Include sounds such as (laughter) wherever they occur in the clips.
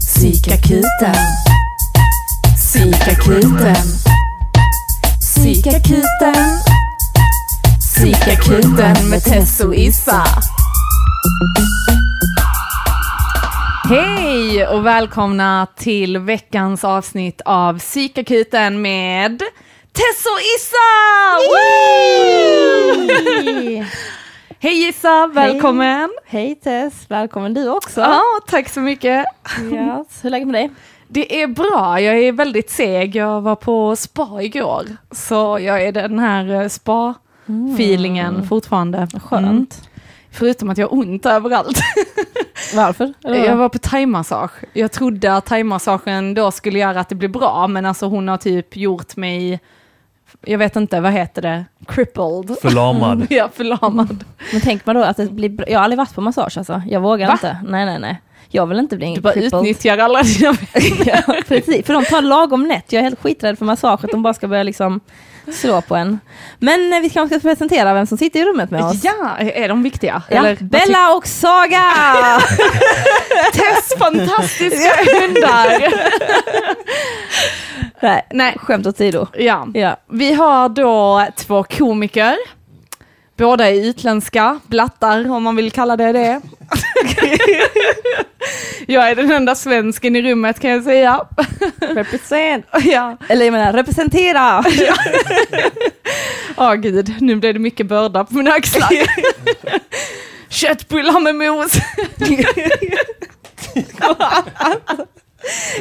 Psykakuten. Psykakuten. Psykakuten. Psykakuten med Tess och Issa. Hej och välkomna till veckans avsnitt av Psykakuten med Tess och Issa! (laughs) Hej Issa, välkommen! Hej Tess, välkommen du också. Ja, tack så mycket. Yes. Hur är läget med dig? Det är bra, jag är väldigt seg. Jag var på spa igår, så jag är den här eh, spa-feelingen fortfarande. Skönt. Mm. Förutom att jag har ont överallt. (laughs) Varför? Jag var på thaimassage. Jag trodde att thaimassagen då skulle göra att det blir bra, men alltså hon har typ gjort mig, jag vet inte, vad heter det? Crippled. Förlamad. (laughs) Ja, förlamad. Men tänk man då att det blir. Jag har aldrig varit på massage alltså. Jag vågar Va? inte. Nej, nej, nej. Jag vill inte bli en Du bara crippled. utnyttjar alla dina (laughs) ja, precis. För de tar lagom nätt. Jag är helt skiträdd för massage, att de bara ska börja liksom slå på en. Men eh, vi kanske ska presentera vem som sitter i rummet med oss. Ja, är de viktiga? Ja, Eller, Bella och Saga! (laughs) Tess fantastiska hundar! nej, Nej, skämt åsido. ja. Ja. Vi har då två komiker. Båda är utländska, blattar om man vill kalla det det. (laughs) jag är den enda svensken i rummet kan jag säga. Represent. (laughs) ja, Eller jag menar, representera! (laughs) åh gud, nu blev det mycket börda på mina axlar. Köttbullar med mos.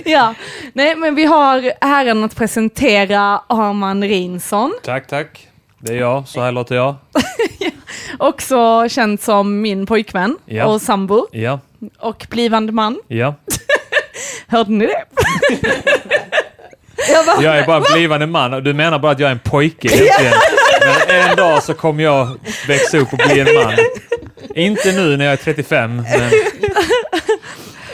ja, nej men vi har äran att presentera Arman Reinsson. Tack, tack. Det är jag, så här låter jag. (laughs) Också känd som min pojkvän Ja. och sambo Ja, och blivande man. ja. (laughs) Hörde ni det? (laughs) Jag är bara en blivande man och du menar bara att jag är en pojke egentligen. Men en dag så kommer jag växa upp och bli en man. Inte nu när jag är 35, men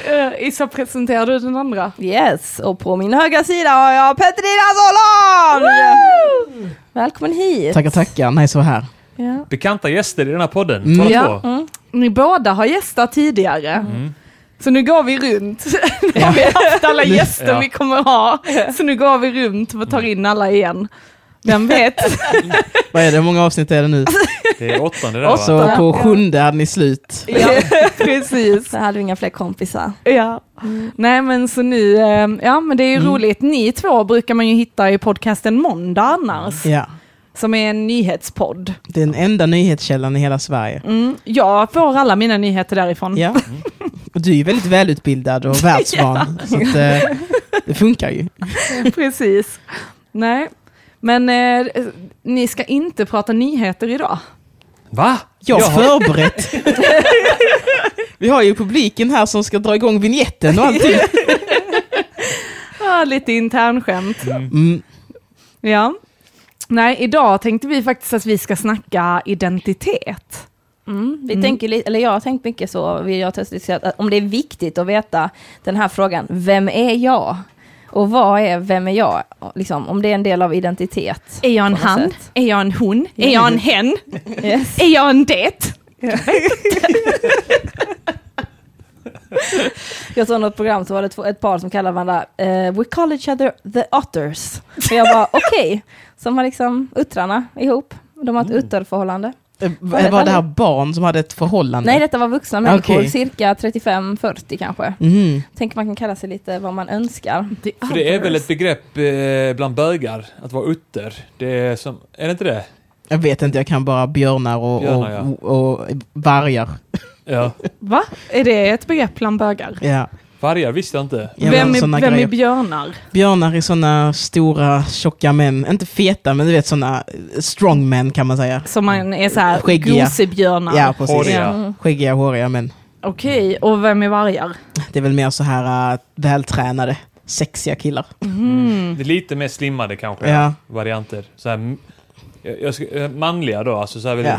Uh, Issa, presenterar du den andra? Yes, och på min högra sida har jag Petrina Solan! Välkommen hit! Tackar, tackar. Nice att vara här. Ja. bekanta gäster i den här podden. Mm. Båda Ja. två. Ni båda har gästat tidigare. Mm. Så nu går vi runt. (laughs) Nu har vi haft alla gäster Ja. vi kommer ha. Så nu går vi runt och tar in alla igen. Vem vet? (laughs) Vad är det? Hur många avsnitt är det nu? Det är åttonde där va? Så på sjunde hade ni slut. ja, (laughs) precis. Så hade vi inga fler kompisar. Ja. Nej men så nu, eh, ja men det är ju roligt. Ni två brukar man ju hitta i podcasten Måndag annars. Ja. Som är en nyhetspodd. Det är den enda nyhetskällan i hela Sverige. Mm, jag får alla mina nyheter därifrån. Ja. (laughs) Och du är ju väldigt välutbildad och världsvan. Så att, eh, det funkar ju. Precis. Nej, men eh, ni ska inte prata nyheter idag. Va? Jag har förberett. (laughs) Vi har ju publiken här som ska dra igång vignetten och allting. (laughs) Ah, lite internskämt. Mm. Ja. Nej, idag tänkte vi faktiskt att vi ska snacka identitet. Mm. Vi Mm. tänker, li- eller jag har tänkt mycket så, vi har testat att om det är viktigt att veta den här frågan, vem är jag? Och vad är, vem är jag? Liksom, om det är en del av identitet. Är jag en han? sätt. Är jag en hon? Är jag en hen? Yes. Är jag en det? (laughs) Jag såg något program så var det två, ett par som kallade varandra eh, We call each other the otters. Och jag bara (laughs) okej, som har liksom uttrarna ihop. De har ett utterförhållande. Eh, Var det här barn som hade ett förhållande? Nej, detta var vuxna människor, Okej. cirka 35-40 kanske. Mhm. Tänker man kan kalla sig lite vad man önskar. För det är väl ett begrepp eh, bland bögar, att vara utter. Det är som, är det inte det? Jag vet inte, jag kan bara björnar och, Björnar, ja. och, och vargar. Ja. Va? Är det ett begrepp bland bögar? Ja. Vargar visste jag inte. Ja, vem är, såna vem är björnar? Björnar är sådana stora, tjocka män. Inte feta, men du vet sådana strongmen kan man säga. Som man är så här Skäggiga. gosebjörnar? Ja, precis. Håriga. Mm. Skäggiga, håriga män. Okej, och vem är vargar? Det är väl mer så här uh, vältränade, sexiga killar. Mm. Det är lite mer slimmade kanske, Ja. varianter. Så här, jag, jag, eh, manliga då, alltså så här väldigt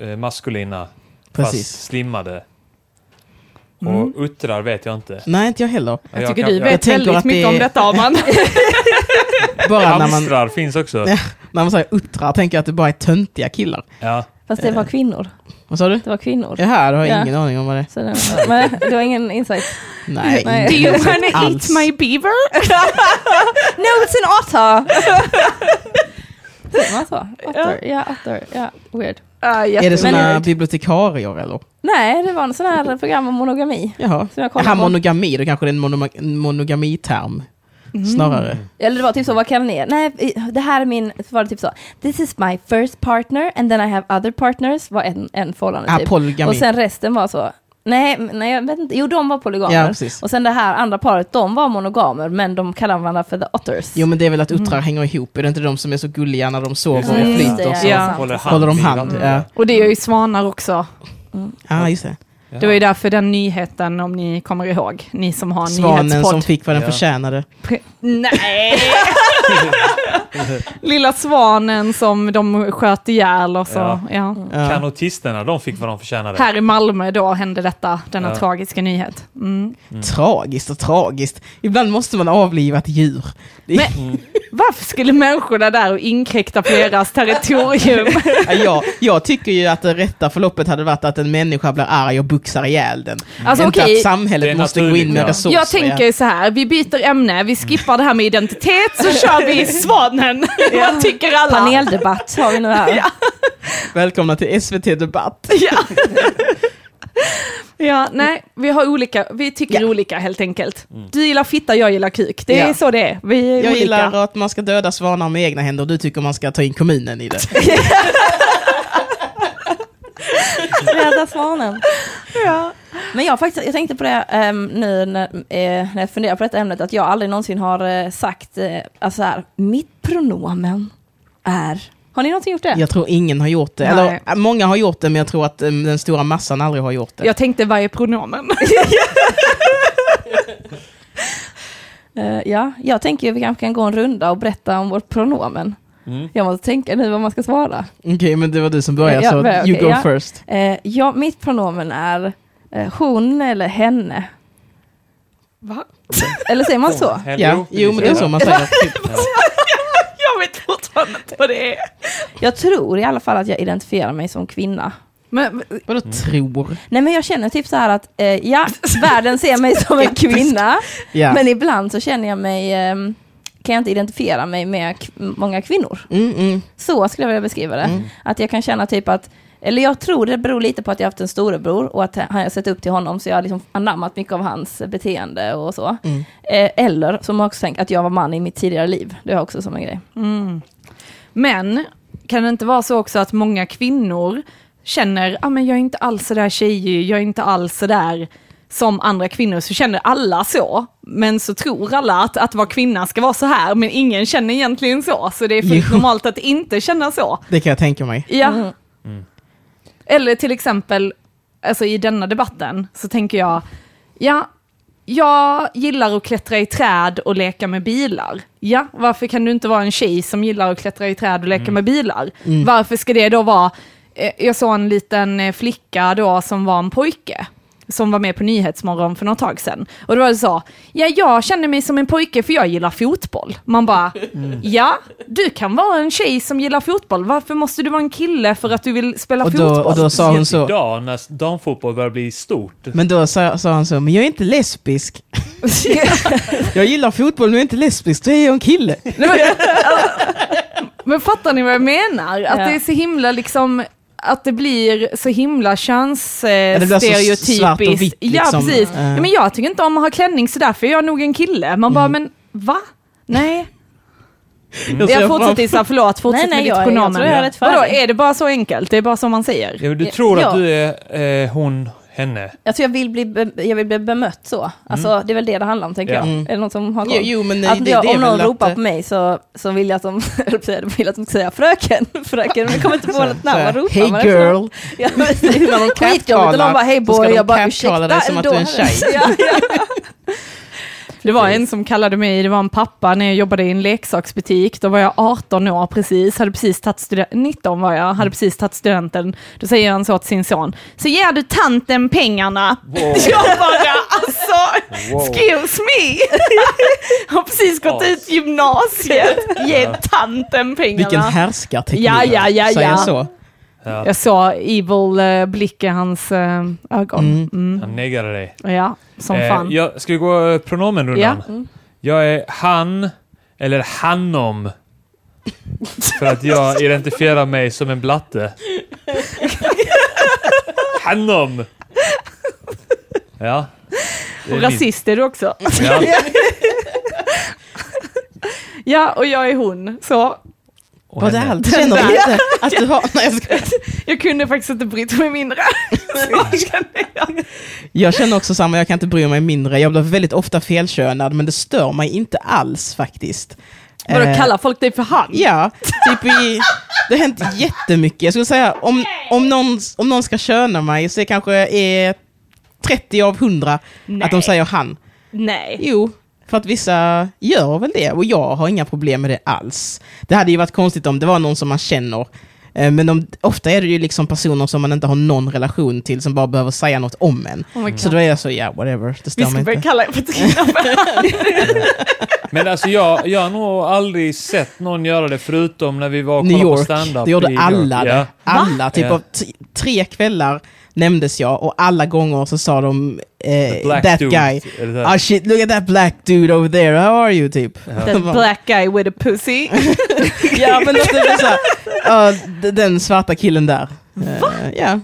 eh, maskulina, Precis. fast slimmade. Mm. Och uttrar vet jag inte. Nej, inte jag heller. Jag tycker kan- du jag- vet tänker väldigt att det mycket om är- detta Arman. (laughs) Bara när man, Hamstrar finns också. Ja. när man säger uttrar tänker jag att det bara är töntiga killar. Ja. Fast det var kvinnor. Vad sa du? Det var kvinnor. Jaha, du har Ja. ingen aning om vad det är. Men du har ingen insight? Nej, Nej. Do you insikt wanna eat my beaver? (laughs) No, it's an otter! (laughs) Säger man så? Otter? Ja, otter. Ja, weird. Uh, Är det såna Men- bibliotekarier eller? Nej, det var en sån här program om monogami. Jaha. Som jag Jaha, på. monogami, då kanske det är en monoma- monogamiterm. Snarare. Eller det var typ så, vad kallar ni? Nej, det här är min, var det typ så. This is my first partner and then I have other partners, var en, en förhållande Ah, typ. polygami. Och sen resten var så. Nej, nej, jag vet inte. Jo, de var polygamer. Ja, precis. och sen det här andra paret, de var monogamer, men de kallar varandra för the otters. Jo men det är väl att uttrar hänger ihop, är det inte de som är så gulliga när de sover Mm. och flyter? det, så? ja. Ja. Håller Håller de hand? vattnet. Ja. Och det är ju svanar också. ah, just det. Ja. Det var ju därför den nyheten, om ni kommer ihåg, ni som har en Svanen nyhetspodd. som fick vad den Ja. förtjänade. Pre- Nej! (laughs) Lilla svanen som de sköt ihjäl och så. Ja. Ja. Ja. Kanotisterna, de fick vad de förtjänade. Här i Malmö då hände detta, denna Ja. tragiska nyhet. Mm. Tragiskt och tragiskt. Ibland måste man avliva ett djur. Men- Varför skulle människorna där och inkräkta på deras territorium? (laughs) Ja, jag, jag tycker ju att det rätta förloppet hade varit att en människa blir arg och buxar ihjäl den. Alltså Inte okej, att samhället måste gå in naturligt, med ja. resurser. jag tänker så här, vi byter ämne, vi skippar det här med identitet så kör vi (laughs) svanen. Vad tycker alla? Paneldebatt har vi nu här. (laughs) Ja. Välkomna till SVT Debatt. (laughs) Ja. ja, nej, vi har olika, vi tycker Ja. olika helt enkelt. Du gillar fitta, jag gillar kuk. Det är Ja. så det är. Vi är Jag olika. gillar att man ska döda svanar med egna händer och du tycker man ska ta in kommunen i det. Rädda svanen. Ja. Men jag, faktiskt, jag tänkte på det ehm, nu när, eh, när jag funderar på detta ämnet, att jag aldrig någonsin har eh, sagt, eh, alltså här, mitt pronomen är... Har ni någonsin gjort det? Jag tror ingen har gjort det. Nej. Eller många har gjort det men jag tror att um, den stora massan aldrig har gjort det. Jag tänkte, vad är pronomen? (laughs) Eh, ja, jag tänker att vi kanske kan gå en runda och berätta om vårt pronomen. Mm. Jag måste tänka nu vad man ska svara. Okej, men det var du som började Ja, så men, you go ja. first. Eh, ja, mitt pronomen är eh, hon eller henne. Va? Eller säger man så? Ja, jo men det är så man säger. Typ. Jag vet fortfarande inte vad det är. Jag tror i alla fall att jag identifierar mig som kvinna. Men, Vadå tror? Nej men jag känner typ så här att, eh, ja, världen ser mig som en kvinna, Ja. men ibland så känner jag mig, ehm, kan jag inte identifiera mig med k- många kvinnor. Mm, mm. Så skulle jag vilja beskriva det. Mm. Att jag kan känna typ att, eller jag tror det beror lite på att jag har haft en storebror och att han har sett upp till honom så jag har liksom anammat mycket av hans beteende och så. Mm. Eh, eller som jag också tänkt att jag var man i mitt tidigare liv. Det är också som en grej. mm. Men kan det inte vara så också att många kvinnor känner, ah, men jag är inte alls så där tjejig, jag är inte alls så där som andra kvinnor, så känner alla så. Men så tror alla att, att vara kvinna ska vara så här, men ingen känner egentligen så. Så det är fullt Jo. normalt att inte känna så. Det kan jag tänka mig. Ja. Mm. Eller till exempel, alltså i denna debatten så tänker jag, ja, jag gillar att klättra i träd och leka med bilar. Ja, varför kan du inte vara en tjej som gillar att klättra i träd och leka med bilar? Mm. Varför ska det då vara, eh, jag såg en liten eh, flicka då som var en pojke som var med på Nyhetsmorgon för något tag sedan. Och då var det så, ja jag känner mig som en pojke för jag gillar fotboll. Man bara, ja du kan vara en tjej som gillar fotboll, varför måste du vara en kille för att du vill spela Och då, fotboll? och då sa hon så, idag när damfotboll börjar bli stort. men då sa, sa han så, men jag är inte lesbisk. (laughs) Jag gillar fotboll men jag är inte lesbisk, då är jag en kille. (laughs) Men fattar ni vad jag menar? Att Ja. det är så himla liksom, att det blir så himla könsstereotypiskt. vitt, Ja, liksom. precis. Ja. Ja, men jag tycker inte om att ha klänning så därför är jag nog en kille. Man bara, men va? Nej. Jag ser Jag fortsätter Isa, förlåt, fortsätt Nej, nej, med jag- ditt jag pronomen. jag Vadå, är det bara så enkelt? Det är bara så man säger? Ja, du tror Ja. att du är eh, hon, henne. Jag tror jag vill bli, be- jag vill bli bemött så. Alltså det är väl det det handlar om tänker Ja. jag. Mm. Är det någon som har koll? Jo, jo men det, Att det, det jag, är om någon att, ropar eh, på mig så, så vill jag (laughs) att de, jag att vill att de ska säga fröken, (laughs) fröken, men jag kommer inte på något namn, vad ropar Hey man? girl! (laughs) Ja, precis. När de Skitjobbigt och någon bara hej så ska boy, de jag bara catcalla ursäkta. dig som att du är en tjej. Ja, ja. Det var en som kallade mig, det var en pappa när jag jobbade i en leksaksbutik, då var jag 18 år precis, hade precis tagit studenten, 19 var jag, hade precis tagit studenten. Då säger han så till sin son, så ger du tanten pengarna. Wow. (laughs) Jag bara, alltså, Wow. excuse me. (laughs) Har precis gått ut gymnasiet, ge tanten pengarna. Vilken härskarteknik. Ja, ja, ja, ja. så. Ja. Jag såg evil eh, blick i hans eh, ögon. Mm. Mm. Han neggade dig. Ja, som Eh, fan. jag, ska vi gå pronomenrundan? Ja. Mm. Jag är han eller hannom. För att jag (laughs) identifierar mig som en blatte. Hannom! Ja. Och rasist är du också. Ja. (laughs) Ja, och jag är hon. Så Var det allt? (laughs) Känner du inte att du har... (laughs) Nej, jag, jag kunde faktiskt inte brytt mig mindre. (laughs) Jag. jag känner också samma, jag kan inte bry mig mindre. Jag blir väldigt ofta felkönad, men det stör mig inte alls faktiskt. Vadå, Eh, kallar folk dig för han? Ja, typ i, det har hänt jättemycket. Jag skulle säga om, om, någon, om någon ska köna mig så är kanske är 30 av 100 att de Nej. säger han. Nej. Jo, för att vissa gör väl det och jag har inga problem med det alls. Det hade ju varit konstigt om det var någon som man känner. eh, Men de, ofta är det ju liksom personer som man inte har någon relation till som bara behöver säga något om en. Oh. Så då är jag så, ja whatever, det Vi stör ska mig börja inte. kalla er för Trina för han. Men alltså jag, jag har nog aldrig sett någon göra det förutom när vi var och New kollade på York, stand-up det gjorde New alla York. det. Ja. Alla, typ av tre kvällar nämndes jag och alla gånger så sa de eh, that dude. guy. Är? Ah shit, look at that black dude over there, how are you typ? The black guy with a pussy. (laughs) ja men det blir såhär, (laughs) ah, d- den svarta killen där. Eh, ja.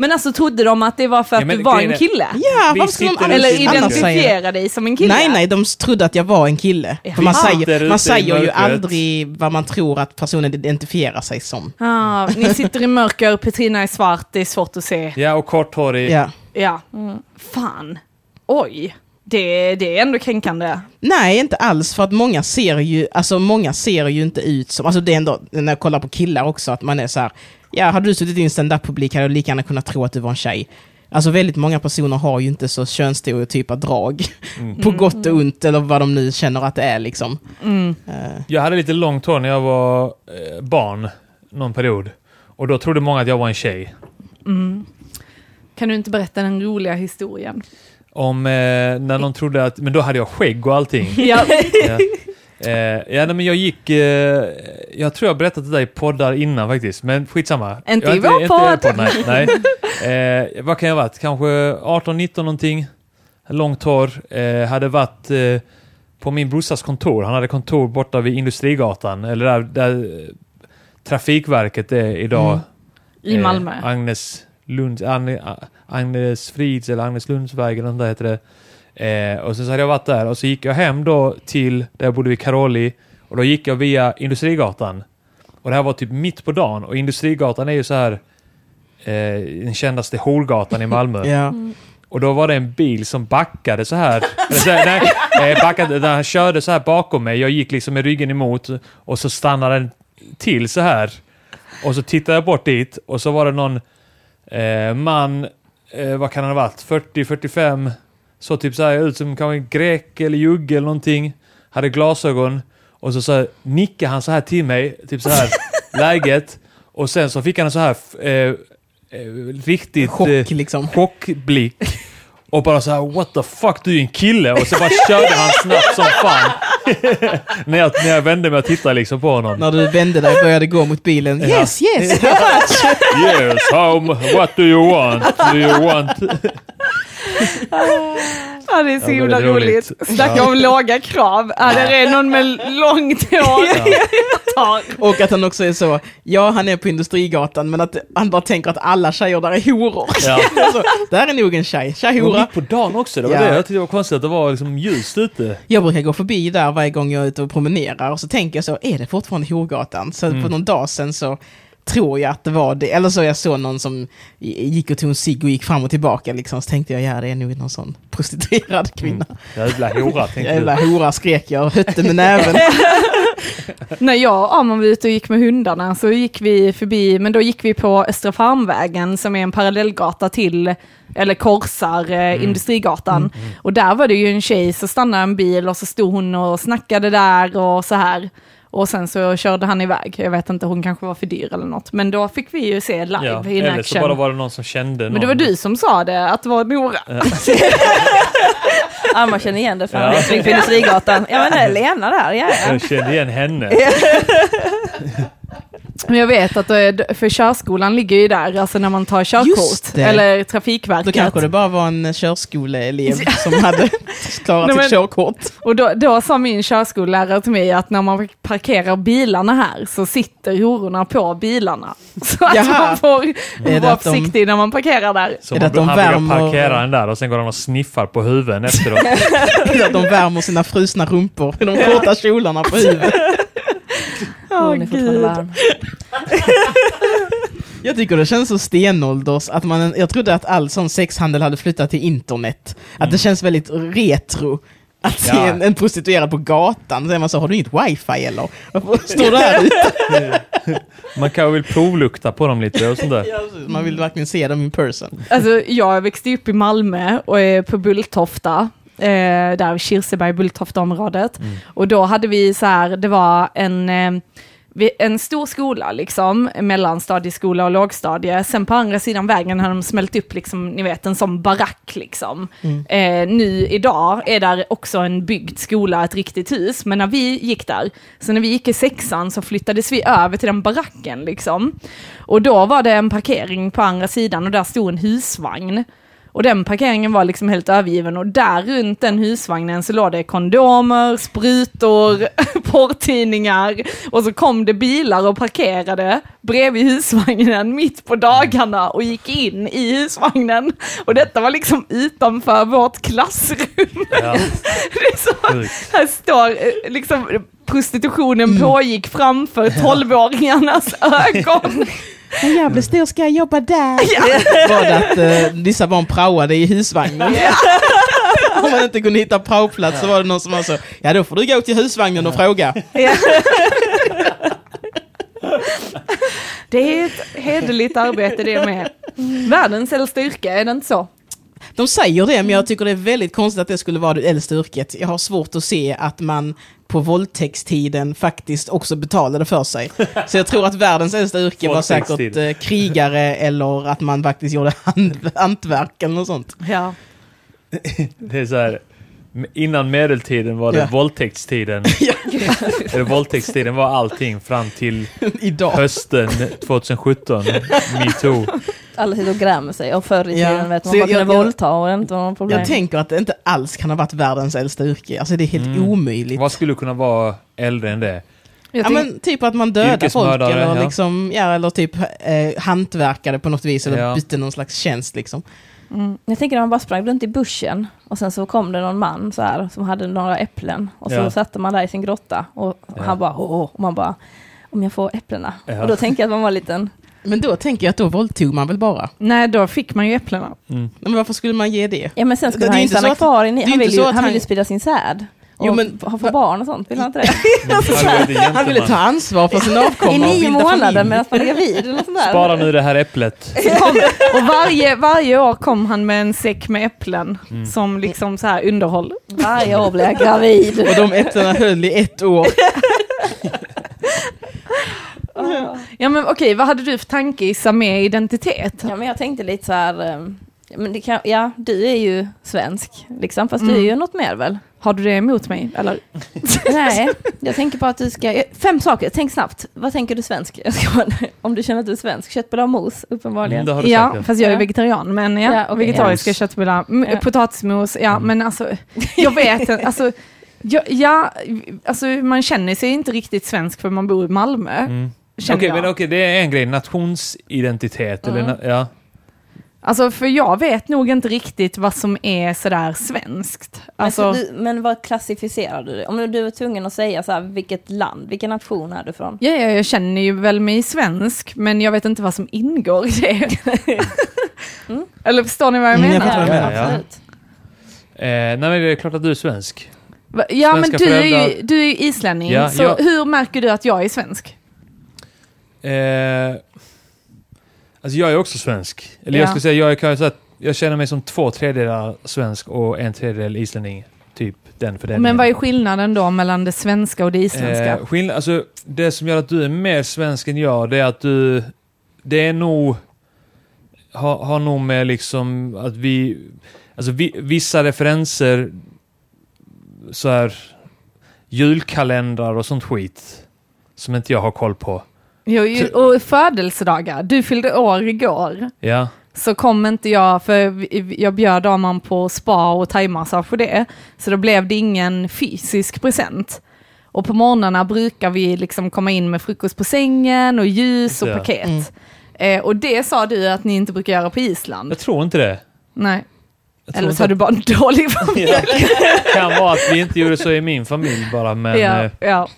Men alltså trodde de att det var för Ja, att men du var grejen en är- kille? Ja, varför skulle de sitter Eller annars säga det? identifiera dig som en kille? Nej, nej, de trodde att jag var en kille. För man. Sitter säger, man säger ju mörkret. aldrig vad man tror att personen identifierar sig som. Ah, ni sitter i mörker, Petrina är svart, det är svårt att se. Ja, och korthårig. Ja. Ja. Fan. Oj. Det, det är ändå kränkande. Nej, inte alls, för att många ser ju, alltså många ser ju inte ut som, alltså det är ändå, när jag kollar på killar också, att man är så här, ja, hade du suttit i en stand-up-publik hade du lika gärna kunnat tro att du var en tjej. Alltså väldigt många personer har ju inte så könsstereotypa drag, (laughs) på gott och ont, eller vad de nu känner att det är liksom. Mm. Eh, Jag hade lite långt hår när jag var eh, barn, någon period. Och då trodde många att jag var en tjej. Mm. Kan du inte berätta den roliga historien? Om eh, när någon trodde att, men då hade jag skägg och allting. (laughs) Ja. ja. Eh, ja, nej, men jag gick, eh, jag tror jag berättat det där i poddar innan faktiskt, men skitsamma. Inte jag, i vår podd. Nej. nej. Eh, vad kan jag ha varit? Kanske 18-19 någonting. Långt hår. Eh, hade varit eh, på min brorsas kontor. Han hade kontor borta vid Industrigatan, eller där, där Trafikverket är idag. Mm. I Malmö. Eh, Agnes Lunds, Agne, A- Agnes Frids eller Agnes Lundsväg eller något där heter det. Eh, och sen så hade jag varit där och så gick jag hem då till där jag bodde vid Karoli och då gick jag via Industrigatan. Och det här var typ mitt på dagen och Industrigatan är ju så här eh, den kändaste horgatan i Malmö. (laughs) ja. Och då var det en bil som backade så här. Eller så här nej, eh, backade, där han körde så här bakom mig. Jag gick liksom med ryggen emot och så stannade den till så här. Och så tittade jag bort dit och så var det någon eh, man, eh, vad kan han ha varit, 40-45, så typ så här ut som kanske grek eller jugge eller någonting. Hade glasögon och så, så här, nickade han så här till mig, typ så här (laughs) läget. Och sen så fick han en så här eh, eh, riktigt... Chock eh, liksom. chockblick och bara så här what the fuck, du är en kille! Och så bara körde han snabbt som fan. (laughs) när, jag, när jag vände mig och tittade liksom på honom. När du vände dig och började gå mot bilen. Yes, yes! (laughs) Yes, how, what do you want? Do you want? (laughs) Ja, det är så Ja, himla roligt. roligt. Snacka Ja. om låga krav. Ja, där är någon med långt hår. Tar. Och att han också är så, ja han är på Industrigatan men att han bara tänker att alla tjejer där är horor. Ja. (laughs) så, där är nog en tjej, Det var tjejhora. mitt på dagen också, det var Ja. det. Jag tyckte det var konstigt att det var liksom ljust ute. Jag brukar gå förbi där varje gång jag är ute och promenerar och så tänker jag så, är det fortfarande Horgatan? Så Mm. för någon dag sedan så tror jag att det var det, eller så jag såg någon som gick och tog en cigg och gick fram och tillbaka liksom, så tänkte jag, ja det är nog någon sån prostituerad kvinna. Jävla hora, tänkte Jävla du. hora skrek jag och hötte med näven. (laughs) När jag och Arman var ute och gick med hundarna så gick vi förbi, men då gick vi på Östra Farmvägen som är en parallellgata till, eller korsar eh, Industrigatan. Och där var det ju en tjej, så stannade en bil och så stod hon och snackade där och så här. Och sen så körde han iväg. Jag vet inte, hon kanske var för dyr eller något. Men då fick vi ju se live Ja. in Eller så bara var det någon som kände någon. Men det var du som sa det, att det var Nora. Ja, (laughs) man känner igen det från Ja. ja. Industrigatan. Ja men det är (laughs) Lena där, ja, ja. Jag kände igen henne. (laughs) Men jag vet att det, för körskolan ligger ju där, alltså när man tar körkort. Eller Trafikverket. Då kanske det bara var en körskoleelev som hade (laughs) klarat Nej, men- sitt körkort. Och då, då sa min körskollärare till mig att när man parkerar bilarna här så sitter hororna på bilarna. (laughs) Så att Jaha. man får vara de- försiktig när man parkerar där. Så Är det att de värmer- parkera den där och sen går han och sniffar på huvuden efteråt. (laughs) Att de värmer sina frusna rumpor i de korta kjolarna på huvudet. Hon är fortfarande varm. (laughs) Jag tycker det känns så stenålders att man, jag trodde att all sån sexhandel hade flyttat till internet. Att det känns väldigt retro. Att se Ja. en, en prostituerad på gatan, så är man så, har du inget wifi eller? Varför (laughs) står du här ute? (laughs) Man kanske vill provlukta på dem lite och sånt där. Man vill verkligen se dem in person. Alltså, jag växte upp i Malmö och är på Bulltofta. Eh, där Kirseberg, Bulltofta-området. Mm. Och då hade vi så här, det var en, eh, en stor skola liksom, mellanstadieskola och lågstadie. Sen på andra sidan vägen hade de smält upp liksom, ni vet, en sån barack liksom. Eh, nu idag är där också en byggd skola, ett riktigt hus, men när vi gick där, så när vi gick i sexan så flyttades vi över till den baracken liksom. Och då var det en parkering på andra sidan och där stod en husvagn. Och den parkeringen var liksom helt övergiven och där runt den husvagnen så låg det kondomer, sprutor, (laughs) porrtidningar och så kom det bilar och parkerade bredvid husvagnen mitt på dagarna och gick in i husvagnen. Och detta var liksom utanför vårt klassrum. Ja, (laughs) så, här står eh, liksom prostitutionen pågick framför tolvåringarnas (laughs) ögon. Jag blir stor ska jag jobba där. (laughs) Var det att eh, vissa barn praoade i husvagnen? (laughs) Om man inte kunde hitta praoplats så var det någon som var så, ja då får du gå till husvagnen och fråga. (laughs) Det är ett hederligt arbete det med. Världens äldsta yrke, är det inte så? De säger det, men jag tycker det är väldigt konstigt att det skulle vara det äldsta yrket. Jag har svårt att se att man på våldtäktstiden faktiskt också betalade för sig. Så jag tror att världens äldsta yrke var säkert eh, krigare eller att man faktiskt gjorde hantverk eller något sånt. Ja. (laughs) Det är så här. Innan medeltiden var det Ja. våldtäktstiden. (laughs) Eller våldtäktstiden var allting fram till (laughs) Idag. hösten 2017. (laughs) Metoo. Alla sitter och grämer sig och förr i tiden vet man Så jag- kunde våldta och inte var något problem. Jag tänker att det inte alls kan ha varit världens äldsta yrke. Alltså det är helt Mm. omöjligt. Vad skulle kunna vara äldre än det? Ja, men typ att man dödar folk eller, ja. liksom, ja, eller typ eh, hantverkade på något vis eller Ja. bytte någon slags tjänst liksom. Mm. Jag tänker när man bara sprang runt i buschen och sen så kom det någon man så här som hade några äpplen och så Ja. satte man där i sin grotta och Ja. han bara åh, och man bara om jag får äpplena. Ja. Och då tänker jag att man var liten. Men då tänker jag att då våldtog man väl bara. Nej, då fick man ju äpplena. Mm. Men varför skulle man ge det? Ja men sen skulle Det han ju stanna kvar Han vill ju, han vill ju sprida sin säd. Och Jo, men- han får barn och sånt, vill han inte det? (laughs) Han blev ville ta ansvar för sin I avkomma och nio månader medan man är gravid. Spara nu det här äpplet. Och varje, varje år kom han med en säck med äpplen Mm. som liksom så här underhåll. Varje år blir jag gravid. Och de äpplena höll i ett år. Ja men okej, vad hade du för tanke Issa med identitet? Ja, men jag tänkte lite så här, ehm, men det kan, ja, du är ju svensk, liksom, fast du Mm. är ju något mer väl? Har du det emot mig? Eller? (laughs) Nej, jag tänker på att du ska, fem saker, tänk snabbt. Vad tänker du svensk? (laughs) Om du känner att du är svensk, köttbullar och mos, uppenbarligen. Mm, det har du Ja, säkert. fast jag är vegetarian, men ja, Ja, okej, vegetariska ja. köttbullar, Ja. potatismos, ja Mm. men alltså, jag vet inte, alltså, ja, ja, alltså man känner sig inte riktigt svensk för man bor i Malmö. Mm. Okej, jag. men okej, det är en grej. Nationsidentitet. Eller, Mm. na- ja. Alltså för jag vet nog inte riktigt vad som är sådär svenskt. Alltså, men, så du, men vad klassificerar du det? Om du var tvungen att säga så här, vilket land, vilken nation är du från? ja, ja, jag känner ju väl mig svensk, men jag vet inte vad som ingår i det. (laughs) Mm. Eller förstår ni vad jag Mm, jag menar? fattar vad du menar. Ja. absolut. Eh, nej, men det är klart att du är svensk. Va- Ja, men Svenska du är, ju, du är ju islänning, Ja, så jag- hur märker du att jag är svensk? Eh, alltså jag är också svensk. Eller jag Ja. skulle säga, jag, är, kan jag, jag känner mig som två tredjedelar svensk och en tredjedel islänning. Typ den fördelningen. Men vad är skillnaden då mellan det svenska och det isländska? Eh, skillnad, alltså, det som gör att du är mer svensk än jag, det är att du... Det är nog... Har, har nog med liksom att vi... Alltså vi, vissa referenser, så här julkalendrar och sånt skit, som inte jag har koll på. Jo, och födelsedagar. Du fyllde år igår. Ja. Så kom inte jag, för jag bjöd Arman på spa och thaimassage för det. Så då blev det ingen fysisk present. Och på morgnarna brukar vi liksom komma in med frukost på sängen och ljus och paket. Mm. Eh, och det sa du att ni inte brukar göra på Island. Jag tror inte det. Nej. Eller så har du bara en dålig (laughs) familj. Det kan vara att vi inte gjorde så i min familj bara, men... ja, eh, ja.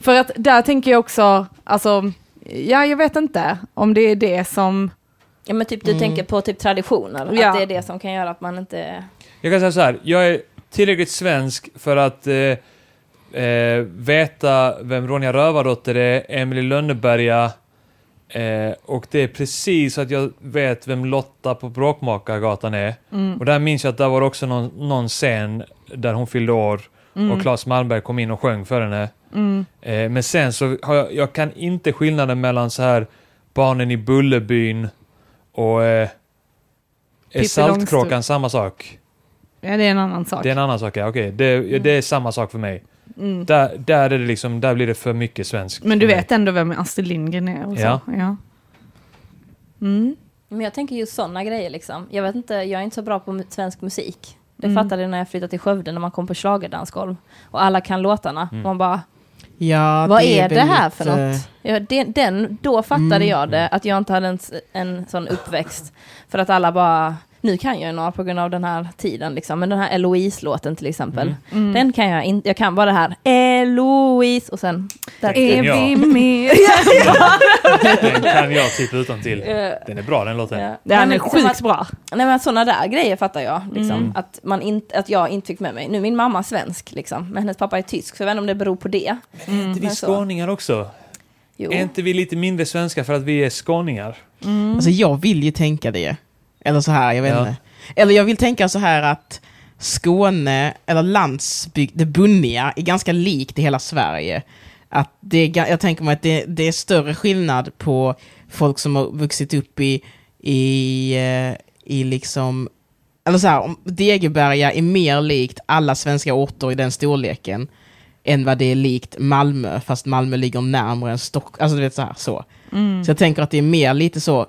För att där tänker jag också, alltså, ja jag vet inte om det är det som, Ja men typ du Mm. tänker på typ traditioner, Ja. att det är det som kan göra att man inte... Jag kan säga så här, jag är tillräckligt svensk för att eh, eh, veta vem Ronja Rövardotter är, Emily Lönneberga, eh, och det är precis så att jag vet vem Lotta på Bråkmakargatan är. mm, Och där minns jag att det var också någon, någon scen där hon fyllde år och Claes Malmberg kom in och sjöng för henne. mm, Eh, men sen så har jag, jag kan inte skillnaden mellan så här barnen i Bullerbyn och eh, är Saltkråkan samma sak? ja det är en annan sak. Det är en annan sak, ja. Okej, det, det är samma sak för mig. Mm. Där, där, är det liksom, där blir det för mycket svenskt. Men du vet ändå vem Astrid Lindgren är? Och så. Ja. ja. Mm. Men jag tänker just sådana grejer liksom. Jag vet inte, jag är inte så bra på svensk musik. Det Mm. fattade jag när jag flyttade till Skövde när man kom på schlagerdansgolv. Och alla kan låtarna. Mm. Man bara, Ja, vad är, det här för något? Ja, den, den, då fattade Mm. jag det, att jag inte hade en, en sån uppväxt. För att alla bara, nu kan jag ju några på grund av den här tiden liksom. Men den här Eloise-låten till exempel. Mm. Mm. Den kan jag inte, jag kan bara det här, Eloise och sen... Är vi med? (laughs) Den kan jag typ utan till. Den är bra den låten. ja. Den är men sjukt att- bra. Nej men sådana där grejer fattar jag. Liksom. Mm. Att, man inte, att jag inte fick med mig. Nu är min mamma svensk, liksom, men hennes pappa är tysk, så jag vet inte om det beror på det. Är inte vi men skåningar också? Jo. Är inte vi lite mindre svenska för att vi är skåningar? Alltså jag vill ju tänka det. Eller så här, jag vet Ja. inte. Eller jag vill tänka så här att Skåne, eller landsbygd, det bunniga, är ganska likt i hela Sverige. Att det är, jag tänker mig att det, det är större skillnad på folk som har vuxit upp i, i, eh, i liksom... Eller så här, Degeberga är mer likt alla svenska orter i den storleken än vad det är likt Malmö, fast Malmö ligger närmare än Stockholm. Alltså du vet så här, så. Mm. Så jag tänker att det är mer lite så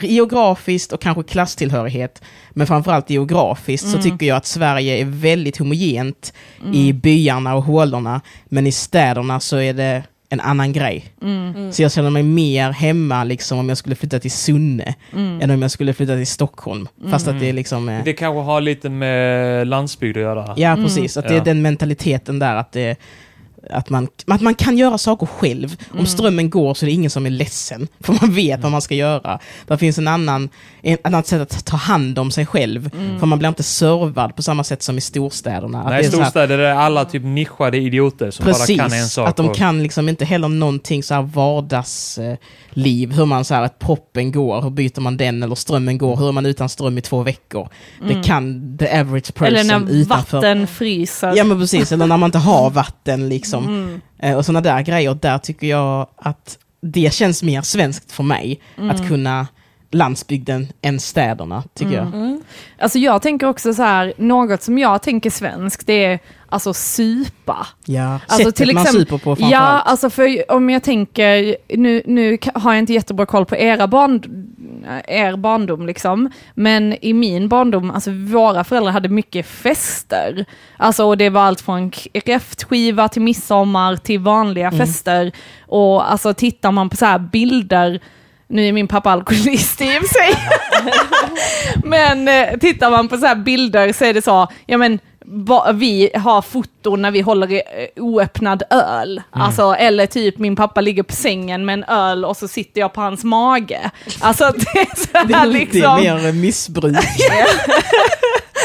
geografiskt och kanske klasstillhörighet, men framförallt geografiskt så tycker jag att Sverige är väldigt homogent i byarna och hålorna, men i städerna så är det en annan grej. Mm. Så jag känner mig mer hemma liksom om jag skulle flytta till Sunne än om jag skulle flytta till Stockholm. Fast att det är liksom... eh, Det kanske har lite med landsbygd att göra. Ja, precis. Att det Ja. är den mentaliteten där att, det, att, man, att man kan göra saker själv. Om strömmen går så är det ingen som är ledsen. (laughs) För man vet vad man ska göra. Det finns en annan, ett annat sätt att ta hand om sig själv. För man blir inte servad på samma sätt som i storstäderna. Att Nej, det är så här- storstäder är alla typ nischade idioter som Precis, bara kan en sak. att de och- kan liksom inte heller någonting så här vardagsliv, hur man så här, att proppen går, hur byter man den, eller strömmen går, hur är man utan ström i två veckor. Det kan the average person Eller när utanför. vatten fryser. Ja men precis, eller när man inte har (laughs) vatten liksom. Mm. Eh, och sådana där grejer, där tycker jag att det känns mer svenskt för mig. Mm. Att kunna landsbygden än städerna, tycker jag. Mm. Alltså jag tänker också så här, något som jag tänker svenskt, det är alltså supa. Ja, Alltså sättet till man exempel- super på Ja, framförallt. alltså för om jag tänker, nu, nu har jag inte jättebra koll på era barn, er barndom liksom, men i min barndom, alltså våra föräldrar hade mycket fester. Alltså och det var allt från kräftskiva till midsommar till vanliga fester. Och alltså tittar man på så här bilder, nu är min pappa alkoholist i och för sig, (laughs) men eh, tittar man på så här bilder så är det så, ja men vi har foton när vi håller i eh, oöppnad öl. Alltså, eller typ min pappa ligger på sängen med en öl och så sitter jag på hans mage. Alltså (laughs) det är så Det här är liksom. lite mer missbruk. (laughs)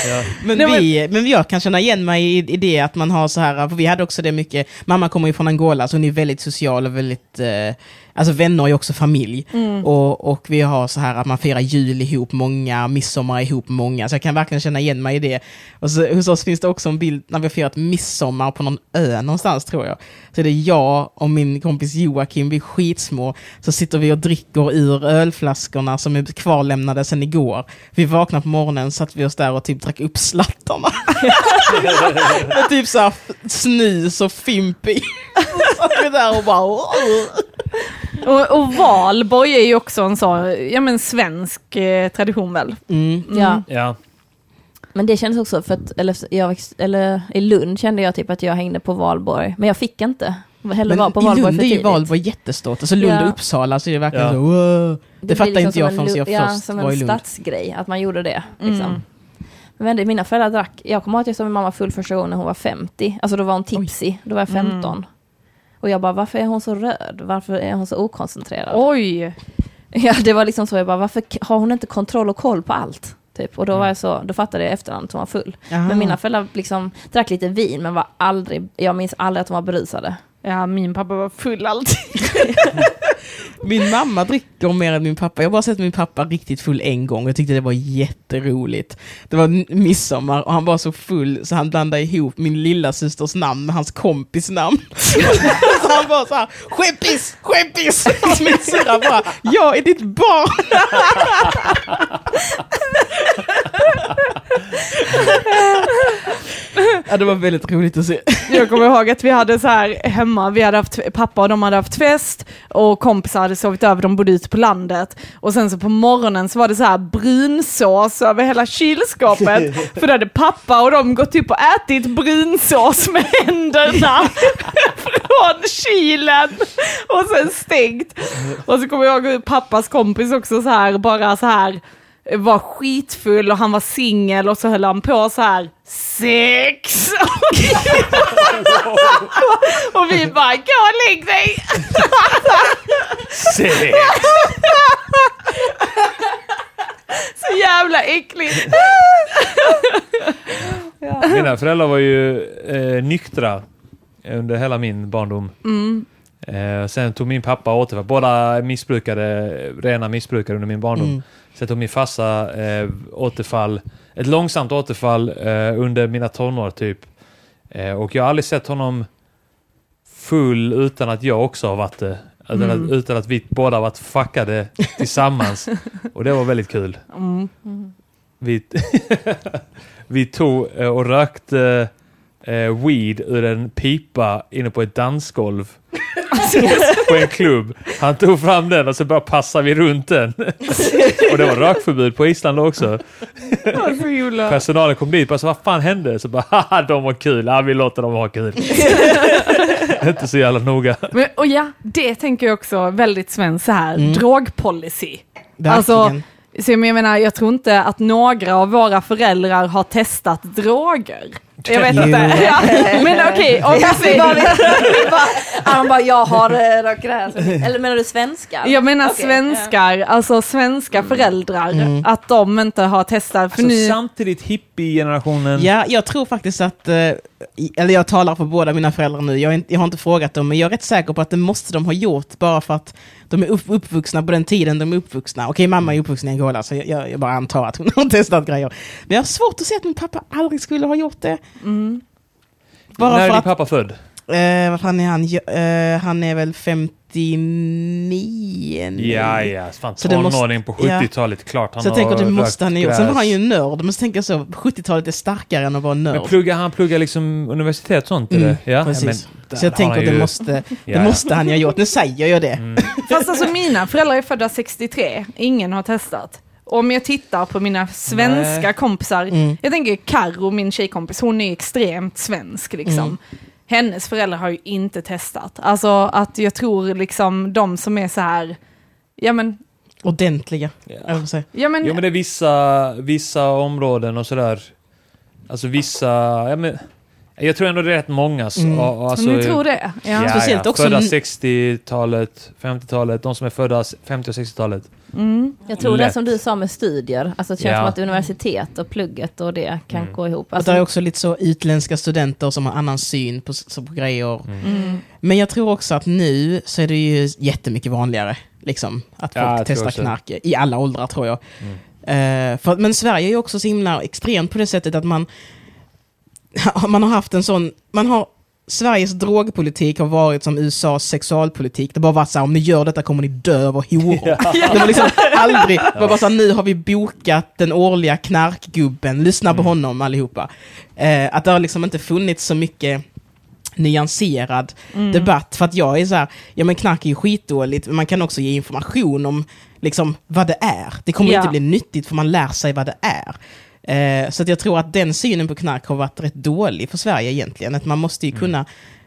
Ja. Men, Nej, vi, men jag kan känna igen mig i, i det att man har så här, för vi hade också det mycket, mamma kommer ju från Angola så hon är väldigt social och väldigt, eh, alltså vänner är också familj. Mm. Och, och vi har så här att man firar jul ihop många, midsommar ihop många, så jag kan verkligen känna igen mig i det. Och så, hos oss finns det också en bild när vi har firat midsommar på någon ö någonstans tror jag. Så är det jag och min kompis Joakim, vi är skitsmå, så sitter vi och dricker ur ölflaskorna som är kvarlämnade sedan igår. Vi vaknade på morgonen, satt vi oss där och typ drack upp slattarna. (laughs) Med typ såhär snus och fimp i. (laughs) Så satt vi där och bara... (laughs) Och, och valborg är ju också en sån, ja men svensk eh, tradition väl? Mm. Ja. Ja. Men det kändes också för att, eller, jag, eller i Lund kände jag typ att jag hängde på valborg. Men jag fick inte heller vara på Men i valborg Lund för är ju tidigt. valborg jättestort. Alltså Lund och. Uppsala så är det verkligen Ja. så wow. Det, blir fattar liksom inte jag som en förrän jag ja, först som var i en Lund. stadsgrej, att man gjorde det. Liksom. Mm. Men det, mina föräldrar drack, jag kommer ihåg att jag såg min mamma full första gången när hon var 50. Alltså då var hon tipsy, då var jag 15. Och jag bara, varför är hon så röd? Varför är hon så okoncentrerad? Oj! (laughs) Ja, det var liksom så, jag bara, varför har hon inte kontroll och koll på allt? Typ. Och då Mm. var jag så, då fattade jag i efterhand att hon var full. Aha. Men mina föräldrar liksom drack lite vin, men var aldrig, jag minns aldrig att de var berusade. Ja, min pappa var full alltid. (laughs) Min mamma dricker mer än min pappa. Jag har bara sett min pappa riktigt full en gång jag tyckte det var jätteroligt. Det var midsommar och han var så full så han blandade ihop min lilla systers namn med hans kompis namn. (laughs) så han var så här, skeppis, skeppis! Och min syrra bara, jag är ditt barn! (laughs) ja, det var väldigt roligt att se. Jag kommer ihåg att vi hade så här hemma, vi hade haft, pappa och de hade haft fest och kompisar hade sovit över, de bodde ute på landet. Och sen så på morgonen så var det så här brunsås över hela kylskåpet. (laughs) för då hade pappa och de gått upp och ätit brunsås med händerna (laughs) från kylen. Och sen stängt. Och så kommer jag ihåg pappas kompis också så här, bara så här var skitfull och han var singel och så höll han på så här sex. (laughs) och vi bara, gå och lägg dig. Se. Så jävla äckligt. Mina föräldrar var ju eh, nyktra under hela min barndom. Mm. Eh, sen tog min pappa återfall. Båda missbrukade, rena missbrukare under min barndom. Mm. Sen tog min farsa eh, återfall, ett långsamt återfall eh, under mina tonår typ. Eh, och jag har aldrig sett honom full utan att jag också har varit det. Utan, Mm. att, utan att vi båda varit fuckade (laughs) tillsammans. och det var väldigt kul. Mm. Vi, (laughs) vi tog eh, och rökte eh, weed ur en pipa inne på ett dansgolv. (laughs) på en klubb. Han tog fram den och så bara passade vi runt den. (laughs) och det var rökförbud på Island också. Personalen kom dit och sa vad fan hände? Så bara haha de var kul, ja vi låter dem ha kul. (laughs) Inte så jävla noga. Men, och ja, det tänker jag också väldigt svenskt så här, Mm. drogpolicy. Verkligen. Alltså, Så jag menar, jag tror inte att några av våra föräldrar har testat droger. Jag vet inte. Ja, (laughs) men okej, (laughs) om vi säger... (laughs) han bara, jag har eh, här. Eller menar du svenskar? Jag menar Okej, svenskar, alltså svenska föräldrar, Mm. att de inte har testat. För Alltså, nu, samtidigt hippie-generationen. Ja, jag tror faktiskt att, eh, eller jag talar för båda mina föräldrar nu, jag har inte frågat dem, men jag är rätt säker på att det måste de ha gjort bara för att de är uppvuxna på den tiden de är uppvuxna. Okej, mamma är mm. uppvuxen i Angola, så jag, jag, bara antar att hon har testat grejer. Men jag har svårt att se att min pappa aldrig skulle ha gjort det. Mm. Bara När är din pappa född? Eh, vad fan är han? Eh, han är väl 50 70-min. Ja, ja. Fan, så tonåring på 70-talet, ja. klart han Så jag tänker att det måste han ha gjort. Sen var han ju nörd, men så tänker jag så, 70-talet är starkare än att vara nörd. Men pluggar han pluggar liksom universitet och sånt? Mm, ja, precis. Men, så jag tänker att det, ju... måste, det ja, ja. måste han ha gjort. Nu säger jag det. Mm. (laughs) Fast alltså mina föräldrar är födda 63, ingen har testat om jag tittar på mina svenska Nej. kompisar, mm. jag tänker Karo, min tjejkompis, hon är extremt svensk liksom. Mm. Hennes föräldrar har ju inte testat. Alltså att jag tror liksom de som är så här, ja men, Ordentliga. Ja. Jag vill säga. ja men, Jo men det är vissa, vissa områden och sådär. Alltså vissa, ja, men, jag tror ändå det är rätt många. Mm. alltså, ni tror det? Ja. Ja, Speciellt ja. också Födda n- 60-talet, 50-talet, de som är födda s- 50 och 60-talet. Mm. Jag tror det Lätt. som du sa med studier, alltså det känns Ja. som att universitet och plugget och det kan Mm. gå ihop. Och Alltså, det är också lite så utländska studenter som har annan syn på, på grejer. Mm. Men jag tror också att nu så är det ju jättemycket vanligare liksom, att Ja, folk tror testar knark i alla åldrar tror jag. Mm. Eh, för, men Sverige är ju också så himla extremt på det sättet att man, (laughs) man har haft en sån, man har Sveriges drogpolitik har varit som USAs sexualpolitik. Det bara varit så här, om ni gör detta kommer ni dö av horor. (laughs) Det var liksom aldrig, det var bara så här, nu har vi bokat den årliga knarkgubben, lyssna på Mm. honom allihopa. Eh, att det har liksom inte funnits så mycket nyanserad Mm. debatt. För att jag är så här, ja men knark är ju skitdåligt, men man kan också ge information om liksom vad det är. Det kommer Ja. inte bli nyttigt för man lär sig vad det är. Eh, så att jag tror att den synen på knark har varit rätt dålig för Sverige egentligen. Att man måste ju Mm. kunna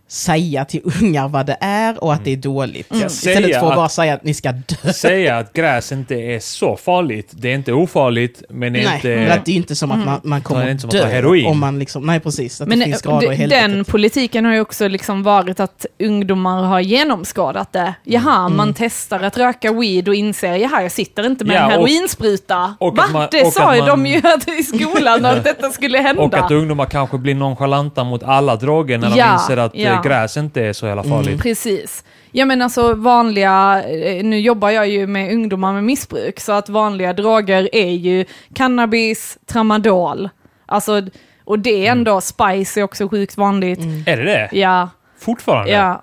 säga till ungar vad det är och att det är dåligt. Mm. Istället för att att- bara säga att ni ska dö. Säga att gräs inte är så farligt. Det är inte ofarligt, men det är Nej, inte... att det är inte som att man, man Det kommer att dö heroin. om man liksom, nej precis, att Men det finns grader i helvetet. den politiken har ju också liksom varit att ungdomar har genomskådat det. Jaha, Mm. man testar att röka weed och inser, jaha, jag sitter inte med Ja, en och- heroinspruta. och Va? att man- det och sa ju man- de ju i skolan att (laughs) detta skulle hända. Och att ungdomar kanske blir nonchalanta mot alla droger när de Ja, inser att ja. Eh, gräs inte är så jävla farligt. Precis. Ja men alltså vanliga, eh, nu jobbar jag ju med ungdomar med missbruk, så att vanliga droger är ju cannabis, tramadol. Alltså, och det är ändå, spice är också sjukt vanligt. Är det det? Ja, Fortfarande? ja.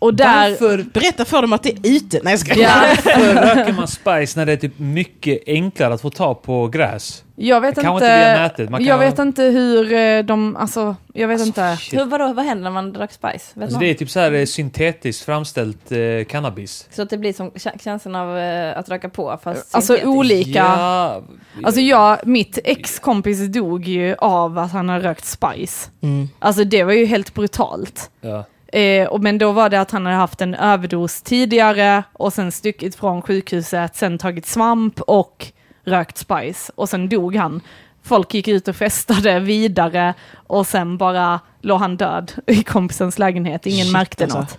Och där... Varför, Berätta för dem att det är ute. Nej, jag ska Ja, varför röker man spice när det är typ mycket enklare att få tag på gräs? jag vet inte, inte nätet, man jag vet inte hur eh, de, alltså, jag vet inte. Shit. Hur, vadå, vad händer när man drack spice? Vet Alltså det är typ så här eh, syntetiskt framställt eh, cannabis. Så att det blir som kä- känslan av eh, att röka på fast Alltså syntetiskt. olika. Ja, Alltså jag, mitt ex-kompis dog ju av att han har rökt spice. Mm. Alltså det var ju helt brutalt. ja. Eh, och, men då var det att han hade haft en överdos tidigare och sen styckit från sjukhuset, sen tagit svamp och rökt spice och sen dog han. Folk gick ut och festade vidare och sen bara låg han död (laughs) i kompisens lägenhet, ingen Shit, märkte alltså. något.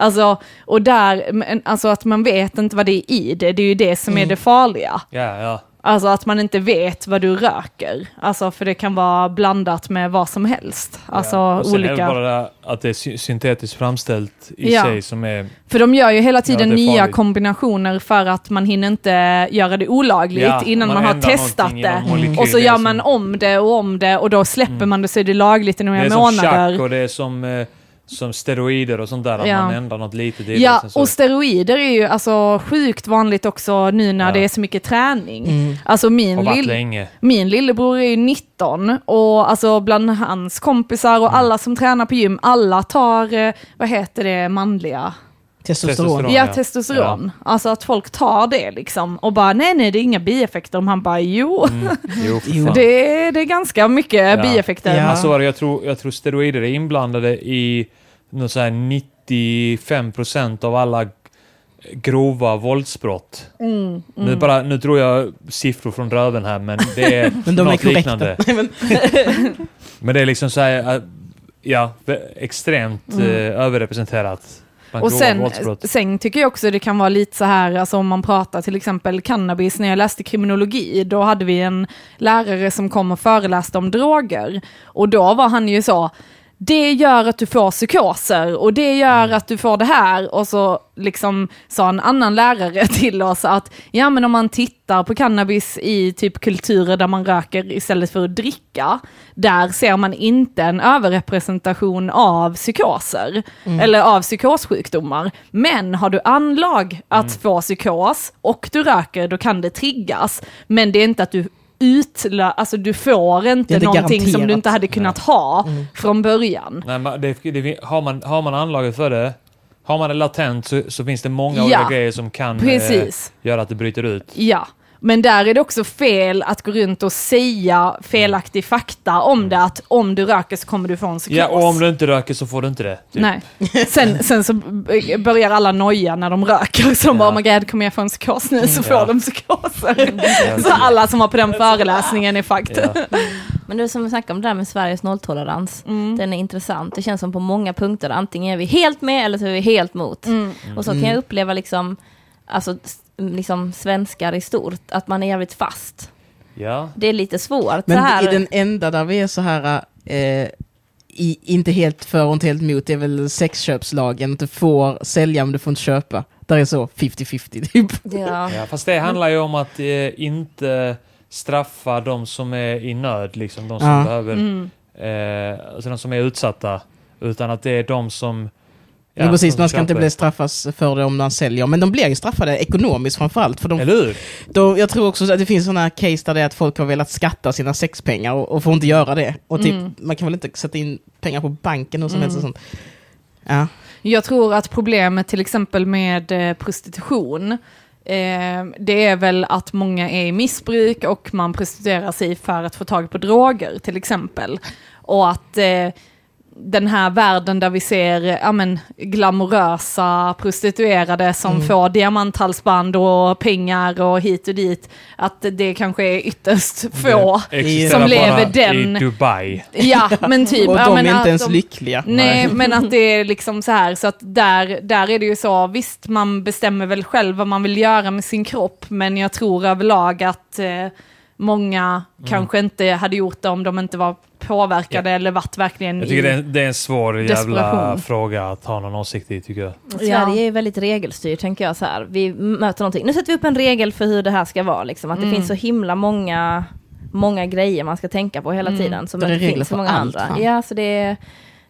Alltså, och där, alltså att man vet inte vad det är i det, det är ju det som är Mm. det farliga. Ja, ja. Alltså att man inte vet vad du röker. Alltså för det kan vara blandat med vad som helst. Alltså ja. Och sen är det olika... bara det här att det är sy- syntetiskt framställt i Ja. sig som är... För de gör ju hela tiden Ja, det är nya kombinationer för att man hinner inte göra det olagligt Ja, innan man man, har testat det. molekyl, Och så det är gör som- man om det och om det och då släpper Mm. man det så är det lagligt i Det några är som månader. chack och det är som, eh, som steroider och sånt där. Att Ja. man ändrar något litet. Ja, sen så- och steroider är ju alltså sjukt vanligt också nu när Ja. det är så mycket träning. Mm. Alltså min, lill, länge. min lillebror är ju 19 och alltså bland hans kompisar Mm. och alla som tränar på gym, alla tar, eh, vad heter det, manliga? Testosteron. Testosteron. Ja, ja. testosteron. Alltså att folk tar det liksom och bara nej, nej, det är inga bieffekter. Och han bara jo, Mm. Jo, (laughs) det, är, det är ganska mycket Ja. bieffekter. Ja. Alltså, jag, tror, jag tror steroider är inblandade i något så här 95% av alla grova våldsbrott. Mm, Nu, mm. bara, nu tror jag siffror från röven här, men det är (laughs) Men de är något korrekta. liknande. (laughs) Men, det är liksom så här, ja, extremt Mm. eh, överrepresenterat Och sen, sen tycker jag också det kan vara lite så här, alltså om man pratar till exempel cannabis, när jag läste kriminologi, då hade vi en lärare som kom och föreläste om droger. Och då var han ju så, det gör att du får psykoser och det gör Mm. att du får det här. Och så liksom sa en annan lärare (laughs) till oss att ja men om man tittar på cannabis i typ kulturer där man röker istället för att dricka, där ser man inte en överrepresentation av psykoser eller av psykossjukdomar. Men har du anlag att få psykos och du röker, då kan det triggas. Men det är inte att du utlö, alltså du får inte någonting som du garanterat. inte hade kunnat ha från början. Nej, men det, det, har, man, har man anlaget för det, har man det latent så, så finns det många Ja. olika grejer som kan eh, göra att det bryter ut. Ja, men där är det också fel att gå runt och säga felaktig fakta om det, att om du röker så kommer du få en psykos. Ja, och om du inte röker så får du inte det. typ. Nej. Sen, (laughs) sen så börjar alla noja när de röker, så de Ja. bara, oh my god, kommer jag få en psykos nu så får Ja. de psykoser. (laughs) Så alla som var på den föreläsningen är fucked. Ja. Men det är som vi snackade om det där med Sveriges nolltolerans. Mm. Den är intressant. Det känns som på många punkter, antingen är vi helt med eller så är vi helt mot. Mm. Och så kan jag uppleva liksom, alltså, liksom svenskar i stort, att man är jävligt fast. ja. Det är lite svårt. så men här, i den enda där vi är så här, eh, i, inte helt för och inte helt mot, det är väl sexköpslagen. Du får sälja men du får inte köpa. Där är så 50-50 typ. ja. (laughs) ja, fast det handlar ju om att eh, inte straffa de som är i nöd, liksom de som Ja. behöver, Mm. eh, alltså de som är utsatta, utan att det är de som Ja, precis, som man ska inte bli straffas för det om man säljer. Men de blir ju straffade ekonomiskt framförallt. För de, Eller hur? de, jag tror också att det finns sådana case där det är att folk har velat skatta sina sexpengar och, och får inte göra det. Och typ, Mm. man kan väl inte sätta in pengar på banken och som helst och sånt. Ja. Jag tror att problemet till exempel med eh, prostitution, eh, det är väl att många är i missbruk och man prostituerar sig för att få tag på droger till exempel. Och att eh, den här världen där vi ser ja, men, glamorösa prostituerade som Mm. får diamanthalsband och pengar och hit och dit, att det kanske är ytterst få. Det som lever bara den- i Dubai. Ja, men typ. (laughs) Och ja, de men är inte ens de- lyckliga. Nej, (laughs) men att det är (laughs) liksom så här, så att där, där är det ju så, visst man bestämmer väl själv vad man vill göra med sin kropp, men jag tror överlag att eh, många kanske inte hade gjort det om de inte var påverkade eller varit verkligen Jag tycker det är, en, det är en svår jävla Desperation. fråga att ha någon åsikt i, tycker jag. Sverige är väldigt regelstyrt, tänker jag så här. Vi möter någonting. Nu sätter vi upp en regel för hur det här ska vara, liksom. Att det Mm. finns så himla många, många grejer man ska tänka på hela Mm. tiden. Som Det är regler finns så för många allt, andra. fan. Ja, så det är,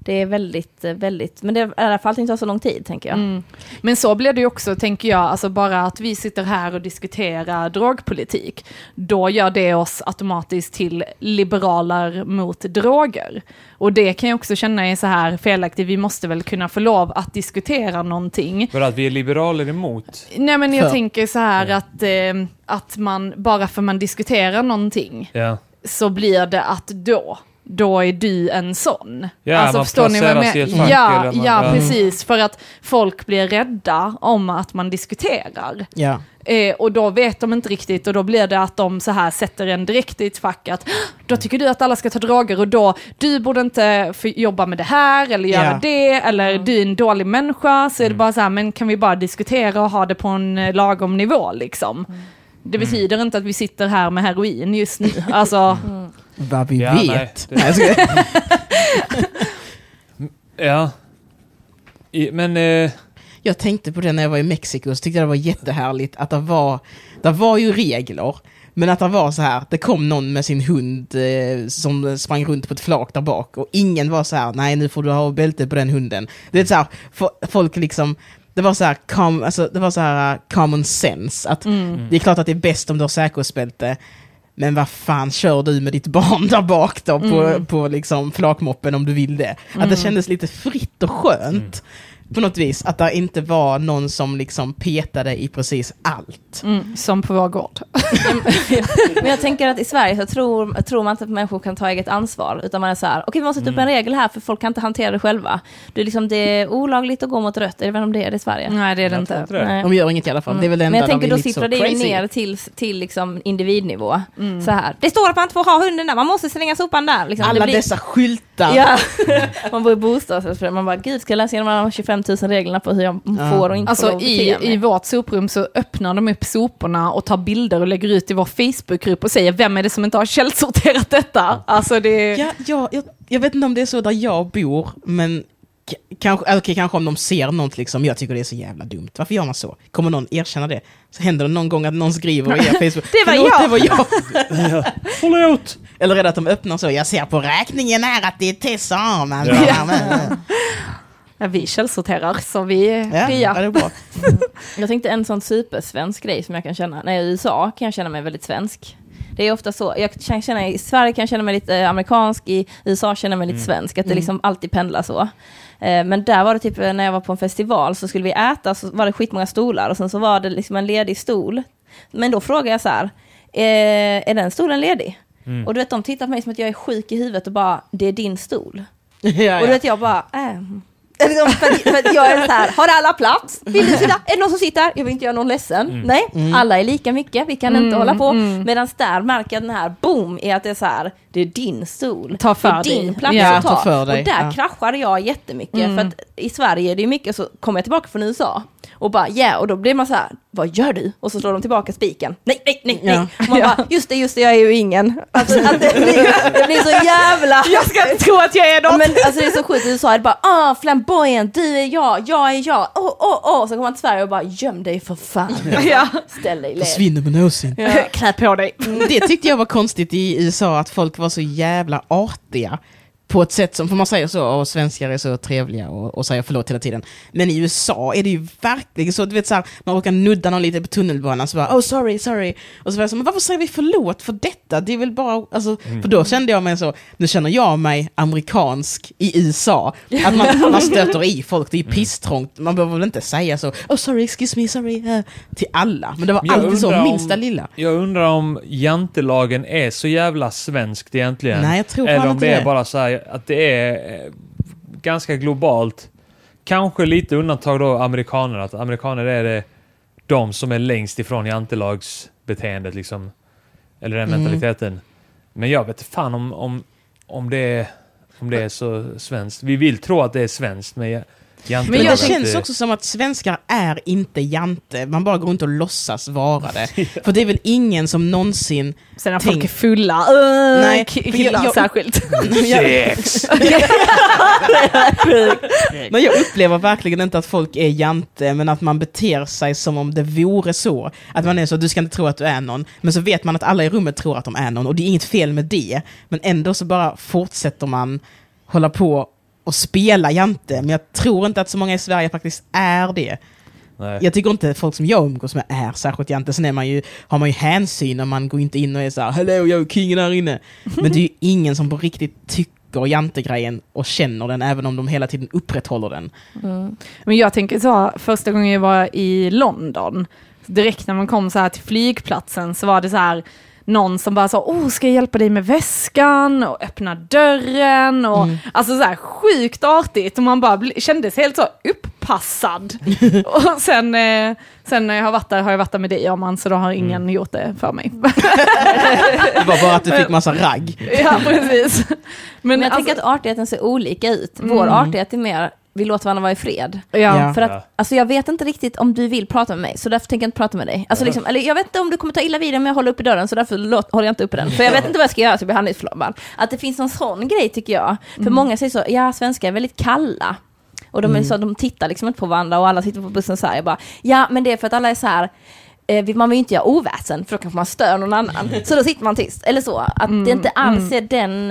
det är väldigt, eh, väldigt, men det är i alla fall inte så lång tid, tänker jag. Mm. Men så blir det ju också, tänker jag, alltså bara att vi sitter här och diskuterar drogpolitik, då gör det oss automatiskt till liberaler mot droger. Och det kan jag också känna är så här felaktigt, vi måste väl kunna få lov att diskutera någonting. För att vi är liberaler emot. Nej men jag För- tänker så här att, eh, att man, bara för man diskuterar någonting, Ja. så blir det att då, då är du en sån. Ja, man placeras i ett fack Ja, eller man- ja, ja. precis. För att folk blir rädda om att man diskuterar. Ja. Eh, och då vet de inte riktigt och då blir det att de så här sätter en direkt i ett fack att då tycker du att alla ska ta droger och då du borde inte jobba med det här eller göra Ja. det eller du är en dålig människa så är det bara så här men kan vi bara diskutera och ha det på en eh, lagom nivå liksom. Det betyder inte att vi sitter här med heroin just nu. (laughs) Alltså, Vad vi Ja, nej, vet. det- Nej, skojar. (laughs) Ja. I, men... Eh, Jag tänkte på det när jag var i Mexiko, så tyckte jag det var jättehärligt att det var, det var ju regler, men att det var så här, det kom någon med sin hund eh, som sprang runt på ett flak där bak och ingen var så här, nej nu får du ha bälte på den hunden. Det är så här, fo- folk liksom, det var så här, com, alltså, det var så här uh, common sense, att det är klart att det är bäst om du har säkerhetsbälte, men vad fan kör du med ditt barn där bak då på, på liksom flakmoppen om du vill det? Att det kändes lite fritt och skönt. På något vis, att det inte var någon som liksom petade i precis allt. mm, som på vår gård. (laughs) Men jag tänker att i Sverige så tror, tror man inte att människor kan ta eget ansvar, utan man är så här, okej vi måste sätta upp en regel här för folk kan inte hantera det själva. Det är, liksom, det är olagligt att gå mot rött, är det om det är det i Sverige? Nej det är det jag inte. det. De gör inget i alla fall. Det är väl det enda Men jag tänker då sipprar det ju ner till, till liksom individnivå. Så här, det står att man inte får ha hunden där, man måste slänga sopan där. Liksom. Alla blir- dessa skyltar. Ja, (laughs) man bor i bostadsrättsförening, man bara gud ska jag läsa igenom alla de 25 000 reglerna på hur jag Ja. får och inte får Alltså lov att i, bete mig. i vårt soprum så öppnar de upp soporna och tar bilder och lägger ut i vår Facebookgrupp och säger vem är det som inte har källsorterat detta? Alltså det... Ja, ja, jag, jag vet inte om det är så där jag bor, men kanske, okej, kanske om de ser något liksom, jag tycker det är så jävla dumt. Varför gör man så? Kommer någon erkänna det? Så händer det någon gång att någon skriver i (laughs) er Facebook, Det var "Förlåt, jag." det var jag. (laughs) Förlåt! Eller är det att de öppnar så, jag ser på räkningen här att det är Tessa Arman. Ja. (laughs) Ja. Ja, vi källsorterar så vi är Ja, fria. ja, det är bra. (laughs) Jag tänkte en sån supersvensk grej som jag kan känna, när jag är i USA kan jag känna mig väldigt svensk. Det är ofta så, jag kan känna, i Sverige kan jag känna mig lite amerikansk, i USA känner jag mig lite svensk, att det liksom alltid pendlar så. Eh, Men där var det typ när jag var på en festival så skulle vi äta, så var det skitmånga stolar och sen så var det liksom en ledig stol. Men då frågade jag så här, eh, är den stolen ledig? Och du vet, de tittar på mig som att jag är sjuk i huvudet och bara, det är din stol. (laughs) Ja, Och du ja. vet jag bara, ähm. Liksom, för, att- för att jag är så här, har alla plats? Vill du sitta? Är det någon som sitter? Jag vill inte göra någon ledsen. Nej, alla är lika mycket, vi kan inte hålla på. Medan där märker jag den här boom i att det är så här, det är din stol. Ta för det är din dig. plats Ja, att ta. ta för dig. Och där Ja. kraschade jag jättemycket. För att i Sverige är det ju mycket, så kommer jag tillbaka från USA och bara ja, och då blir man så här, vad gör du? Och så slår de tillbaka spiken. Nej, nej, nej, nej. Ja. Och man bara, just det, just det, jag är ju ingen. Alltså, att det, blir, det blir så jävla... Jag ska inte tro att jag är Ja, något! men alltså det är så sjukt i USA, det är bara ah flamboyant, du är jag, jag är jag, åh åh åh, så kommer man till Sverige och bara göm dig för fan. (laughs) Ja. Ställ dig i led. Försvinner med någonsin. Klä på dig. Det tyckte jag var konstigt i USA, att folk var så jävla artiga på ett sätt som, för man säger så, och svenskar är så trevliga och, och säger förlåt hela tiden. Men i USA är det ju verkligen så, du vet så här, man råkar nudda någon lite på tunnelbanan så bara oh sorry, sorry. Och så var jag så, men varför säger vi förlåt för detta? Det är väl bara, alltså, för då kände jag mig så, nu känner jag mig amerikansk i USA. Att man, man stöter i folk, det är pisstrångt, man behöver väl inte säga så, oh sorry, excuse me, sorry, eh, till alla. Men det var alltid så, undrar minsta om- lilla. Jag undrar om jantelagen är så jävla svenskt egentligen. Nej, jag tror Eller om det är det. bara så här att det är eh, ganska globalt. Kanske lite undantag då amerikaner, att amerikaner är det de som är längst ifrån jantelagsbeteendet liksom. Eller den Mm. mentaliteten. Men jag vet fan om, om, om, det är, om det är så svenskt. Vi vill tro att det är svenskt, men jantelagen... Men jag det känns också som att svenskar är inte jante, man bara går runt och låtsas vara det. (laughs) För det är väl ingen som någonsin... Sen när Tänk- folk är fulla, uh, Nej, killar jag- (laughs) jag- särskilt. Sex! (laughs) Men jag upplever verkligen inte att folk är jante, men att man beter sig som om det vore så. Att man är så, du ska inte tro att du är någon. Men så vet man att alla i rummet tror att de är någon, och det är inget fel med det. Men ändå så bara fortsätter man hålla på och spela jante. Men jag tror inte att så många i Sverige faktiskt är det. Nej. Jag tycker inte folk som jag umgås med är särskilt jante. Sen är man ju, har man ju hänsyn och man går inte in och är så här, Hallå, jag är kingen här inne. (laughs) Men det är ju ingen som på riktigt tycker jantegrejen och känner den, även om de hela tiden upprätthåller den. Men jag tänker så, första gången jag var i London, direkt när man kom så här till flygplatsen så var det så här någon som bara sa, oh ska jag hjälpa dig med väskan och öppna dörren och alltså så här sjukt artigt och man bara kändes helt så uppassad. (laughs) och sen, eh, sen när jag har varit där har jag varit där med dig Arman så då har ingen gjort det för mig. Det var bara att du fick (laughs) massa ragg. ja precis. Men, Men jag alltså, tänker att artigheten ser olika ut. Vår artighet är mer, vi låter varandra vara i fred. ja. För att, Ja. alltså jag vet inte riktigt om du vill prata med mig, så därför tänker jag inte prata med dig. Alltså liksom, eller jag vet inte om du kommer ta illa vid dig om jag håller uppe dörren, så därför låt, håller jag inte uppe den. För jag vet inte vad jag ska göra så jag blir handlingsförlamad. Att det finns någon sån grej tycker jag. För många säger så, ja svenskar är väldigt kalla. Och de, är så, de tittar liksom inte på varandra och alla sitter på bussen så här, jag bara, ja men det är för att alla är så här, eh, vi- man vill ju inte göra oväsen för då kanske man stör någon annan. (laughs) Så då sitter man tyst. Eller så, att det inte alls är den...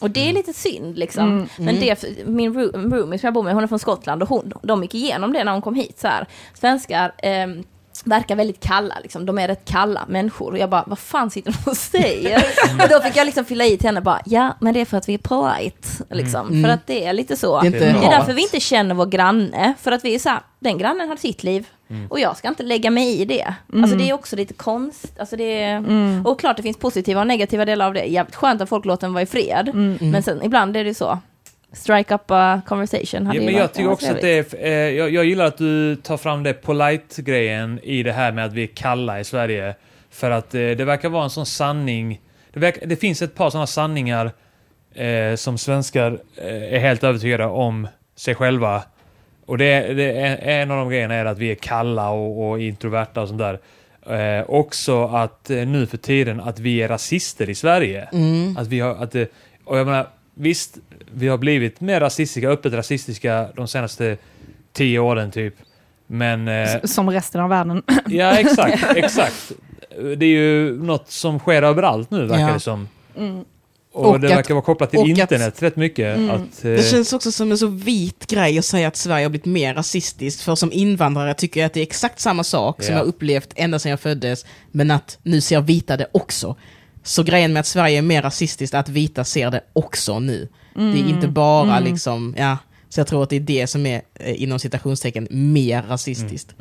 eh, Och det är lite synd liksom. Men det, min roo- roomie som jag bor med, hon är från Skottland och hon, de gick igenom det när hon kom hit. Så här. Svenskar ehm, verkar väldigt kalla, liksom. de är rätt kalla människor. Och jag bara, vad fan sitter de och säger? (laughs) och då fick jag liksom fylla i till henne bara, ja men det är för att vi är polite. Liksom. För att det är lite så. Det är Det är därför vi inte känner vår granne, för att vi är så här, den grannen har sitt liv. Och jag ska inte lägga mig i det. Alltså det är också lite konst. Alltså det är, Och klart det finns positiva och negativa delar av det. Jävligt skönt att folk låter en vara i fred. Men sen ibland är det så. Strike up a conversation. hade Ja, men jag tycker också att det är, eh, jag, jag gillar att du tar fram det polite-grejen i det här med att vi är kalla i Sverige. För att eh, det verkar vara en sån sanning. Det, verkar, det finns ett par sådana sanningar eh, som svenskar eh, är helt övertygade om sig själva. Och det, det är, en av de grejerna är att vi är kalla och, och introverta och sånt där. Eh, också att eh, nu för tiden att vi är rasister i Sverige. Att vi har, att, det- och jag menar, visst, vi har blivit mer rasistiska, öppet rasistiska de senaste tio åren typ. Men... Eh, Som resten av världen. (clears throat) ja, exakt, exakt. Det är ju något som sker överallt nu, verkar Ja. det som. Mm. Och, Och det att- verkar vara kopplat till och att- internet rätt mycket. Mm. Att, eh, Det känns också som en så vit grej att säga att Sverige har blivit mer rasistiskt, för som invandrare tycker jag att det är exakt samma sak som Ja. jag upplevt ända sedan jag föddes, men att nu ser vita det också. Så grejen med att Sverige är mer rasistiskt är att vita ser det också nu. Det är inte bara liksom, ja, så jag tror att det är det som är, eh, inom citationstecken, mer rasistiskt.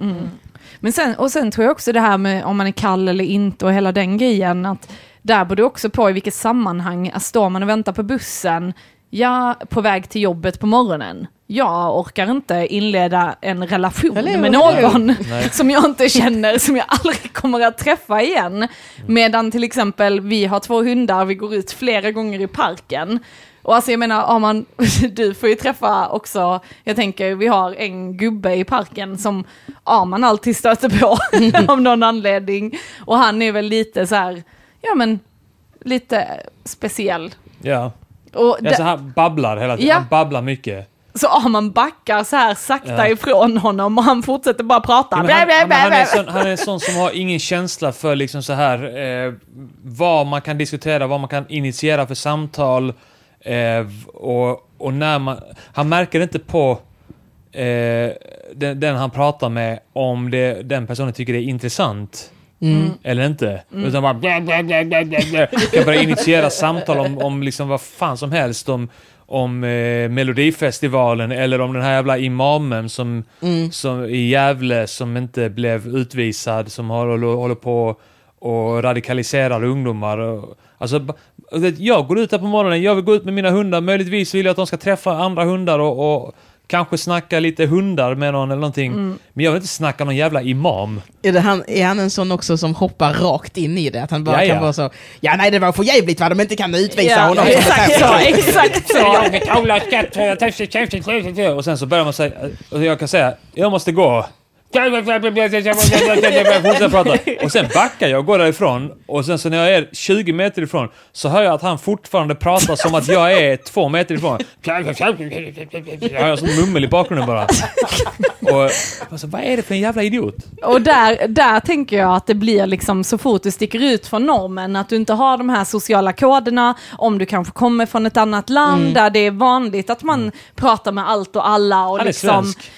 Men sen, och sen tror jag också det här med om man är kall eller inte och hela den grejen, att där beror det också på i vilket sammanhang, att står man och väntar på bussen, ja, på väg till jobbet på morgonen, jag orkar inte inleda en relation Eller med någon (laughs) som jag inte känner, som jag aldrig kommer att träffa igen. Medan till exempel vi har två hundar, vi går ut flera gånger i parken. Och alltså jag menar, har man, (laughs) du får ju träffa också, jag tänker vi har en gubbe i parken som Arman alltid stöter på (laughs) av någon anledning. Och han är väl lite så här, ja men lite speciell. ja. Och Alltså, där- han babblar hela tiden. Ja. Han babblar mycket. så Arman backar så här sakta Ja. ifrån honom och han fortsätter bara prata. Ja, han, ja, han, blä, är sån, han är sån som har ingen känsla för liksom så här eh, vad man kan diskutera, vad man kan initiera för samtal. Eh, och, och när man... Han märker inte på eh, den, den han pratar med om det, den personen tycker det är intressant. Mm. Eller inte. Utan bara blä, blä, blä, blä, blä, blä. Kan börja initiera samtal om, om liksom vad fan som helst. Om, om eh, Melodifestivalen eller om den här jävla imamen som, Mm. som i Gävle som inte blev utvisad, som håller, håller på och radikaliserar ungdomar. Alltså, jag går ut där på morgonen, jag vill gå ut med mina hundar, möjligtvis vill jag att de ska träffa andra hundar och, och kanske snacka lite hundar med någon eller någonting. Men jag vill inte snacka någon jävla imam. Är, det han, är han en sån också som hoppar rakt in i det? Att han bara Ja, ja. kan vara så, ja nej det var för jävligt vad de inte kan utvisa Ja, honom. exakt så, exakt så. Och sen så börjar man säga, och jag kan säga, jag måste gå. Fortsätter prata. Och sen backar jag och går därifrån. Och sen så när jag är 20 meter ifrån så hör jag att han fortfarande pratar som att jag är två meter ifrån. Jag hör sån mummel i bakgrunden bara. Och alltså, vad är det för en jävla idiot? Och där, där tänker jag att det blir liksom så fort du sticker ut från normen, att du inte har de här sociala koderna, om du kanske kommer från ett annat land där det är vanligt att man pratar med allt och alla. Och Han är liksom, svensk.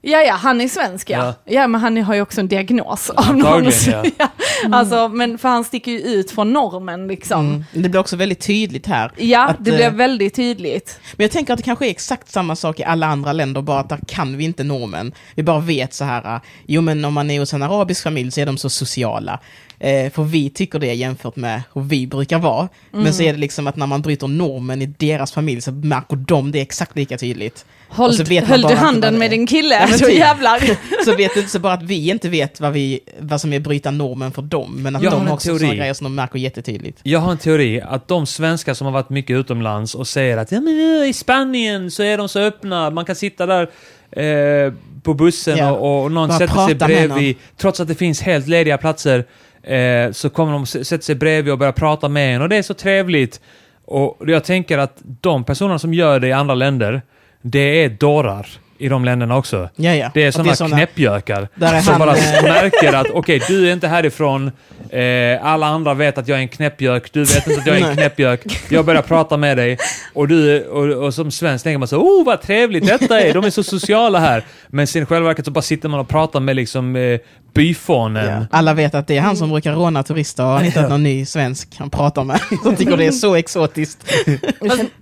Ja, ja, han är svensk ja. Ja. Ja, men han har ju också en diagnos av någon. Ja. (laughs) ja. Alltså, men för han sticker ju ut från normen liksom. Mm. Det blir också väldigt tydligt här. Ja, Att, det eh, blev väldigt tydligt. Men jag tänker att det kanske är exakt samma sak i alla andra länder, bara att där kan vi inte normen. Vi bara vet så här, äh, jo men om man är hos en arabisk familj så är de så sociala. Eh, för vi tycker det jämfört med hur vi brukar vara. Men så är det liksom att när man bryter normen i deras familj så märker de det exakt lika tydligt. Håll, så vet höll du handen med din kille? (laughs) Ja, så typ. jävlar. (laughs) Så vet det inte så bara att vi inte vet vad, vi, vad som är bryta normen för dem, men att Jag har de har också sådana grejer som de märker jättetydligt. Jag har en teori att de svenskar som har varit mycket utomlands och säger att ja, men i Spanien så är de så öppna, man kan sitta där eh, på bussen Ja. och, och någon Bara sätter sig bredvid, trots att det finns helt lediga platser, eh, så kommer de sätta sig bredvid och börja prata med en och det är så trevligt. Och jag tänker att de personerna som gör det i andra länder, det är dårar i de länderna också. Ja, ja. Det är sådana såna- knäppjökar som bara eh, märker att okej, du är inte härifrån. Eh, alla andra vet att jag är en knäppjök. Du vet inte att jag är en knäppjök. Jag börjar prata med dig och, du, och, och som svensk tänker man så oh vad trevligt detta är. De är så sociala här. Men sen i själva verket så bara sitter man och pratar med liksom eh, byfånen. Ja. Alla vet att det är han som brukar råna turister och har hittat någon ny svensk han pratar med. (laughs) Som tycker det är så exotiskt.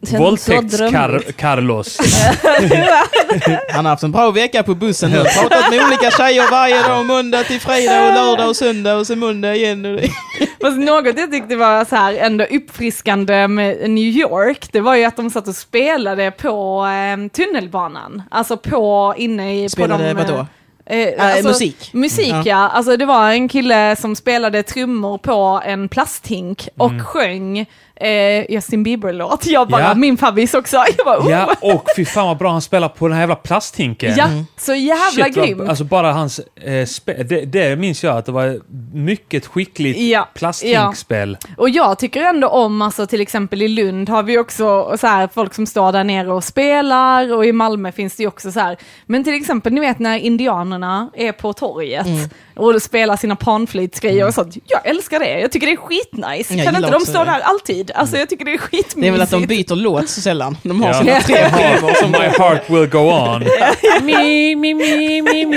Våldtäkts-Carlos. (laughs) Han har haft en bra vecka på bussen nu. Pratat med olika tjejer varje dag, måndag till fredag och lördag och söndag och så måndag igen. (laughs) Fast något jag tyckte var så här ändå uppfriskande med New York, det var ju att de satt och spelade på eh, tunnelbanan. Alltså på, inne i... Spelade på de, vadå? Eh, Äh, alltså, musik. Musik Mm, ja. Alltså det var en kille som spelade trummor på en plasthink och Mm. sjöng eh, Justin Bieber-låt. Jag bara, Ja. min favvis också. Jag bara, oh. Ja, och fy fan vad bra han spelar på den här jävla plasthinken. ja, så jävla Shit, vad- grym. Alltså bara hans eh, spe- det, det minns jag att det var mycket skickligt Ja, plasthinkspel. Och jag tycker ändå om, alltså till exempel i Lund har vi också så här, folk som står där nere och spelar och i Malmö finns det ju också så här. Men till exempel, ni vet när indianerna är på torget Mm och spela sina panflöjtsgrejer mm. och sånt. Jag älskar det, jag tycker det är skitnice. Jag kan inte de stå där alltid? Alltså jag tycker det är skitmysigt. Det är väl att de byter låt så sällan. De har ja. sina tre skivor. (laughs) som My heart will go on. (laughs) mi, mi, mi, mi, mi, mi,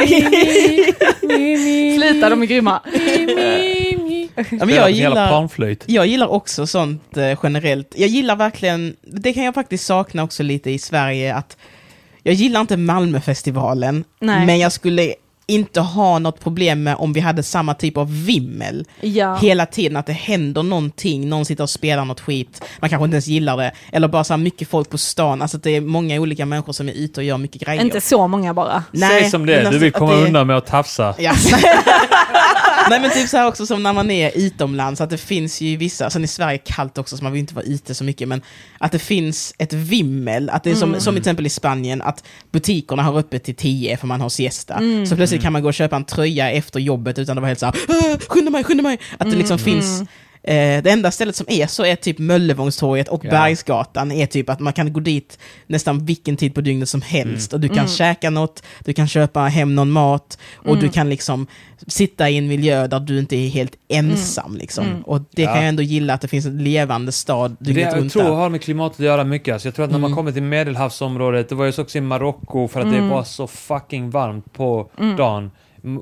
mi, mi. Sluta, de är grymma. Mi, mi, mi. (laughs) Ja, men jag, gillar, jag gillar också sånt eh, generellt. Jag gillar verkligen, det kan jag faktiskt sakna också lite i Sverige, att jag gillar inte Malmöfestivalen, Nej. men jag skulle inte ha något problem med om vi hade samma typ av vimmel Ja. hela tiden, att det händer någonting, någon sitter och spelar något skit, man kanske inte ens gillar det, eller bara så här mycket folk på stan, alltså att det är många olika människor som är ute och gör mycket grejer. Inte så många bara. Säg som det du alltså vill att komma det- undan med att tafsa. Ja. (laughs) (laughs) Nej men typ så här också som när man är utomlands, att det finns ju vissa, sen i Sverige är kallt också så man vill inte vara ute så mycket, men att det finns ett vimmel, att det är som, som till exempel i Spanien, att butikerna har öppet till 10 för man har siesta. Så plötsligt kan man gå och köpa en tröja efter jobbet utan att vara helt såhär, skynda mig, skynda mig! Att det liksom finns Eh, det enda stället som är så är typ Möllevångstorget och Ja. Bergsgatan är typ att man kan gå dit nästan vilken tid på dygnet som helst och du kan Mm. käka något, du kan köpa hem någon mat och Mm. du kan liksom sitta i en miljö där du inte är helt ensam liksom. Mm. Och det Ja. kan jag ändå gilla att det finns en levande stad Det dygnet jag runt tror där. har med klimatet att göra mycket. Alltså jag tror att när man Mm. kommer till medelhavsområdet, det var ju så också i Marocko för att Mm. det var så fucking varmt på Mm. dagen.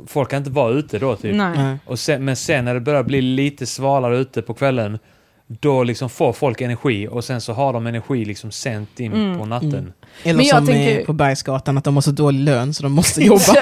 Folk kan inte vara ute då typ. Nej. Nej. Och sen, men sen när det börjar bli lite svalare ute på kvällen, då liksom får folk energi och sen så har de energi liksom sent in Mm. på natten. Mm. Eller Men jag som tänker- på Bergsgatan, att de har så dålig lön så de måste (laughs) jobba,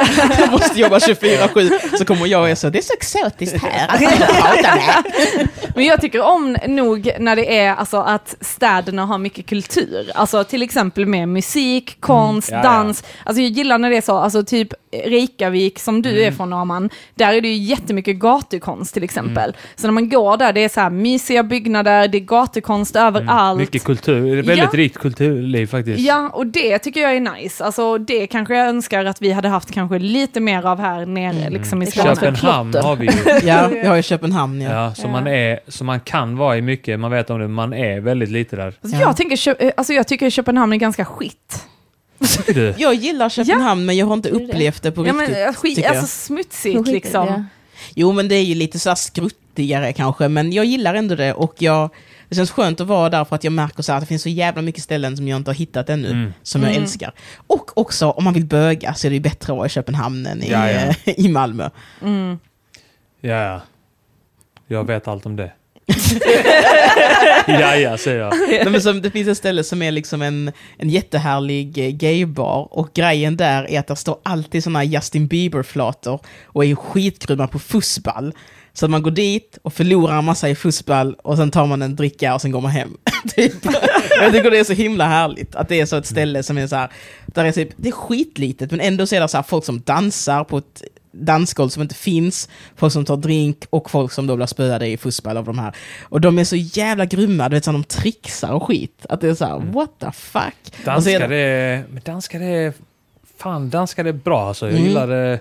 de måste jobba 24-7. Så kommer jag och är så, det är så exotiskt här. att jag pratar med." (laughs) Men jag tycker om nog när det är alltså att städerna har mycket kultur. Alltså till exempel med musik, konst, Mm. Ja, ja. dans. Alltså jag gillar när det är så, alltså typ Reykjavik som du Mm. är från Norman, där är det ju jättemycket gatukonst till exempel. Mm. Så när man går där, det är så här mysiga byggnader, det är gatukonst överallt. Mycket kultur, det är väldigt Ja. rikt kulturliv faktiskt. Ja, och det tycker jag är nice. Alltså det kanske jag önskar att vi hade haft kanske lite mer av här nere Mm. liksom i Skåne. så Köpenhamn har vi ju. (laughs) Ja, vi har ju Köpenhamn ja. Ja, så Ja. man är, så man kan vara i mycket, man vet om det, man är väldigt lite där. Alltså, Ja. jag, tänker, eh, alltså jag tycker Köpenhamn är ganska skit. (laughs) Jag gillar Köpenhamn men jag har inte upplevt det på Ja, riktigt. men, eh, skit, alltså smutsigt liksom. Ja. Jo men det är ju lite så här skruttigare kanske, men jag gillar ändå det och jag, det känns skönt att vara där för att jag märker så här att det finns så jävla mycket ställen som jag inte har hittat ännu, Mm. som jag Mm. älskar. Och också om man vill böga så är det ju bättre att vara i Köpenhamn än i, Ja, ja. (laughs) i Malmö. Mm. Ja, ja. Jag vet allt om det. (laughs) ja, ja, säger jag. (laughs) Nej, men som, det finns ett ställe som är liksom en, en jättehärlig eh, gaybar och grejen där är att det står alltid såna här Justin Bieber-flator och är skitgrymma på fussball. Så att man går dit och förlorar en massa i fussball och sen tar man en dricka och sen går man hem. (laughs) typ. Jag tycker det är så himla härligt att det är så ett ställe som är så här, där är typ, det är skitlitet men ändå så är det så här folk som dansar på ett dansgolv som inte finns, folk som tar drink och folk som då blir spöade i fussball av de här. Och de är så jävla grymma, du vet så de trixar och skit. Att det är så här, what the fuck? Är Danskar är... Men danskar är... Fan, danskar är bra alltså. Jag Mm. gillar det.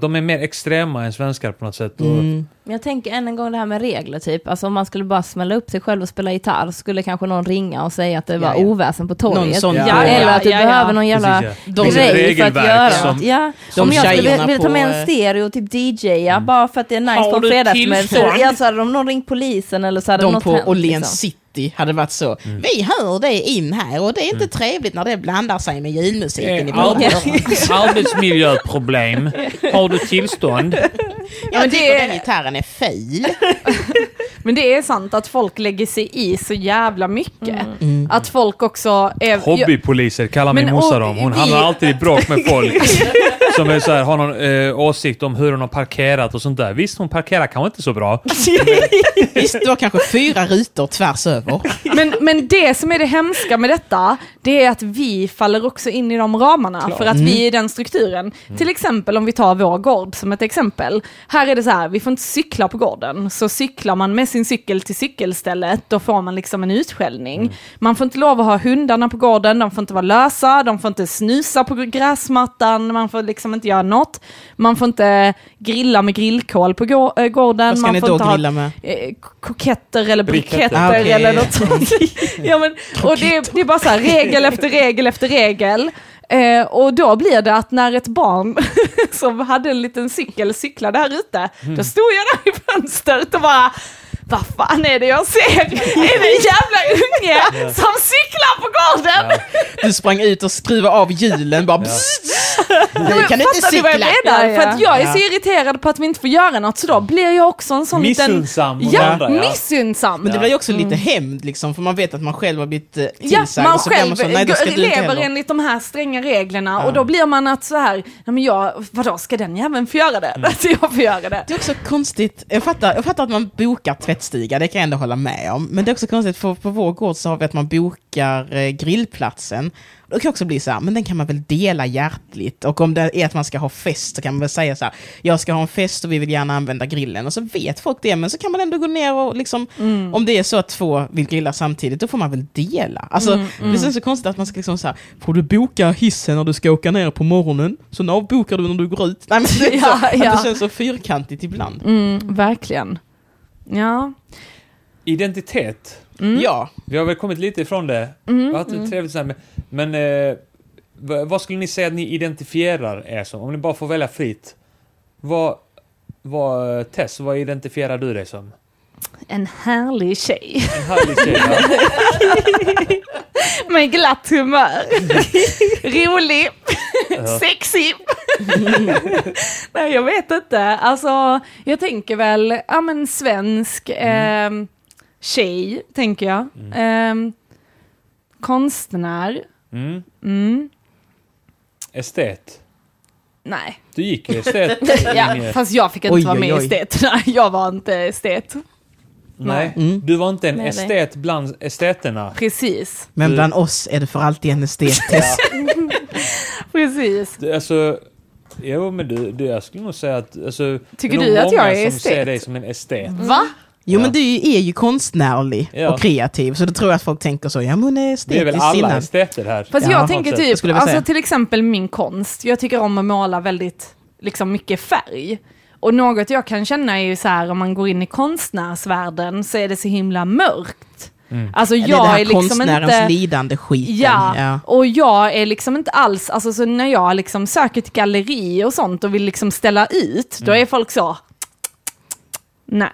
De är mer extrema än svenskar på något sätt. Mm. Men jag tänker än en gång det här med regler typ. Alltså om man skulle bara smälla upp sig själv och spela gitarr så skulle kanske någon ringa och säga att det var Ja, ja. oväsen på torget. Någon sån- Ja, Eller att du ja, ja. behöver någon jävla Precis. De grej för att göra som- något. Ja. De Om jag skulle vilja ta med på, en eh, stereo och typ DJa bara för att det är nice på en fredagsmiddag. Så, tillstånd? ja, så hade de nog ringt polisen eller så hade De något på hänt, Åhléns liksom. City hade varit så. Mm. Vi hör det in här och det är inte trevligt när det blandar sig med julmusiken i våra Arbets- (laughs) Arbetsmiljöproblem. Har du tillstånd? Jag men det tycker är- den gitarren är ful. (laughs) Men det är sant att folk lägger sig i så jävla mycket. Mm. Att folk också är... Hobbypoliser kallar min morsa dem. Hon vi- hamnar alltid i bråk med folk. (laughs) som är så här, har någon eh, åsikt om hur hon har parkerat och sånt där. Visst, hon parkerar kanske inte så bra. (laughs) Visst, du har kanske fyra rutor tvärs över. Men, men det som är det hemska med detta, det är att vi faller också in i de ramarna. Klart. För att vi är i den strukturen. Till exempel om vi tar vår gård som ett exempel. Här är det så här, vi får inte cykla på gården. Så cyklar man med sin cykel till cykelstället, då får man liksom en utskällning. Man får inte lov att ha hundarna på gården, de får inte vara lösa, de får inte snusa på gräsmattan, man får liksom inte göra något. Man får inte grilla med grillkol på äh, gården. Vad ska man ni får då inte ha grilla med? eh, koketter eller Briketter. Ah, okej. eller något sånt. (laughs) ja, men, och det, är- det är bara så här, regel efter regel efter regel. Eh, och då blir det att när ett barn (laughs) som hade en liten cykel cyklade här ute, då stod jag där i fönstret och bara vad fan är det jag ser? Är det en jävla unge som cyklar på gården? Du sprang ut och skruvade av hjulen bara Men kan du inte fattar ni vad jag cykla. menar? Ja, ja. För att jag är så Ja. irriterad på att vi inte får göra något, så då blir jag också en sån liten... Missunnsam mot Ja, andra, ja. missunnsam. Men det blir ju också lite hämnd liksom, för man vet att man själv har blivit eh, Ja, tillsagd. man och så blir själv så, du inte lever enligt de här stränga reglerna Ja. och då blir man att så här, nej men jag, vadå ska den jäveln få göra det? (laughs) Att jag får göra det? Det är också konstigt, jag fattar, jag fattar att man bokar tvättstuga, det kan jag ändå hålla med om. Men det är också konstigt, för på vår gård så har vi att man bokar eh, grillplatsen. Då kan också bli så här, men den kan man väl dela hjärtligt. Och om det är att man ska ha fest så kan man väl säga så här, jag ska ha en fest och vi vill gärna använda grillen. Och så vet folk det, men så kan man ändå gå ner och liksom, Mm. om det är så att två vill grilla samtidigt, då får man väl dela. Alltså, Mm, det känns så konstigt att man ska liksom så här, får du boka hissen när du ska åka ner på morgonen, sen avbokar du när du går ut. Nej, men det, är så, (laughs) Ja, ja. det känns så fyrkantigt ibland. Mm, verkligen. Ja. identitet. Mm. Ja. Vi har väl kommit lite ifrån det. Mm. Det trevligt så här men eh, vad skulle ni säga att ni identifierar er som? Om ni bara får välja fritt. Vad, vad, Tess, vad identifierar du dig som? En härlig tjej. En härlig tjej, va? (laughs) Med glatt humör. (laughs) Rolig. Ja. Sexig. (laughs) Nej, jag vet inte. Alltså, jag tänker väl, ja men svensk eh, tjej, tänker jag. Eh, konstnär. Mm. Mm. Estet. Nej. Du gick ju estet. Ja, fast jag fick inte Oj, vara oj, med i oj. esteterna. Jag var inte estet. Nej, Mm. du var inte en Nej, nej. estet bland esteterna. Precis. Men Du- bland oss är det för alltid en estet-test. (laughs) Precis. Du, Alltså, jo men du, du, jag skulle nog säga att... Alltså, Tycker du att jag är som ser estet? dig som en estet. Va? Jo Ja. men du är ju konstnärlig Ja. och kreativ, så då tror jag att folk tänker så, ja men hon är Det är väl alla sinnad. esteter här. Fast Ja, jag tänker typ, alltså till exempel min konst. Jag tycker om att måla väldigt, liksom mycket färg. Och något jag kan känna är ju så här, om man går in i konstnärsvärlden så är det så himla mörkt. Mm. Alltså Ja, det är det jag här är liksom konstnärens inte... lidande skiten. Ja, ja. och jag är liksom inte alls, alltså så när jag liksom söker till galleri och sånt och vill liksom ställa ut, då Mm. är folk så, nej.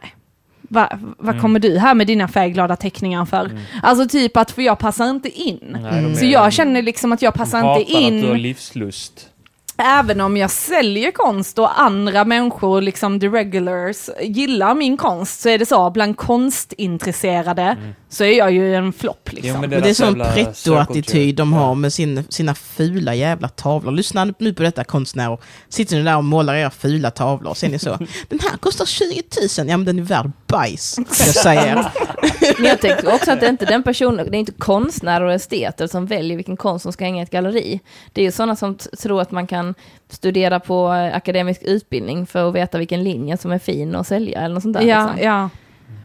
Va, vad Mm. kommer du här med dina färgglada teckningar för? Mm. Alltså typ att, för jag passar inte in. Nej, Så jag känner liksom att jag passar inte in. att du har livslust. Även om jag säljer konst och andra människor, liksom the regulars, gillar min konst så är det så, bland konstintresserade så är jag ju en flopp liksom. Jo, det är sån pretto-attityd de har med sin, sina fula jävla tavlor. Lyssna nu på detta konstnärer. Sitter ni där och målar era fula tavlor och sen är ni så, (laughs) den här kostar 20 000, ja men den är värd bajs. Jag säger. (laughs) Men jag tänker också att det är inte den personen, det är inte konstnärer och esteter som väljer vilken konst som ska hänga i ett galleri. Det är ju sådana som tror att man kan studera på akademisk utbildning för att veta vilken linje som är fin att sälja eller något sånt där. ja, liksom. ja.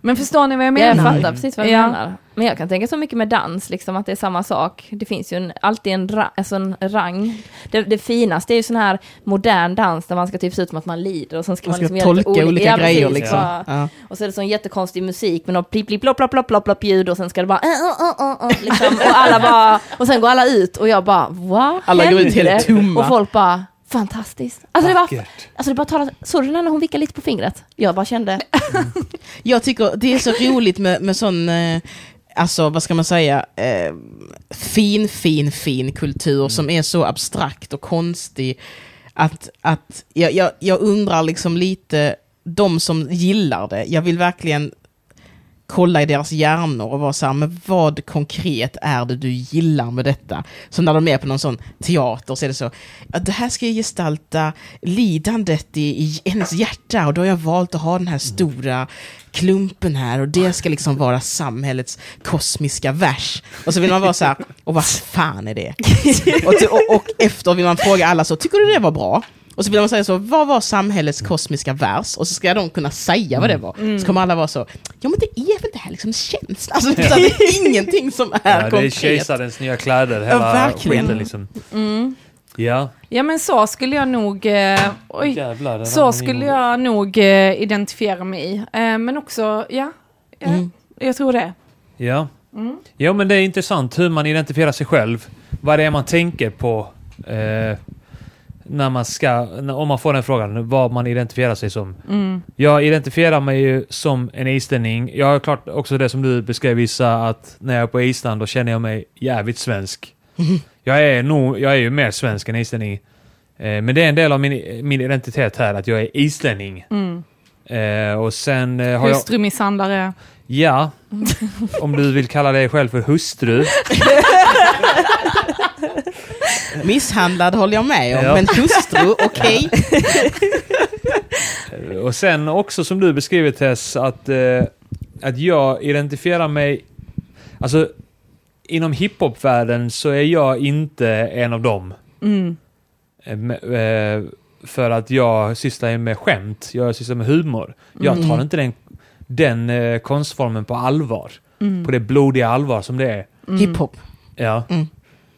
Men förstår ni vad jag Ja, jag menar? fattar precis vad du Ja. menar. Men jag kan tänka så mycket med dans, liksom att det är samma sak. Det finns ju en, alltid en, ra, alltså en rang. Det, det finaste är ju sån här modern dans där man ska typ se ut som att man lider och sen ska Man man, ska liksom göra lite tolka olika ja, grejer precis. liksom. Ja. Ja. Och så är det sån jättekonstig musik med något pip, pip, plopp, plopp, plopp, plopp, plopp ljud och sen ska det bara, äh, äh, äh, äh, liksom. och alla bara, och sen går alla ut och jag bara, vad Alla går ut helt tomma. Och folk bara, fantastiskt. Alltså det var, alltså det bara talat, såg du när hon vickade lite på fingret? Jag bara kände, (laughs) Jag tycker det är så roligt med, med sån, eh, alltså vad ska man säga, eh, fin, fin, fin kultur som är så abstrakt och konstig. Att, att jag, jag, jag undrar liksom lite, de som gillar det, jag vill verkligen kolla i deras hjärnor och vara så här, men vad konkret är det du gillar med detta? Så när de är på någon sån teater så är det så, ja, det här ska jag gestalta lidandet i, i hennes hjärta och då har jag valt att ha den här stora klumpen här och det ska liksom vara samhällets kosmiska vers. Och så vill man vara så här, och vad fan är det? och, och, och efter vill man fråga alla så, tycker du det var bra? Och så vill man säga så, vad var samhällets kosmiska vers? Och så ska de kunna säga vad det var. Så kommer alla vara så, ja men det är väl det här liksom känslan. Alltså, det är ingenting som är Ja, det är konkret. kejsarens nya kläder, hela verkligen. skiten liksom. Mm. Ja. Ja men så skulle jag nog, eh, oj, Jävlar, så skulle jag nog eh, identifiera mig i. Eh, men också, ja, ja Mm. jag tror det. Ja. Mm. ja, men det är intressant hur man identifierar sig själv. Vad det är man tänker på eh, när man ska, när, om man får den frågan, vad man identifierar sig som. Mm. Jag identifierar mig ju som en islänning. Jag har klart också det som du beskrev Vissa, att när jag är på Island då känner jag mig jävligt svensk. (laughs) Jag är, nog, jag är ju mer svensk än islänning. Eh, men det är en del av min, min identitet här, att jag är islänning. Mm. Eh, och sen eh, har jag... Hustrumisshandlare. Ja, (laughs) om du vill kalla dig själv för hustru. (laughs) (laughs) Misshandlad håller jag med om, Ja. men hustru, (laughs) okej. Och sen också som du beskriver Tess, att, eh, att jag identifierar mig... Alltså, inom hiphopvärlden så är jag inte en av dem. Mm. Eh, eh, För att jag sysslar med skämt, jag sysslar med humor. Jag tar Mm. inte den, den eh, konstformen på allvar. Mm. På det blodiga allvar som det är. Mm. Hiphop. Ja. Mm.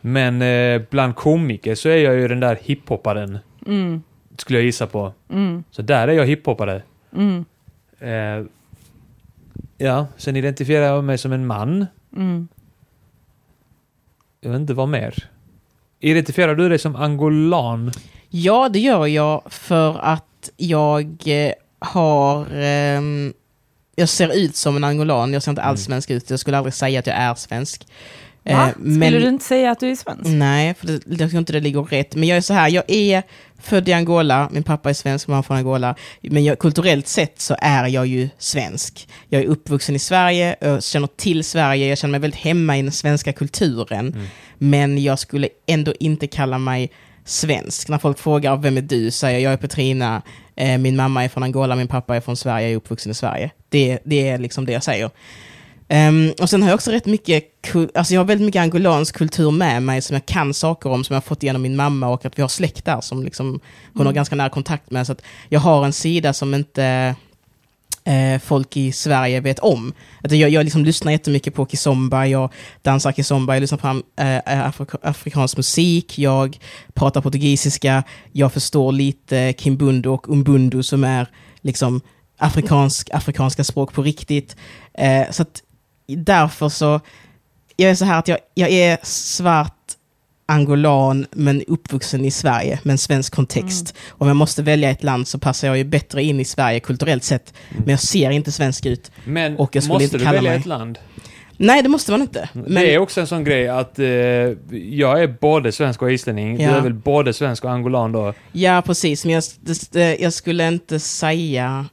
Men eh, bland komiker så är jag ju den där hiphopparen, Mm. skulle jag gissa på. Mm. Så där är jag hiphoppare. Mm. Eh, Ja, sen identifierar jag mig som en man. Mm. Jag vet inte vad mer. Identifierar du dig som angolan? Ja, det gör jag för att jag eh, har... ehm, jag ser ut som en angolan, jag ser inte alls Mm. svensk ut. Jag skulle aldrig säga att jag är svensk. Va? Eh, Skulle du inte säga att du är svensk? Nej, för det, jag tror inte det ligger rätt. Men jag är så här, jag är född i Angola, min pappa är svensk, mamma är från Angola. Men jag, kulturellt sett så är jag ju svensk. Jag är uppvuxen i Sverige, jag känner till Sverige, jag känner mig väldigt hemma i den svenska kulturen. Mm. Men jag skulle ändå inte kalla mig svensk. När folk frågar vem är du, säger jag jag är Petrina, eh, min mamma är från Angola, min pappa är från Sverige, jag är uppvuxen i Sverige. Det, det är liksom det jag säger. Ehm, och sen har jag också rätt mycket, alltså jag har väldigt mycket angolansk kultur med mig som jag kan saker om, som jag har fått genom min mamma och att vi har släkt där som liksom, hon har ganska nära kontakt med. Så att jag har en sida som inte eh, folk i Sverige vet om. Att jag, jag liksom lyssnar jättemycket på kizomba, jag dansar kizomba, jag lyssnar på eh, afrika, afrikansk musik, jag pratar portugisiska, jag förstår lite kimbundu och umbundu som är liksom afrikansk, afrikanska språk på riktigt. Eh, så att därför så, jag är så här att jag, jag är svart angolan men uppvuxen i Sverige med en svensk kontext. Om jag måste välja ett land så passar jag ju bättre in i Sverige kulturellt sett. Men jag ser inte svensk ut. Men Och jag skulle måste inte du välja mig- ett land? Nej, det måste man inte. Men, Det är också en sån grej att eh, jag är både svensk och islänning. Ja. Du är väl både svensk och angolan då? Ja, precis. Men jag, det, jag skulle inte säga...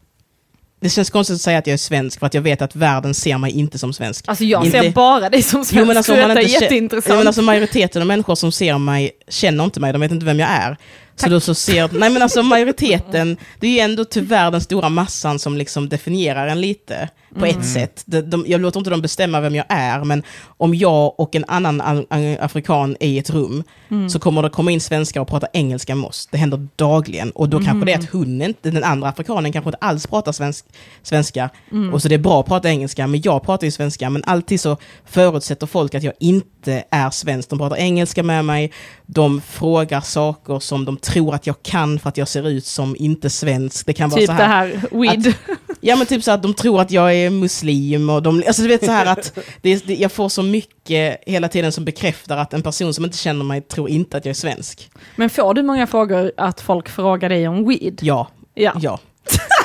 Det känns konstigt att säga att jag är svensk för att jag vet att världen ser mig inte som svensk. Alltså jag Inte- ser bara dig som svensk, Jo, men alltså, så detta är jätteintressant. Ja, men alltså, majoriteten av människor som ser mig känner inte mig, de vet inte vem jag är. Så då så ser, nej men alltså (laughs) majoriteten, det är ju ändå tyvärr den stora massan som liksom definierar en lite på ett sätt. De, de, jag låter inte dem bestämma vem jag är, men om jag och en annan an, an, afrikan är i ett rum så kommer det komma in svenskar och prata engelska med oss. Det händer dagligen. Och då kanske det är att hon inte, den andra afrikanen kanske inte alls pratar svensk, svenska. Och så det är bra att prata engelska, men jag pratar ju svenska. Men alltid så förutsätter folk att jag inte är svensk. De pratar engelska med mig, de frågar saker som de tror att jag kan för att jag ser ut som inte svensk. Det kan vara typ så det här. här weed. Ja men typ så att de tror att jag är muslim och de, alltså du vet så här att det, det, jag får så mycket hela tiden som bekräftar att en person som inte känner mig tror inte att jag är svensk. Men får du många frågor att folk frågar dig om weed? Ja, Ja. ja.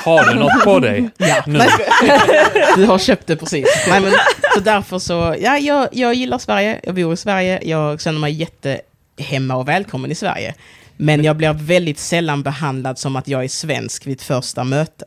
Har du något på dig? Ja, Nu. Du har köpt det precis. Nej, men, så därför så, ja, jag, jag gillar Sverige, jag bor i Sverige, jag känner mig jättehemma och välkommen i Sverige. Men jag blir väldigt sällan behandlad som att jag är svensk vid ett första möte.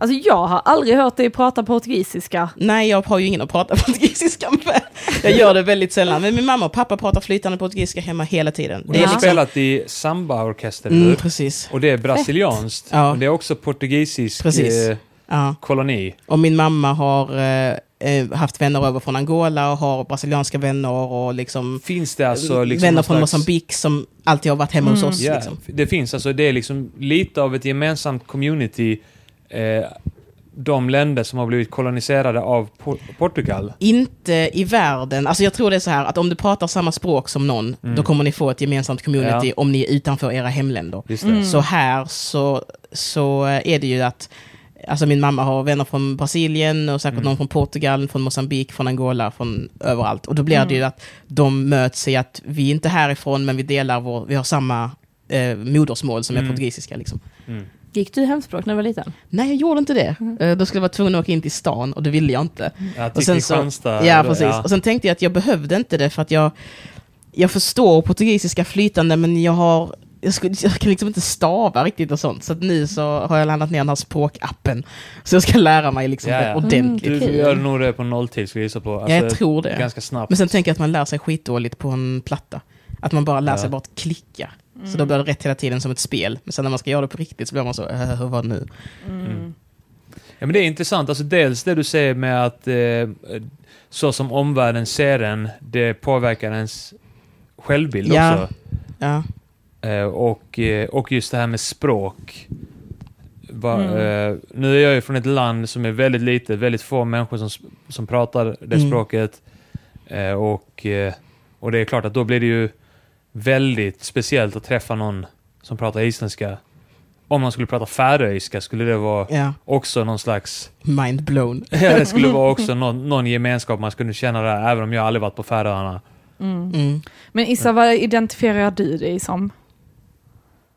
Alltså jag har aldrig hört dig prata portugisiska. Nej, jag har ju ingen att prata (laughs) portugisiska med. Jag gör det väldigt sällan. Men min mamma och pappa pratar flytande portugisiska hemma hela tiden. Du Det är har liksom, spelat i samba-orkester mm, nu. precis. Och det är brasilianskt. Ja. Och det är också portugisisk Precis. eh, Ja. koloni. Och min mamma har eh, eh, haft vänner över från Angola och har brasilianska vänner och liksom Finns det alltså liksom vänner från slags- Mosambik som alltid har varit hemma hos Mm. oss. Ja, Liksom. det finns alltså, det är liksom lite av ett gemensamt community. Eh, de länder som har blivit koloniserade av Por- Portugal. Inte i världen, alltså jag tror det är så här att om du pratar samma språk som någon, Mm. då kommer ni få ett gemensamt community Ja. om ni är utanför era hemländer. Mm. Så här så, så är det ju att Alltså min mamma har vänner från Brasilien och säkert Mm. någon från Portugal, från Mosambik, från Angola, från överallt. Och då blir det ju att de möts i att vi är inte härifrån men vi delar vår, vi har samma eh, modersmål som är Mm. portugisiska liksom. Mm. Gick du hemspråk när du var liten? Nej, jag gjorde inte det. Eh, då skulle jag vara tvungen att åka in till stan och det ville jag inte. Ja, Och sen till så-. Ja, precis. Och sen tänkte jag att jag behövde inte det för att jag, jag förstår portugisiska flytande men jag har jag, skulle, jag kan liksom inte stava riktigt och sånt. Så att nu så har jag laddat ner den här språkappen. Så jag ska lära mig liksom Ja, ja. ordentligt. Du Okej. gör nog det på nolltid, skulle jag gissa på. Alltså, ja, jag tror det. Ganska snabbt. Men sen tänker jag att man lär sig skitdåligt på en platta. Att man bara lär sig Ja. bara att klicka. Så då blir det rätt hela tiden som ett spel. Men sen när man ska göra det på riktigt så blir man så, äh, hur var det nu? Mm. Ja, men det är intressant. Alltså, dels det du säger med att eh, så som omvärlden ser en, det påverkar ens självbild Ja. också. Ja. Eh, och, eh, och just det här med språk. Va, Mm. eh, nu är jag ju från ett land som är väldigt litet, väldigt få människor som, som pratar det Mm. språket. Eh, och, eh, och det är klart att då blir det ju väldigt speciellt att träffa någon som pratar isländska om man skulle prata färöiska skulle det vara Ja, också någon slags... mind blown. (laughs) Ja, det skulle (laughs) vara också någon, någon gemenskap man skulle känna där, även om jag aldrig varit på Färöarna. Mm. Men Issa, vad identifierar du dig som?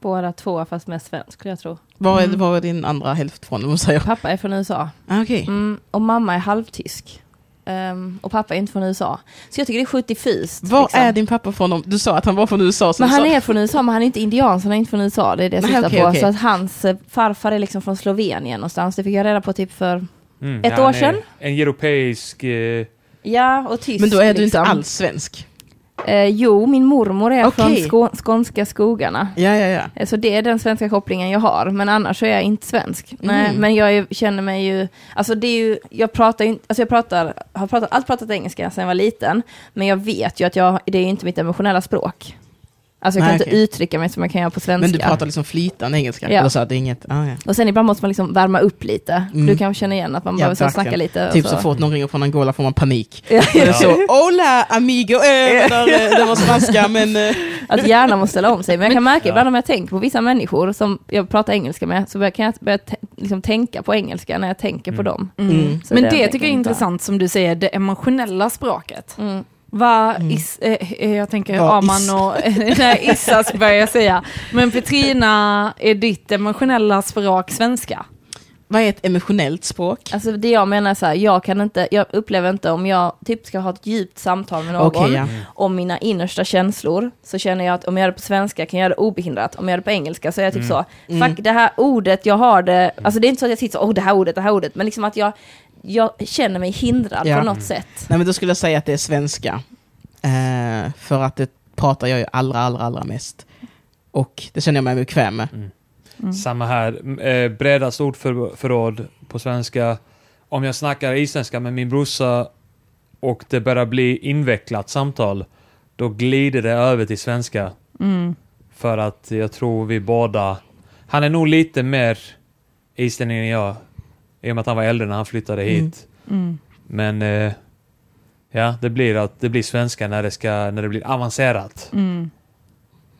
Båda två, fast mest svensk skulle jag tro. Var, är, Mm. var är din andra hälft från? om säger? Pappa är från USA. Ah, Okej. Mm, och mamma är halvtysk. Ehm, och pappa är inte från USA. Så jag tycker det är 70 fist. Var liksom. är din pappa från? Om, du sa att han var från USA. så Men han sa, är från USA, men han är inte indian, så han är inte från USA. Det är det jag syftar okej, på. okej. Så att hans eh, farfar är liksom från Slovenien någonstans. Det fick jag reda på typ för... Mm, Ett han år sedan? En europeisk... Eh, Ja, och tysk. Men då är du inte liksom. alls svensk. Eh, jo, min mormor är från Okej. skå skånska skogarna. Ja, ja, ja. Eh, Så det är den svenska kopplingen jag har, men annars så är jag inte svensk. Nej, Mm. men jag är, känner mig ju, alltså det är ju, jag pratar ju alltså jag pratar, har pratat, allt pratat engelska sedan jag var liten, men jag vet ju att jag, det är inte mitt emotionella språk. Alltså jag kan Nej, inte okej. uttrycka mig som jag kan göra på svenska. Men du pratar liksom flytande engelska? Ja. Eller så att det är inget... Ah, ja. Och sen ibland måste man liksom värma upp lite. Mm. Du kan känna igen att man Ja, behöver så verkligen. snacka lite. Typ så fort någon ringer från Angola får man panik. (laughs) Ja, så, hola amigo, äh, där, eh, det var spanska (laughs) men... eh, Att hjärnan måste ställa om sig. Men jag kan märka ibland om jag tänker på vissa människor som jag pratar engelska med, så kan jag börja liksom tänka på engelska när jag tänker på Mm. dem. Mm. Så Men det det, tänker tycker jag är jag intressant som du säger, det emotionella språket. Mm. Vad Mm. is, eh, eh, jag tänker Vad Aman is- och (laughs) nej, Issas börjar jag säga. Men Petrina, är ditt emotionella språk svenska? Vad är ett emotionellt språk? Alltså det jag menar är så här, jag kan inte, jag upplever inte om jag typ ska ha ett djupt samtal med någon Okej, ja. om mina innersta känslor, så känner jag att om jag gör det på svenska kan jag göra det obehindrat. Om jag gör det på engelska så är jag typ så, Mm. fuck det här ordet, jag har det, alltså det är inte så att jag sitter så, oh det här ordet, det här ordet, men liksom att jag, jag känner mig hindrad Ja. på något sätt. Nej men då skulle jag säga att det är svenska. Eh, för att det pratar jag ju allra, allra, allra mest. Och det känner jag mig bekväm med. Mm. Samma här. Eh, bredast ordförråd på svenska. Om jag snackar isländska med min brorsa och det börjar bli invecklat samtal, då glider det över till svenska. Mm. För att jag tror vi båda... Han är nog lite mer islänning än jag. I och med att han var äldre när han flyttade Mm. hit. Mm. Men... Eh, ja, det blir, att, det blir svenska när det, ska, när det blir avancerat. Mm.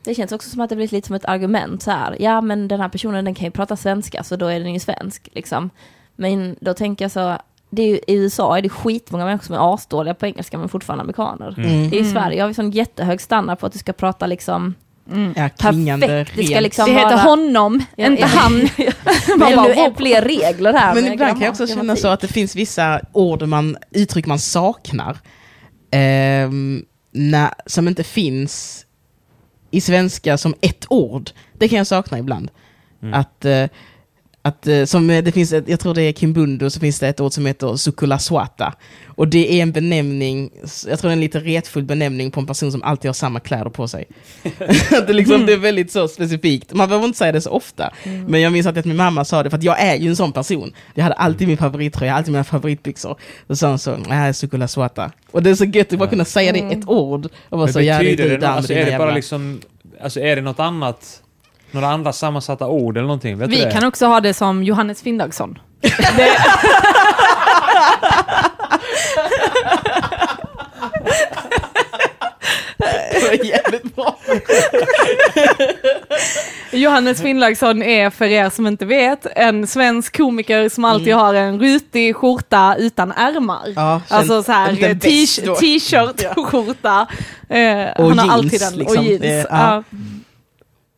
Det känns också som att det blir lite som ett argument så här. Ja, men den här personen den kan ju prata svenska, så då är den ju svensk. Liksom. Men då tänker jag så, det är ju, i USA är det skitmånga människor som är asdåliga på engelska, men fortfarande amerikaner. Mm. Det är i Mm. Sverige har vi sån jättehög standard på att du ska prata liksom Mm. Ja, klingande, perfekt. Det ska liksom Det heter vara... honom, Ja, inte (laughs) ja. han. Men Man bara, nu är fler regler här. Men ibland kan jag också känna så att det finns vissa ord man, uttryck man saknar. ehm, när, som inte finns i svenska som ett ord. Det kan jag sakna ibland. Mm. Att, eh, att eh, som eh, det finns ett, jag tror det är Kimbundo, så finns det ett ord som heter sukulaswata. Och det är en benämning, jag tror det är en lite retfull benämning på en person som alltid har samma kläder på sig. (laughs) Att det, liksom, det är väldigt så specifikt. Man behöver inte säga det så ofta. Men jag minns att min mamma sa det, för att jag är ju en sån person. Jag hade alltid min favorittröja, alltid mina favoritbyxor. Då sa hon så, nej, sukulaswata. Och det är så gött att bara kunna säga det i ett ord. Och bara Men så, betyder det, alltså, är det bara liksom, alltså är det något annat, några andra sammansatta ord eller någonting? Vet Vi kan också ha det som Johannes Finndagsson. Det var jävligt bra. Johannes Finnlaugsson är, för er som inte vet, en svensk komiker som alltid har en rutig skjorta utan ärmar. Ja, Alltså så här då. t-shirt-skjorta. Eh, Och han har jeans, alltid den. liksom. Och jeans. Är- ja.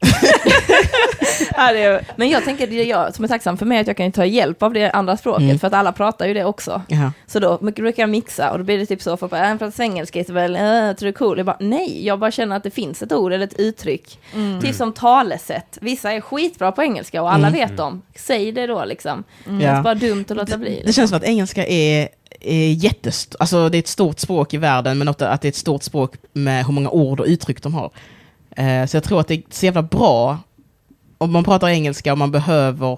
(laughs) ja, det är, Men jag tänker, det är jag som är tacksam för mig att jag kan ta hjälp av det andra språket, Mm. för att alla pratar ju det också. Ja. Så då brukar jag mixa och då blir det typ så, folk bara, jag pratar engelska, Isabel, äh, jag tror det är cool. Jag bara, nej, jag bara känner att det finns ett ord eller ett uttryck. mm. Typ som talesätt. Vissa är skitbra på engelska och alla Mm. vet dem. Säg det då liksom. Det Ja. är bara dumt att låta bli. Det liksom. känns som att engelska är, är jättestort, alltså det är ett stort språk i världen, men också att det är ett stort språk med hur många ord och uttryck de har. Eh, så jag tror att det är så jävla bra om man pratar engelska och man behöver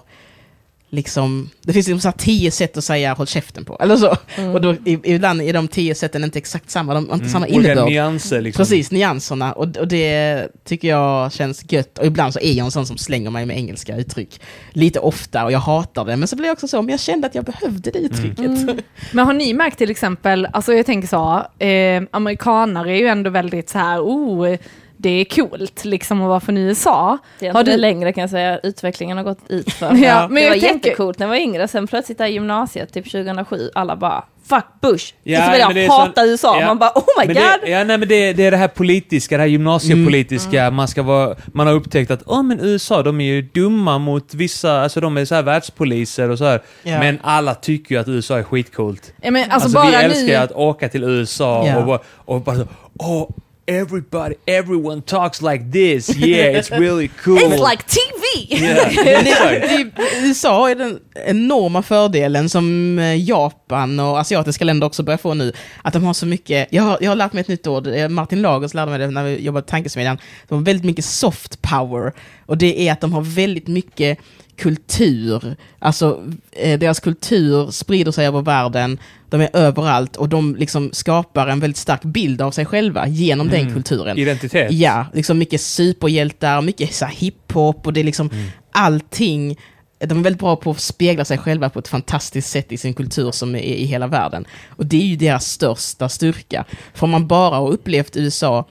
liksom, det finns liksom så här tio sätt att säga håll käften på, eller så. Mm. Och då, i- ibland är de tio sätten inte exakt samma, de har inte samma Mm. Olika innebörd. nyanser liksom. Precis, nyanserna. Och, och det tycker jag känns gött. Och ibland så är jag en sån som slänger mig med engelska uttryck. Lite ofta, och jag hatar det. Men så blir jag också så, men jag kände att jag behövde det uttrycket. Mm. Men har ni märkt till exempel, alltså jag tänker så, eh, amerikanare är ju ändå väldigt så här, oh, det är coolt liksom att vara från USA. Det är Har du- längre kan jag säga, utvecklingen har gått ut för. (laughs) Ja, men det jag var tänker- jättecoolt när jag var yngre, sen plötsligt där i gymnasiet, typ 2007, alla bara Fuck Bush! Ja, så det jag är hata sån- USA, ja. man bara oh my Men god! det, ja, nej, men det, det är det här politiska, det här gymnasiepolitiska. Mm. Man, ska vara, man har upptäckt att oh, men USA, de är ju dumma mot vissa, alltså de är så här världspoliser och så här. Ja. Men alla tycker ju att USA är skitcoolt. Ja, men, alltså, Alltså, bara vi älskar ju att åka till USA Ja. och, bara- och bara så, oh, everybody, everyone talks like this, yeah, it's really (laughs) cool. It's like TV! Yeah, (laughs) USA är den enorma fördelen som eh, Japan och asiatiska länder också börjar få nu. Att de har så mycket, jag har, jag har lärt mig ett nytt ord, eh, Martin Lagers lärde mig det när vi jobbade på Tankesmedjan. De har väldigt mycket soft power. Och det är att de har väldigt mycket kultur. Alltså eh, deras kultur sprider sig över världen, de är överallt och de liksom skapar en väldigt stark bild av sig själva genom den kulturen. Identitet. Ja, liksom mycket superhjältar, mycket så här hiphop och det är liksom allting. De är väldigt bra på att spegla sig själva på ett fantastiskt sätt i sin kultur som är i hela världen. Och det är ju deras största styrka. För om man bara har upplevt USA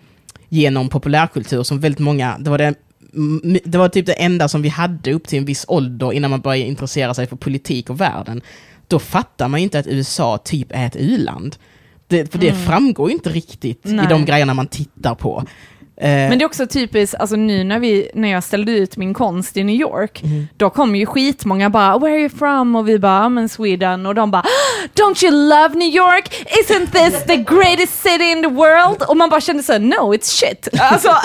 genom populärkultur som väldigt många, det var det det var typ det enda som vi hade upp till en viss ålder innan man började intressera sig för politik och världen. Då fattar man ju inte att USA typ är ett u-land. Det, för det framgår ju inte riktigt i Nej. de grejerna man tittar på. Eh, Men det är också typiskt, alltså nu när, vi, när jag ställde ut min konst i New York, då kom ju skitmånga bara “Where are you from?” och vi bara “I'm in Sweden” och de bara “Don't you love New York? Isn't this the greatest city in the world?” och man bara kände så här, “No, it's shit”. Alltså, (laughs)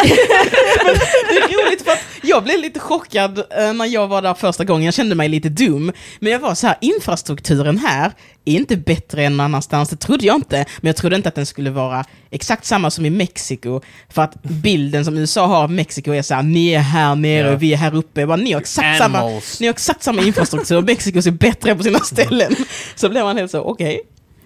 det är roligt för att jag blev lite chockad eh, när jag var där första gången. Jag kände mig lite dum. Men jag var så här, infrastrukturen här är inte bättre än någon annanstans. Det trodde jag inte. Men jag trodde inte att den skulle vara exakt samma som i Mexiko. För att bilden som USA har av Mexiko är så här, ni är här nere och vi är här uppe. Jag bara, ni har exakt samma, ni har exakt samma infrastruktur och Mexiko ser bättre på sina ställen. Så blev man helt så, okej.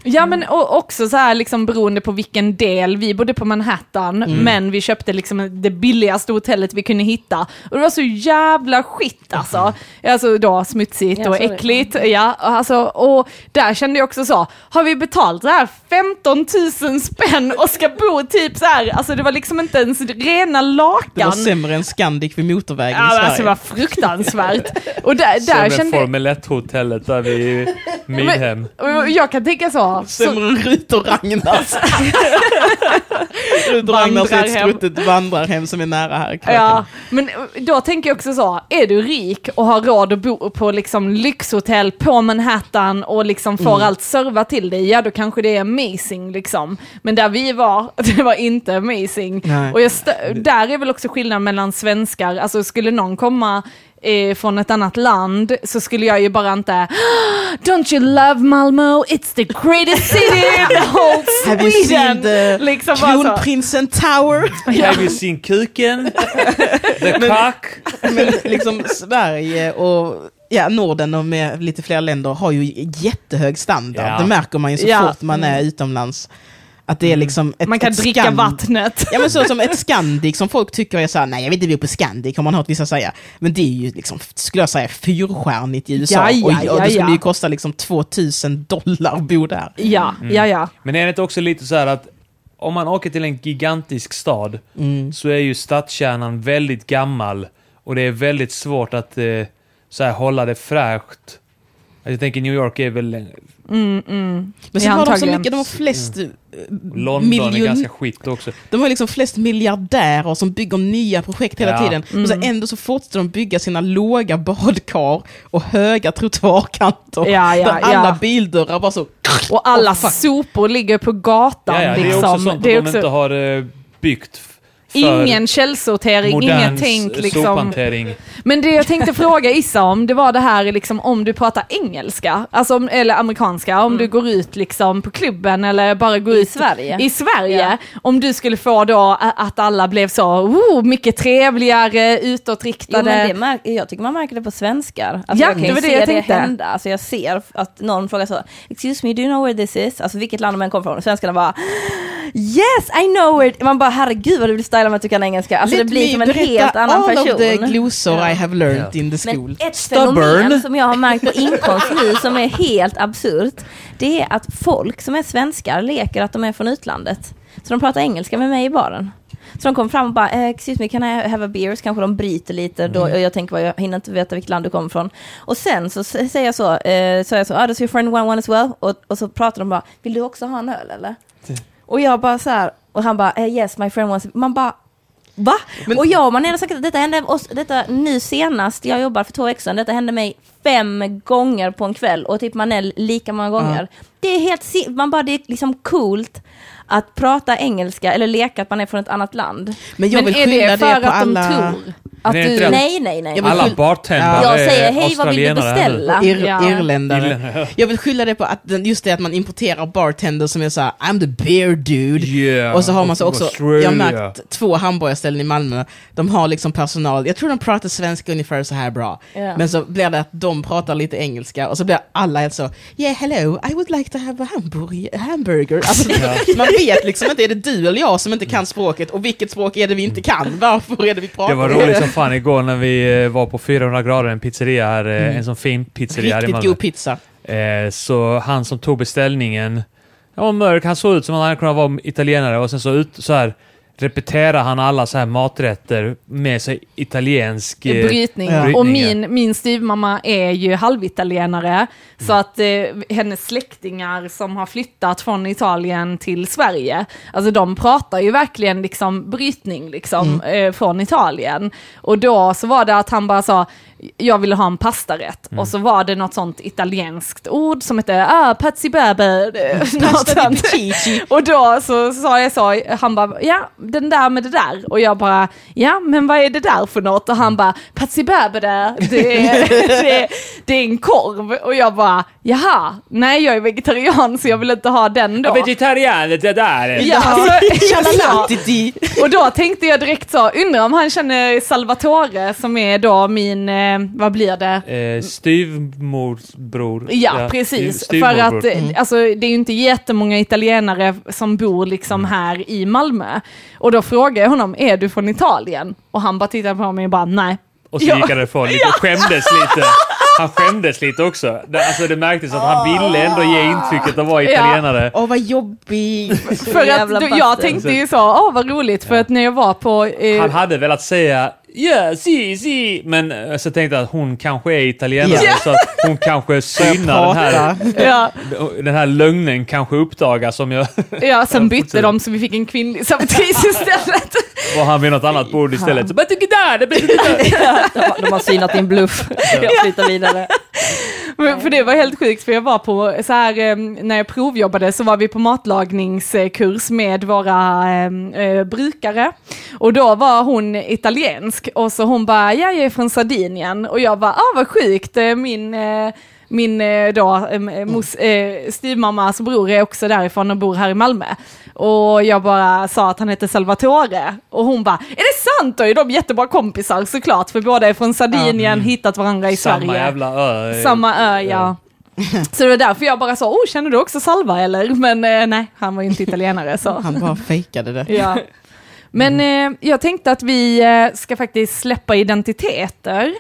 Ja men och också så här liksom beroende på vilken del, vi bodde på Manhattan, men vi köpte liksom det billigaste hotellet vi kunde hitta. Och det var så jävla skit alltså. Alltså då smutsigt Ja, och det. äckligt. Ja, alltså, och där kände jag också så, har vi betalt så här 15 000 spänn och ska bo typ så här, alltså det var liksom inte ens rena Det var lakan. sämre än Scandic vid motorvägen i Ja, men Sverige. alltså det var fruktansvärt. Och där, Som där med kände jag, Formel 1-hotellet där vid Midhem. jag kan tänka så, så Sämre än Rut och Ragnars. Rut och Ragnars är ett struttet vandrarhem som är nära här. Kröken. Ja, men då tänker jag också så, är du rik och har råd att bo på liksom lyxhotell på Manhattan och liksom får allt servat till dig, ja då kanske det är amazing liksom. Men där vi var, (laughs) det var inte amazing. Nej. Och där är väl också skillnaden mellan svenskar, alltså skulle någon komma eh, från ett annat land så skulle jag ju bara inte Don't you love Malmö? It's the greatest city in the (laughs) whole Have you seen Sweden! the Liksom. Kronprinsen Tower? (laughs) Have you seen kuken? The cock? Men liksom Sverige och ja, Norden och med lite fler länder har ju jättehög standard. Ja. Det märker man ju så Ja. fort man är utomlands. Att det är liksom ett, Man kan ett dricka vattnet. Ja men så som ett (laughs) Scandic som folk tycker är såhär, nej jag vill inte bo på Scandic har man hört vissa säga. Men det är ju liksom, skulle jag säga, fyrstjärnigt i USA. Ja, ja, och, och ja, det skulle ja. ju kosta liksom 2000 dollar att bo där. Ja, ja, ja. Men är det inte också lite så här att om man åker till en gigantisk stad Mm. så är ju stadskärnan väldigt gammal och det är väldigt svårt att eh, så här, hålla det fräscht. Jag tänker New York är väl... Mm, mm. Men sen Ja, har de så mycket, de har flest eh, London är miljon- ganska skit också. De har liksom flest miljardärer som bygger nya projekt hela Ja. tiden. Och så Mm. ändå så fortsätter de bygga sina låga badkar och höga trottoarkanter. Ja, ja, där alla ja. bildörrar bara så... Och alla Oh, sopor ligger på gatan. Ja, ja, det är liksom. också sånt Det är att de också inte har eh, byggt ingen källsortering, inget tänk. Liksom. sophantering. Men det jag tänkte fråga Issa om, det var det här liksom, om du pratar engelska, alltså, om- eller amerikanska, om du går ut liksom, på klubben eller bara går I ut Sverige? i Sverige. Ja. Om du skulle få då att alla blev så, oh, mycket trevligare, Jo, utåtriktade. men det märk- jag tycker man märker det på svenskar. Alltså Ja, jag kan det var det jag det tänkte. hända. Alltså jag ser att någon frågar så, excuse me, do you know where this is? Alltså vilket land de än kommer från. Svenskarna bara, yes I know where it Man bara, herregud vad du vill styla med att du kan engelska. Alltså det Let blir me som en helt annan all person. of the glosor. I have learned Ja. in the school. Men ett Stubborn. fenomen som jag har märkt på inkomst nu som är helt absurt, det är att folk som är svenskar leker att de är från utlandet. Så de pratar engelska med mig i baren. Så de kommer fram och bara, eh, excuse me, can I have a beer? Så kanske de bryter lite då, och jag tänker bara, jag hinner inte veta vilket land du kommer ifrån. Och sen så säger jag så, eh, så är jag så, ah, does your friend want one as well? Och, och så pratar de bara, vill du också ha en öl eller? Och jag bara så här, och han bara, eh, yes my friend wants, man bara, Va? Men- och jag, man är sagt att detta hände oss, detta nu senast, jag jobbar för två veckor sedan, detta hände mig fem gånger på en kväll och typ man är lika många gånger. Det är helt, man bara, det är liksom coolt att prata engelska eller leka att man är från ett annat land. Men jag Men vill är det det, för på att alla... de tror att du... Nej, nej, nej. Jag vill Alla bartendare Jag säger, hej vad vill du beställa? Ir Ja. Irländare. Jag vill skylla det på att just det att man importerar bartenders som är såhär I'm the beer dude. Yeah. Och så har man så också, Australia. jag har märkt två hamburgarställen i Malmö, de har liksom personal, jag tror de pratar svenska ungefär så här bra. Ja. Men så blir det att de pratar lite engelska och så blir alla helt så Yeah hello, I would like to have a hamburger. hamburger. Alltså, (laughs) Man vet liksom inte, är det du eller jag som inte kan språket och vilket språk är det vi inte kan? Varför är det vi pratar? Det var roligt fan igår när vi eh, var på 400 grader, en pizzeria här, eh, en sån fin pizzeria här i Riktigt Malmö. god pizza. Eh, så han som tog beställningen, han var mörk, han såg ut som att han hade kunnat vara italienare och sen så, ut, så här repeterar han alla så här maträtter med sig italiensk... eh, brytning. Ja. Och brytning, min, min styvmamma är ju halvitalienare. Så att eh, hennes släktingar som har flyttat från Italien till Sverige, alltså de pratar ju verkligen liksom brytning liksom eh, från Italien. Och då så var det att han bara sa, jag ville ha en pastarätt. Och så var det något sånt italienskt ord som hette ah, pazzi bebe. (laughs) Och då så sa jag så, han bara, ja, den där med det där. Och jag bara, ja, men vad är det där för något? Och han bara, Patsy Bäbe där, det är, (laughs) det, är, det är en korv. Och jag bara, jaha, nej jag är vegetarian så jag vill inte ha den då. Vegetarian, det där! Ja, så, (laughs) och då tänkte jag direkt så, undrar om han känner Salvatore som är då min, eh, vad blir det? Eh, styvmorsbror. Ja, precis. styv- För att eh, alltså, det är ju inte jättemånga italienare som bor liksom här i Malmö. Och då frågade jag honom, är du från Italien? Och han bara tittade på mig och bara, nej. Och så Ja. gick han därifrån lite och skämdes lite. (laughs) Han skämdes lite också. Alltså det märktes att han ville ändå ge intrycket av att vara italienare. Åh vad jobbig. (laughs) För att jävla då, jag tänkte ju så, åh vad roligt, för att när jag var på... Eh, Han hade velat säga ja, si, si, men eh, så tänkte jag att hon kanske är italienare Ja. så att hon kanske (laughs) synar den här, ja, den här lögnen kanske uppdagas om jag... ja, (laughs) sen bytte de så vi fick en kvinnlig servitris istället. Och han vid något annat bord istället. Så, "Men tycker där, det blir (laughs) där." de, har- de har synat din bluff. Jag flyttar vidare. Men, för det var helt sjukt, för jag var på, så här, eh, när jag provjobbade så var vi på matlagningskurs med våra eh, eh, brukare. Och då var hon italiensk och så hon bara, ja jag är från Sardinien. Och jag bara, ah vad sjukt, eh, min eh, min eh, då, eh, mos, eh, styvmammas bror är också därifrån och bor här i Malmö. Och jag bara sa att han heter Salvatore. Och hon bara, är det sant? Då är de jättebra kompisar såklart, för båda är från Sardinien, hittat varandra i Samma Sverige. jävla ö. Samma ö, ja. Så det var därför jag bara sa, oh, känner du också Salva eller? Men eh, nej, han var ju inte italienare så. Han bara fejkade det. Ja. Men eh, jag tänkte att vi eh, ska faktiskt släppa identiteter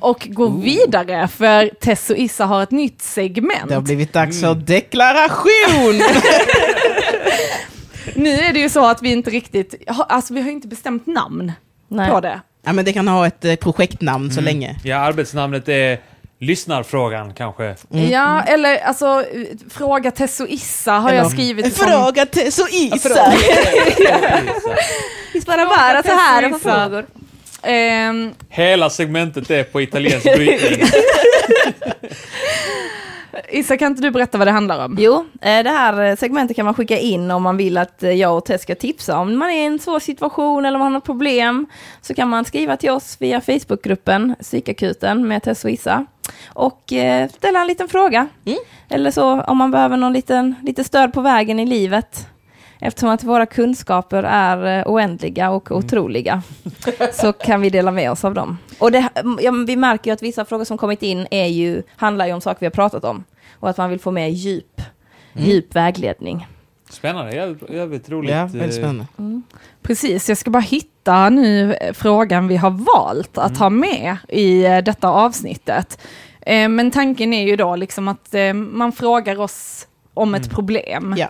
och gå vidare för Tess och Issa har ett nytt segment. Det har blivit dags för deklaration! (laughs) Nu är det ju så att vi inte riktigt, alltså vi har inte bestämt namn Nej. på det. ja, men det kan ha ett eh, projektnamn så länge. Ja, arbetsnamnet är Lyssnarfrågan kanske. Ja, eller alltså, fråga Tess och Issa har jag Eller- skrivit som... Fråga Isa! Visst var det bara så här på Issa. frågor? Ehm, Hela segmentet är på italiensk brytning. (laughs) Issa, kan inte du berätta vad det handlar om? Jo, eh, det här segmentet kan man skicka in om man vill att eh, jag och Tess ska tipsa. Om man är i en svår situation eller om man har något problem så kan man skriva till oss via Facebookgruppen Psykakuten med Tess och Issa och eh, ställa en liten fråga. Eller så om man behöver någon liten, lite stöd på vägen i livet. Eftersom att våra kunskaper är eh, oändliga och otroliga så kan vi dela med oss av dem. Och det, ja, men vi märker ju att vissa frågor som kommit in är ju, handlar ju om saker vi har pratat om. Och att man vill få mer djup, djup vägledning. Spännande, jävligt, roligt. Ja, eh, väldigt spännande. Precis, jag ska bara hitta nu eh, frågan vi har valt att ha med i eh, detta avsnittet. Eh, Men tanken är ju då liksom att eh, man frågar oss om ett problem. Ja.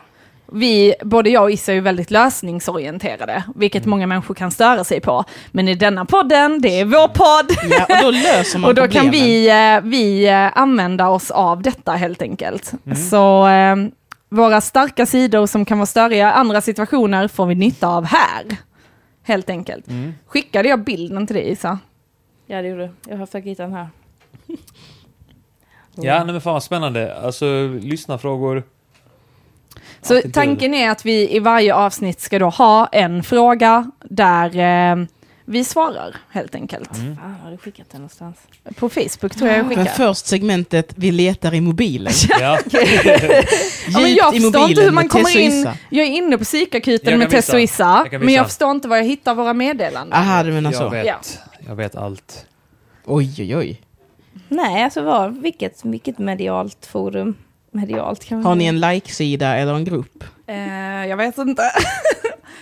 Vi, både jag och Issa är ju väldigt lösningsorienterade, vilket Mm. många människor kan störa sig på. Men i denna podden, det är vår podd, Ja, och då löser man (laughs) och då kan problemen. vi, eh, vi eh, använda oss av detta helt enkelt. Mm. Så eh, våra starka sidor som kan vara störiga i andra situationer får vi nytta av här. Helt enkelt. Mm. Skickade jag bilden till dig Isa? Ja, det gjorde du. Jag har försökt hitta den här. Ja, nej, men fan vad spännande. Alltså, lyssnarfrågor. Så tanken är att vi i varje avsnitt ska då ha en fråga där eh, vi svarar helt enkelt. Mm. Fan, har du skickat den någonstans? På Facebook tror jag jag Men skickar. först segmentet, vi letar i mobilen. (laughs) Ja. (laughs) Ja, men jag förstår inte hur man kommer in. Jag är inne på psykakuten Jag med Tess och Issa, Jag men jag förstår inte var jag hittar våra meddelanden. Aha, du menar Jag så. vet. Ja. Jag vet allt. Oj, oj, oj. Nej, alltså var, vilket, vilket medialt forum? Medialt kan Har ni en like-sida eller en grupp? Eh, jag vet inte. (laughs)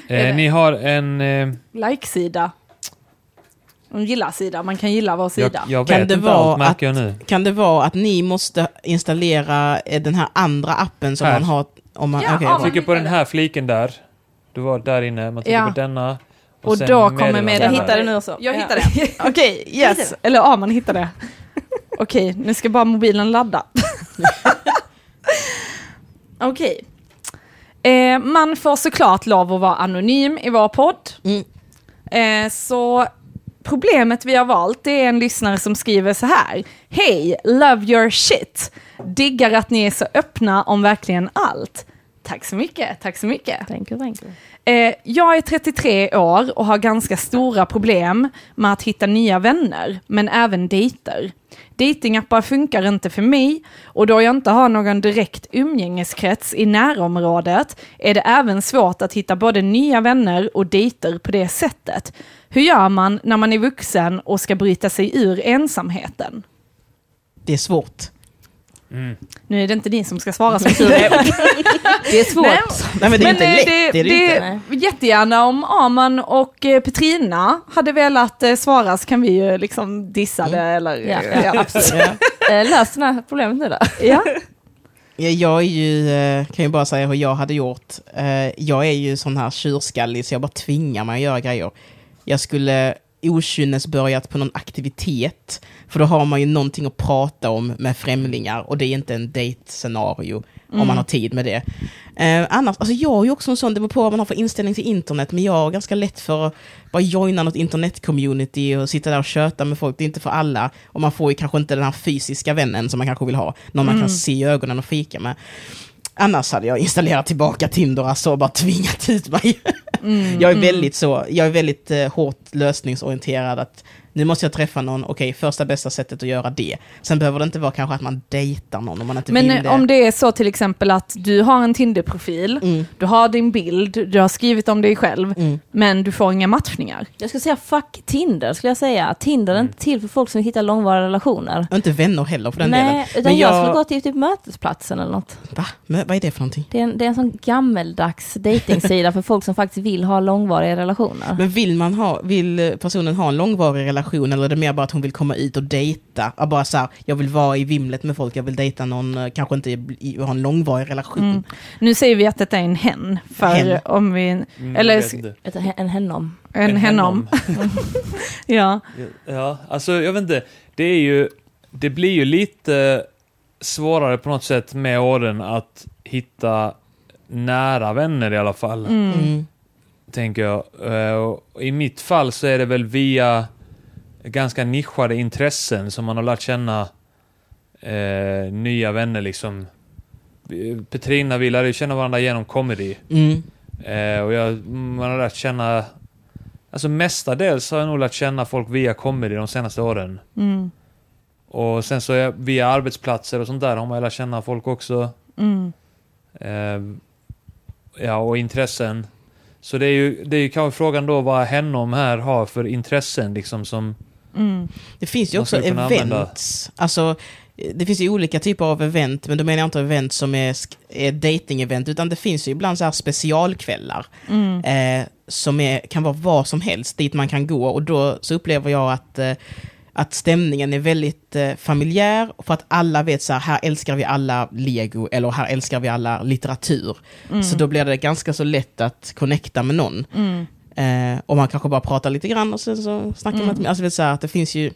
Eh, ni har en... Eh, Like-sida. En gilla-sida, man kan gilla vår jag, sida. jag Kan vet det inte vara allt märker jag nu. Kan det vara att ni måste installera eh, den här andra appen som Här. man har om man... Ja, ja, Man trycker på den här fliken där. Du var där inne. Man trycker Ja. på denna. Och sen då kommer meddelande. Jag hittade nu också. Jag Ja. hittade. (laughs) Okej, yes. hittade Eller ja, man hittade det. Okej, nu ska bara mobilen ladda. (laughs) (laughs) Okej. Eh, man får såklart lov att vara anonym i vår podd. Mm. Eh, så problemet vi har valt det är en lyssnare som skriver så här. Hej, love your shit. Diggar att ni är så öppna om verkligen allt. Tack så mycket, tack så mycket. Thank you, thank you. Eh, jag är 33 år och har ganska stora problem med att hitta nya vänner, men även dejter. Datingappar funkar inte för mig och då jag inte har någon direkt umgängeskrets i närområdet är det även svårt att hitta både nya vänner och dejter på det sättet. Hur gör man när man är vuxen och ska bryta sig ur ensamheten? Det är svårt. Mm. Nu är det inte ni som ska svara som tur är. Det är svårt. Nej, Nej, men det är inte eh, lätt. Det, Det är det det, inte. jättegärna om Aman och eh, Petrina hade velat eh, svara så kan vi ju liksom dissa det eller... Ja, ja, absolut. Ja. (laughs) Lös det här problemet nu då. ja. (laughs) Ja, Jag är ju, kan ju bara säga hur jag hade gjort. Jag är ju sån här tjurskallig så jag bara tvingar mig att göra grejer. Jag skulle okynnes börjat på någon aktivitet. För då har man ju någonting att prata om med främlingar och det är inte en dejtscenario om man har tid med det. Eh, annars, alltså jag är ju också en sån, det beror på vad man har för inställning till internet, men jag har ganska lätt för att bara joina något internet-community och sitta där och köta med folk. Det är inte för alla. Och man får ju kanske inte den här fysiska vännen som man kanske vill ha. Någon man kan se i ögonen och fika med. Annars hade jag installerat tillbaka Tinder alltså och bara tvingat ut mig. (laughs) jag är väldigt så, jag är väldigt eh, hårt lösningsorienterad att nu måste jag träffa någon, okej första bästa sättet att göra det. Sen behöver det inte vara kanske att man dejtar någon om man inte Men vill eh, det. om det är så till exempel att du har en Tinder-profil, Mm, du har din bild, du har skrivit om dig själv, mm. men du får inga matchningar. Jag skulle säga fuck Tinder, skulle jag säga. Tinder är inte till för folk som hittar långvariga relationer. Och inte vänner heller för den delen. Nej, utan Men jag... jag- skulle gå till typ mötesplatsen eller något. Va? Men, vad är det för någonting? Det är en, det är en sån gammeldags dejtingsida för folk som faktiskt vill ha långvariga relationer. Men vill, man ha, vill personen ha en långvarig relation eller är det mer bara att hon vill komma ut och dejta? Ja, bara så här, jag vill vara i vimlet med folk, jag vill dejta någon, eh, kanske inte i- ha en långvarig relation. Mm. Nu säger vi att detta är en hen, för Hen. om vi... Mm, Eller jag vet s- inte. Ett, en hennom. En henom. (laughs) ja. Ja, alltså jag vet inte. Det är ju... Det blir ju lite svårare på något sätt med åren att hitta nära vänner i alla fall. Mm. Mm. Tänker jag. Eh, I mitt fall så är det väl via ganska nischade intressen som man har lärt känna eh, nya vänner liksom. Petrina vi lärde känna varandra genom comedy. Mm. Eh, och jag, man har lärt känna... Alltså mestadels har jag nog lärt känna folk via comedy de senaste åren. Mm. Och sen så är, via arbetsplatser och sånt där har man lärt känna folk också. Mm. Eh, ja, och intressen. Så det är ju, det är ju kanske frågan då vad Hennom här har för intressen liksom som... Mm. Det finns ju Man också använda- events. Alltså, det finns ju olika typer av event, men då menar jag inte event som är, är dating-event, utan det finns ju ibland så här specialkvällar. Mm. eh, som är, kan vara vad som helst dit man kan gå och då så upplever jag att eh, att stämningen är väldigt eh, familjär, för att alla vet så här, här älskar vi alla lego, eller här älskar vi alla litteratur. Så då blir det ganska så lätt att connecta med någon. Mm. Eh, och man kanske bara pratar lite grann och sen så snackar man lite mer. Alltså så här, att det finns ju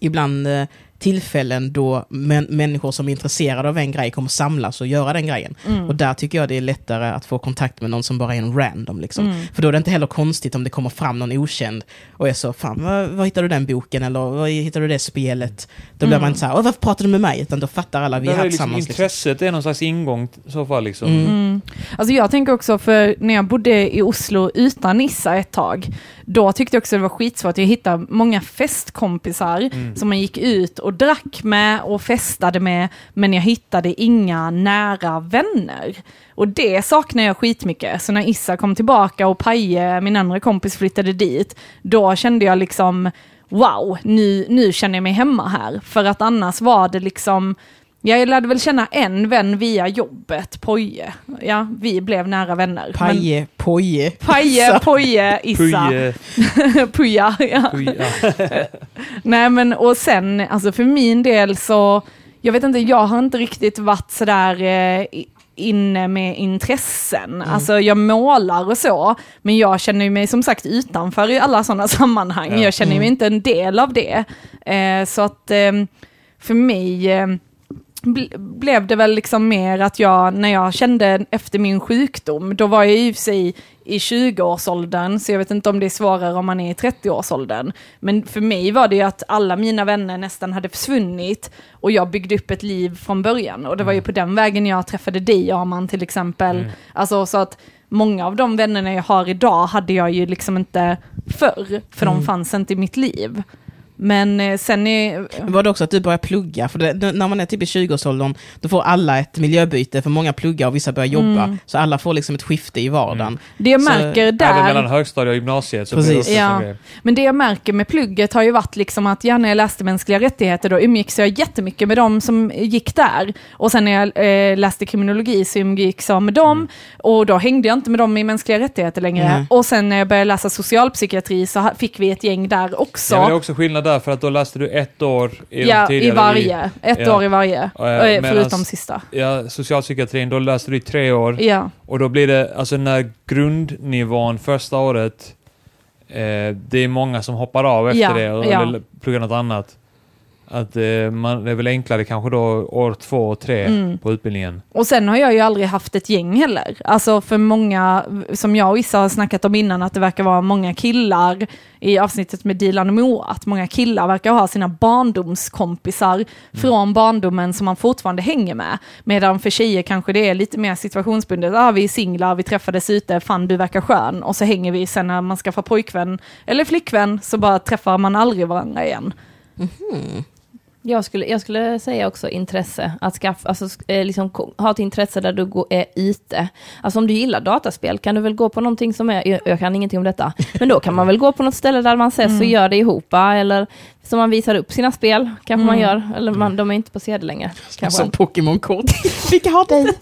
ibland eh, tillfällen då män, människor som är intresserade av en grej kommer samlas och göra den grejen. Mm. Och där tycker jag det är lättare att få kontakt med någon som bara är en random. Liksom. Mm. För då är det inte heller konstigt om det kommer fram någon okänd och är så, fan var, var hittade du den boken eller var hittade du det spelet? Då blir Mm. man inte så här, "Åh, varför pratar du med mig? Utan då fattar alla, vi är här är liksom tillsammans. Liksom. intresset är någon slags ingång i så fall. Liksom. Mm. Mm. Alltså jag tänker också, för när jag bodde i Oslo utan Nissa ett tag, då tyckte jag också det var skitsvårt. Jag hittade många festkompisar Mm. som man gick ut och drack med och festade med, men jag hittade inga nära vänner. Och det saknar jag skitmycket. Så när Issa kom tillbaka och Paje, min andra kompis, flyttade dit, då kände jag liksom, wow, nu, nu känner jag mig hemma här. För att annars var det liksom, jag lärde väl känna en vän via jobbet, Poje. Ja, vi blev nära vänner. Men Paje, poje. Paje, Poje, Issa, Puj, (laughs) Puja. Ja. puj, ja. (laughs) Nej men och sen, alltså för min del så, jag vet inte, jag har inte riktigt varit sådär eh, inne med intressen. Alltså jag målar och så, men jag känner mig som sagt utanför i alla sådana sammanhang. Ja. Jag känner mig inte en del av det. Eh, så att eh, för mig eh, blev det väl liksom mer att jag, när jag kände efter min sjukdom, då var jag i och för sig i 20-årsåldern, så jag vet inte om det är svårare om man är i 30-årsåldern. Men för mig var det ju att alla mina vänner nästan hade försvunnit och jag byggde upp ett liv från början. Och det var ju på den vägen jag träffade dig, Arman, till exempel. Mm. Alltså så att många av de vännerna jag har idag hade jag ju liksom inte förr, för de fanns inte i mitt liv. Men eh, sen är... Var det också att du började plugga? För det, när man är typ i 20-årsåldern, då får alla ett miljöbyte, för många pluggar och vissa börjar jobba. Mm. Så alla får liksom ett skifte i vardagen. Det jag Så märker Även där... mellan högstadiet och gymnasiet så Precis. det Ja. Men det jag märker med plugget har ju varit liksom att ja, när jag läste mänskliga rättigheter då umgicks jag jättemycket med de som gick där. Och sen när jag eh, läste kriminologi så umgicks jag med dem och då hängde jag inte med dem i mänskliga rättigheter längre. Mm. Och sen när jag började läsa socialpsykiatri så fick vi ett gäng där också. Ja, det är också skillnad där för att då läste du ett år i Ja, i varje. Ett ja. år i varje. Ja, Eh, medans- förutom sista. Ja, socialpsykiatrin, då läste du i tre år. Ja. Och då blir det, alltså när grundnivån första året, eh, det är många som hoppar av efter Ja, det och, ja. eller pluggar något annat. Att eh, man, det är väl enklare kanske då år två och tre Mm. på utbildningen. Och sen har jag ju aldrig haft ett gäng heller. Alltså för många, som jag och Issa har snackat om innan, att det verkar vara många killar i avsnittet med Dilan och Moa, att många killar verkar ha sina barndomskompisar från barndomen som man fortfarande hänger med. Medan för tjejer kanske det är lite mer situationsbundet, ah, vi är singlar, vi träffades ute, fan du verkar skön, och så hänger vi, sen när man skaffar pojkvän eller flickvän så bara träffar man aldrig varandra igen. Jag skulle, jag skulle säga också intresse, att skaffa, alltså, eh, liksom, ha ett intresse där du går, är ute. Alltså om du gillar dataspel kan du väl gå på någonting som är, jag, jag kan ingenting om detta, men då kan man väl gå på något ställe där man ses och Mm. gör det ihop, eller som man visar upp sina spel, kanske man Mm. gör, eller man, de är inte på CD längre. Kanske. Som Pokémon-kort. (laughs) Vilka har det?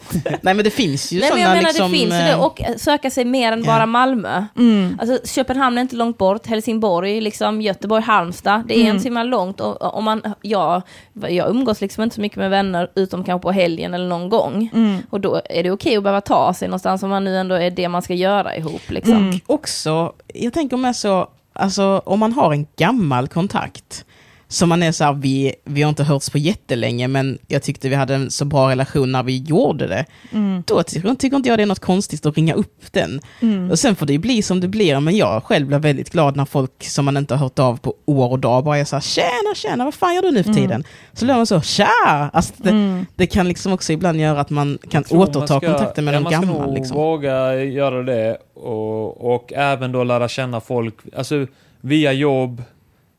Nej men det finns ju Nej men sådana jag menar liksom... det finns ju eh, det, och eh, söka sig mer än ja. bara Malmö. Mm. Alltså Köpenhamn är inte långt bort, Helsingborg, liksom, Göteborg, Halmstad. Det är Mm. inte så himla långt. Och, och om man, ja, jag umgås liksom inte så mycket med vänner, utom kanske på helgen eller någon gång. Mm. Och då är det okej att behöva ta sig någonstans om man nu ändå är det man ska göra ihop. Liksom. Mm. också, jag tänker med så, alltså om man har en gammal kontakt, som man är så här, vi, vi har inte hörts på jättelänge, men jag tyckte vi hade en så bra relation när vi gjorde det. Mm. Då tycker, tycker inte jag det är något konstigt att ringa upp den. Mm. Och sen får det ju bli som det blir, men jag själv blir väldigt glad när folk som man inte har hört av på år och dag bara är så här, tjena, tjena, vad fan gör du nu för Mm. tiden? Så blir man så, tja! Alltså det, Mm. det kan liksom också ibland göra att man kan man återta ska- kontakten med ja, någon Man ska nog Liksom. våga göra det och, och även då lära känna folk, alltså via jobb,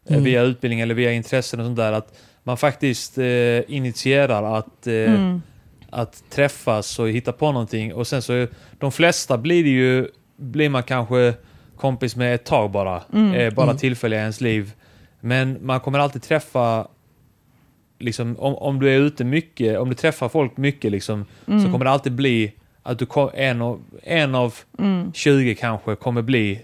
Mm. via utbildning eller via intressen och sånt där. Att man faktiskt eh, initierar att, eh, Mm. att träffas och hitta på någonting. Och sen så, de flesta blir det ju, blir man kanske kompis med ett tag bara. Mm. Eh, bara Mm. tillfälliga i ens liv. Men man kommer alltid träffa, liksom, om, om du är ute mycket, om du träffar folk mycket liksom, Mm. så kommer det alltid bli att du kom, en, av, en av Mm. 20 kanske kommer bli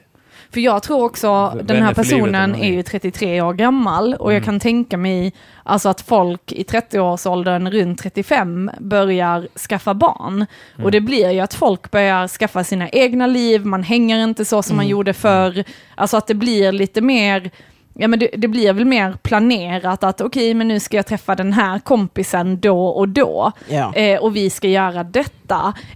För jag tror också, V- den här personen är ju 33 år gammal och jag Mm. kan tänka mig alltså att folk i 30-årsåldern runt 35 börjar skaffa barn. Mm. Och det blir ju att folk börjar skaffa sina egna liv, man hänger inte så som man Mm. gjorde förr. Alltså att det blir lite mer Ja men det, det blir väl mer planerat att okej men nu ska jag träffa den här kompisen då och då. Ja. Eh, och vi ska göra detta,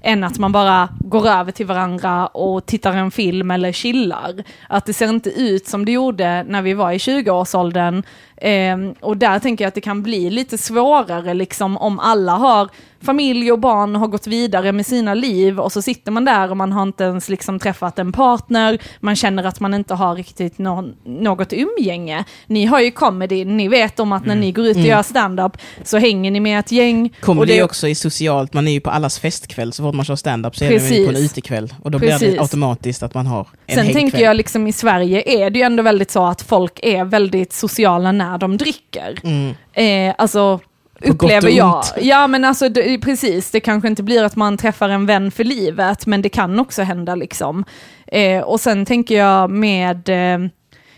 än att man bara går över till varandra och tittar en film eller chillar. Att det ser inte ut som det gjorde när vi var i 20-årsåldern. Eh, och där tänker jag att det kan bli lite svårare liksom om alla har familj och barn och har gått vidare med sina liv och så sitter man där och man har inte ens liksom träffat en partner, man känner att man inte har riktigt någon, något umgänge. Ni har ju comedy, ni vet om att när ni går ut och Mm. gör stand-up så hänger ni med ett gäng. och Comedy det- är också i socialt, man är ju på allas festkväll, så fort man kör stand-up så är det på en Precis. utekväll. Och då blir Precis. det automatiskt att man har en Sen tänker jag liksom i Sverige är det ju ändå väldigt så att folk är väldigt sociala när de dricker. Mm. Eh, alltså upplever jag. Ja men alltså det, precis, det kanske inte blir att man träffar en vän för livet, men det kan också hända liksom. Eh, och sen tänker jag med eh,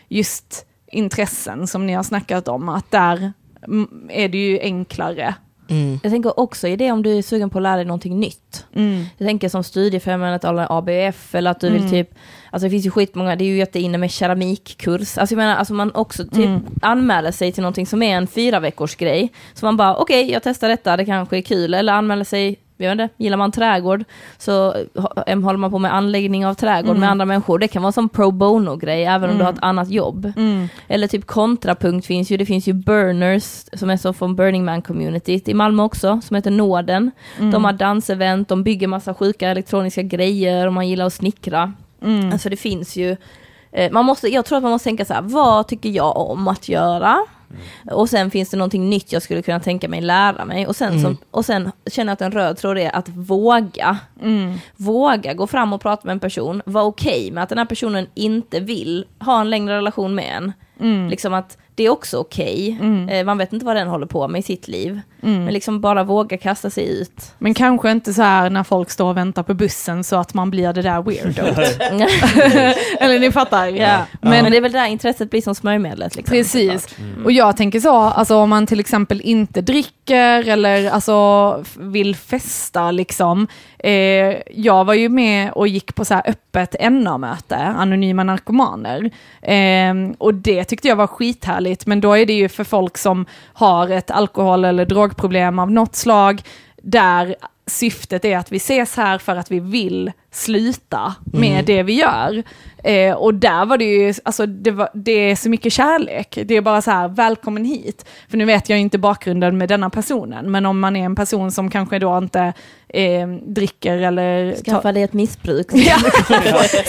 just intressen som ni har snackat om, att där mm, är det ju enklare. Mm. Jag tänker också i det om du är sugen på att lära dig någonting nytt. Mm. Jag tänker som studiefrämjandet eller ABF eller att du vill Mm. typ, alltså det finns ju skitmånga, det är ju jätteinne med keramikkurs. Alltså jag menar, alltså man också typ Mm. anmäler sig till någonting som är en fyra veckors grej. Så man bara, okej jag testar detta, det kanske är kul. Eller anmäler sig, jag vet inte, gillar man trädgård så håller man på med anläggning av trädgård Mm. med andra människor. Det kan vara som pro bono-grej även om du har Mm. ett annat jobb. Mm. Eller typ kontrapunkt finns ju, det finns ju Burners som är så från Burning Man communityt i Malmö också, som heter Norden. Mm. De har dansevent, de bygger massa sjuka elektroniska grejer och man gillar att snickra. Mm. Alltså det finns ju, eh, man måste, jag tror att man måste tänka så här, vad tycker jag om att göra? Och sen finns det någonting nytt jag skulle kunna tänka mig lära mig. Och sen, Mm. som, och sen känner jag att en röd tråd är att våga. Mm. Våga gå fram och prata med en person, vara okej med att den här personen inte vill ha en längre relation med en. Mm. Liksom att det är också okej. Mm. Eh, man vet inte vad den håller på med i sitt liv. Mm. Men liksom bara våga kasta sig ut. Men kanske inte så här när folk står och väntar på bussen så att man blir det där weirdo. (laughs) (laughs) Eller ni fattar? ja. Men Men, det är väl där intresset blir som smörjmedlet. Liksom, Precis. Och jag tänker så, alltså om man till exempel inte dricker eller alltså vill festa liksom. Eh, jag var ju med och gick på så här öppet NA-möte, Anonyma Narkomaner. Eh, och det det tyckte jag var skithärligt, men då är det ju för folk som har ett alkohol eller drogproblem av något slag, där syftet är att vi ses här för att vi vill sluta med Mm. det vi gör. Eh, och där var det ju, alltså det, var, det är så mycket kärlek. Det är bara så här, välkommen hit. För nu vet jag inte bakgrunden med denna personen, men om man är en person som kanske då inte eh, dricker eller... Skaffa dig ett missbruk. (laughs) Ja.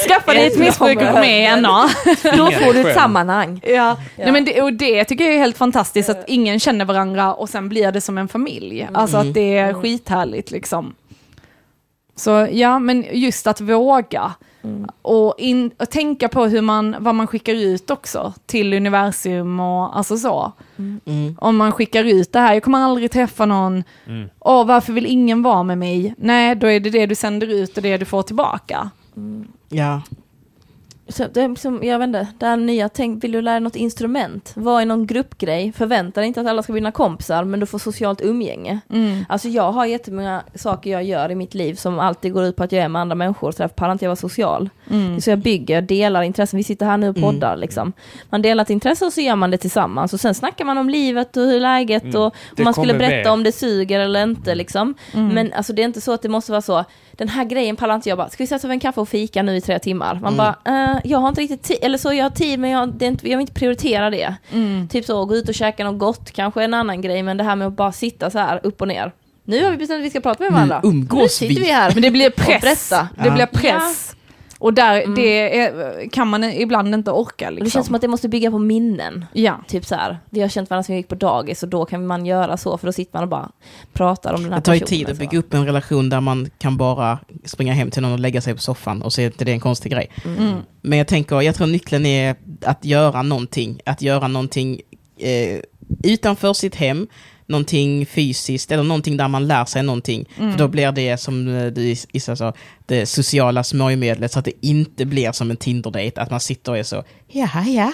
Skaffa dig ett missbruk och gå med i NA. Då får du ett sammanhang. Ja, Ja. Nej, men det, och det tycker jag är helt fantastiskt, att ingen känner varandra och sen blir det som en familj. Alltså att det är skithärligt liksom. Så ja, men just att våga. Och, in, och tänka på hur man, vad man skickar ut också till universum och alltså så. Mm. Om man skickar ut det här, jag kommer aldrig träffa någon, Mm. åh varför vill ingen vara med mig? Nej, då är det det du sänder ut och det du får tillbaka. Ja. Så det är liksom, jag vet inte, det här nya, tänk, vill du lära dig något instrument? Vad är någon gruppgrej? Förvänta dig inte att alla ska bli dina kompisar, men du får socialt umgänge. Mm. Alltså jag har jättemånga saker jag gör i mitt liv som alltid går ut på att jag är med andra människor, så därför pallar inte jag vara social. Mm. Så jag bygger, delar intressen, vi sitter här nu och Mm. poddar liksom. Man delar ett intresse och så gör man det tillsammans och sen snackar man om livet och hur läget Mm. och om man skulle berätta med. om det suger eller inte liksom. Mm. Men alltså det är inte så att det måste vara så, den här grejen pallar inte jag bara, ska vi sätta över en kaffe och fika nu i tre timmar? Man Mm. bara, eh, jag har inte riktigt tid, eller så jag har tid men jag, det är inte, jag vill inte prioritera det. Mm. Typ så, gå ut och käka något gott, kanske en annan grej, men det här med att bara sitta så här upp och ner. Nu har vi bestämt att vi ska prata med Nu varandra. umgås nu sitter vi. vi här. Men det blir (laughs) press. Det Ja. blir press. Och där, Mm. det är, kan man ibland inte orka. Liksom. Det känns som att det måste bygga på minnen. Ja. Typ så här, vi har känt varandra sedan vi gick på dagis och då kan man göra så för då sitter man och bara pratar om den här Det tar ju personen. tid att så. bygga upp en relation där man kan bara springa hem till någon och lägga sig på soffan och se att det är en konstig grej. Mm. Men jag tänker, jag tror nyckeln är att göra någonting. Att göra någonting eh, utanför sitt hem, någonting fysiskt eller någonting där man lär sig någonting. För då blir det som eh, du Issa sa, det sociala smörjmedlet så att det inte blir som en Tinder-date, att man sitter och är så, ja, ja.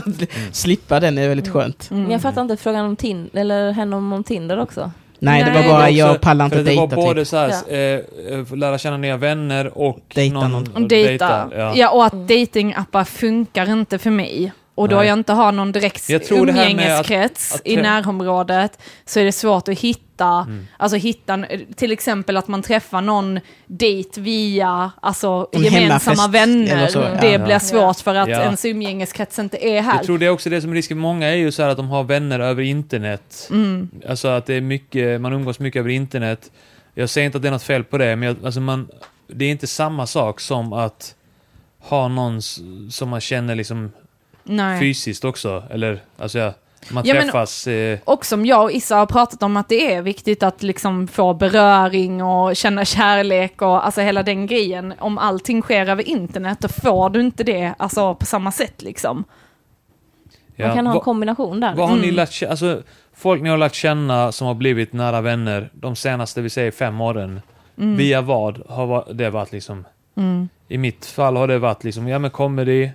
(laughs) Slippa den är väldigt skönt. Men jag fattar inte frågan om Tinder, eller henne om, om Tinder också. Nej, det Nej, var bara, Det är jag också- pallar inte för Det var dejta både typ. så här, eh, eh, lära känna nya vänner och Dejta någon, någon. Dejta. Ja. Ja. och att datingappar funkar inte för mig. Och då Nej. jag inte har någon direkt umgängeskrets att- att i närområdet så är det svårt att hitta, Mm. alltså hitta, till exempel att man träffar någon dejt via alltså, En gemensamma vänner. så, ja. Det Ja. blir svårt för att Ja. ens umgängeskrets inte är här. Jag tror det är också det som är risken. Många är ju så här att de har vänner över internet. Mm. Alltså att det är mycket, man umgås mycket över internet. Jag säger inte att det är något fel på det, men jag, alltså man, det är inte samma sak som att ha någon som man känner liksom Nej. fysiskt också. Eller, alltså ja, man Ja, men- träffas. eh, Och som jag och Issa har pratat om att det är viktigt att liksom få beröring och känna kärlek och alltså hela den grejen. Om allting sker över internet då får du inte det alltså på samma sätt liksom. ja. Man kan ha en kombination där. Vad har ni Mm. lärt alltså folk ni har lärt känna som har blivit nära vänner de senaste, vi säger fem åren. Mm. Via vad har det varit liksom? Mm. I mitt fall har det varit liksom, ja men comedy,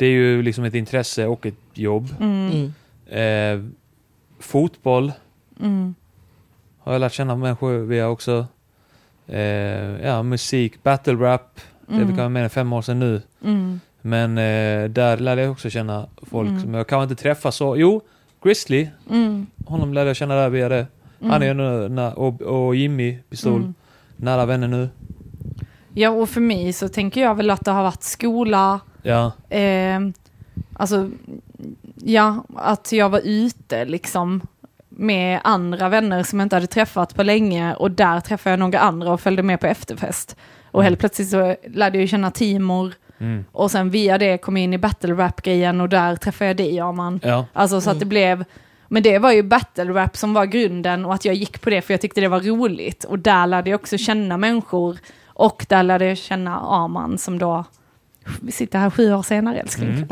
det är ju liksom ett intresse och ett jobb. Mm. Mm. Eh, fotboll Mm. har jag lärt känna människor via också. Eh, ja, musik, battle rap, det är Mm. kanske mer än fem år sedan nu. Mm. Men eh, där lärde jag också känna folk Mm. som jag kanske inte träffar så. Jo, Grizzly, Mm. honom lärde jag känna där via det. Han är nu, na- och, och Jimmy Pistol, Mm. nära vänner nu. Ja, och för mig så tänker jag väl att det har varit skola, Ja, eh, alltså, ja, att jag var ute liksom med andra vänner som jag inte hade träffat på länge och där träffade jag några andra och följde med på efterfest. Och helt plötsligt så lärde jag känna Timor mm. och sen via det kom jag in i battle rap-grejen och där träffade jag dig Arman. ja. Alltså så att det blev, men det var ju battle rap som var grunden och att jag gick på det för jag tyckte det var roligt. Och där lärde jag också känna människor och där lärde jag känna Arman som då, vi sitter här sju år senare älskling. Mm.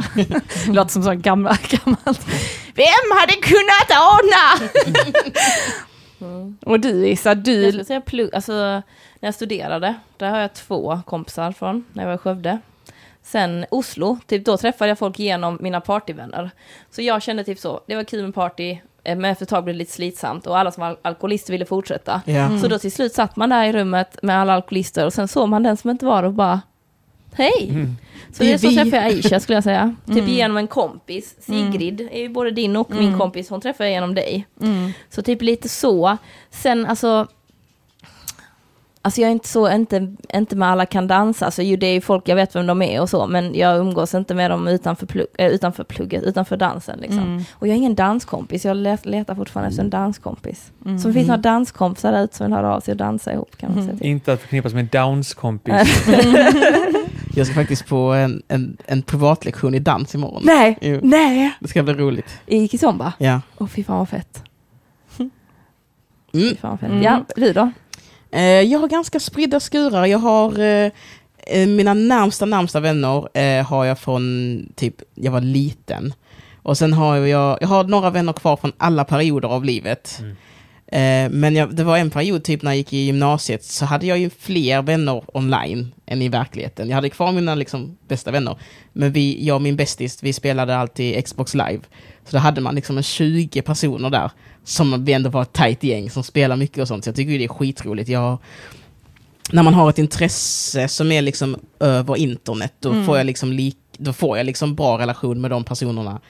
(laughs) Låter som sån gamla, gammalt. Vem hade kunnat ana? Och du Issa, Jag du, skulle säga plugg, alltså när jag studerade, där har jag två kompisar från när jag var i Skövde. Sen Oslo, typ då träffade jag folk genom mina partyvänner. Så jag kände typ så, det var kul med party, eh, men efter ett tag blev det lite slitsamt och alla som var al- alkoholister ville fortsätta. Ja. Så då till slut satt man där i rummet med alla alkoholister och sen såg man den som inte var och bara Hej! Mm. Så det är så vi. träffade jag Aisha skulle jag säga. (laughs) Typ Mm. genom en kompis. Sigrid är ju både din och min Mm. kompis, hon träffade jag genom dig. mm, Så typ lite så. Sen alltså, alltså jag är inte så, inte, inte med alla kan dansa, alltså ju det är ju folk, jag vet vem de är och så, men jag umgås inte med dem utanför, plugg, äh, utanför plugget, utanför dansen liksom. mm, Och jag är ingen danskompis, jag let, letar fortfarande efter en danskompis. mm. Så det finns några danskompisar där ute som vill höra av sig och dansa ihop kan man säga. Mm. Typ. Inte att förknippas med Downs kompis. (laughs) (laughs) Jag ska faktiskt på en, en, en privatlektion i dans imorgon. Nej, Jo, nej! det ska bli roligt. I Kizomba? Ja. Åh fy fan vad fett. Mm. Fy fan vad fett. Mm. Ja, du då? Eh, jag har ganska spridda skurar. Jag har eh, eh, mina närmsta, närmsta vänner eh, har jag från typ, jag var liten. Och sen har jag, jag har några vänner kvar från alla perioder av livet. Mm. Eh, men jag, det var en period, typ när jag gick i gymnasiet, så hade jag ju fler vänner online än i verkligheten. Jag hade kvar mina liksom, bästa vänner. Men vi, jag och min bästis, vi spelade alltid Xbox live. Så då hade man liksom en 20 personer där, som vi ändå var ett tajt gäng som spelar mycket och sånt. Så jag tycker ju det är skitroligt. Jag, när man har ett intresse som är liksom över internet, då Mm. får jag liksom lik, då får jag liksom bra relation med de personerna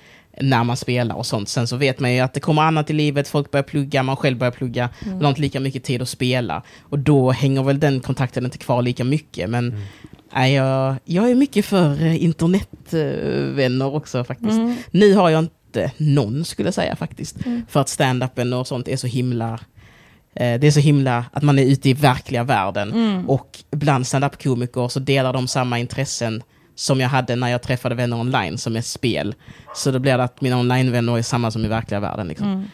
när man spelar och sånt. Sen så vet man ju att det kommer annat i livet, folk börjar plugga, man själv börjar plugga, Mm. man har inte lika mycket tid att spela. Och då hänger väl den kontakten inte kvar lika mycket. Men Mm. nej, jag, jag är mycket för eh, internetvänner också faktiskt. Mm. Nu har jag inte någon skulle jag säga faktiskt. Mm. För att stand-upen och sånt är så himla... Eh, det är så himla att man är ute i verkliga världen. Mm. Och bland stand-up-komiker så delar de samma intressen som jag hade när jag träffade vänner online, som är spel. Så då blir det att mina online-vänner är samma som i verkliga världen. Liksom. Mm.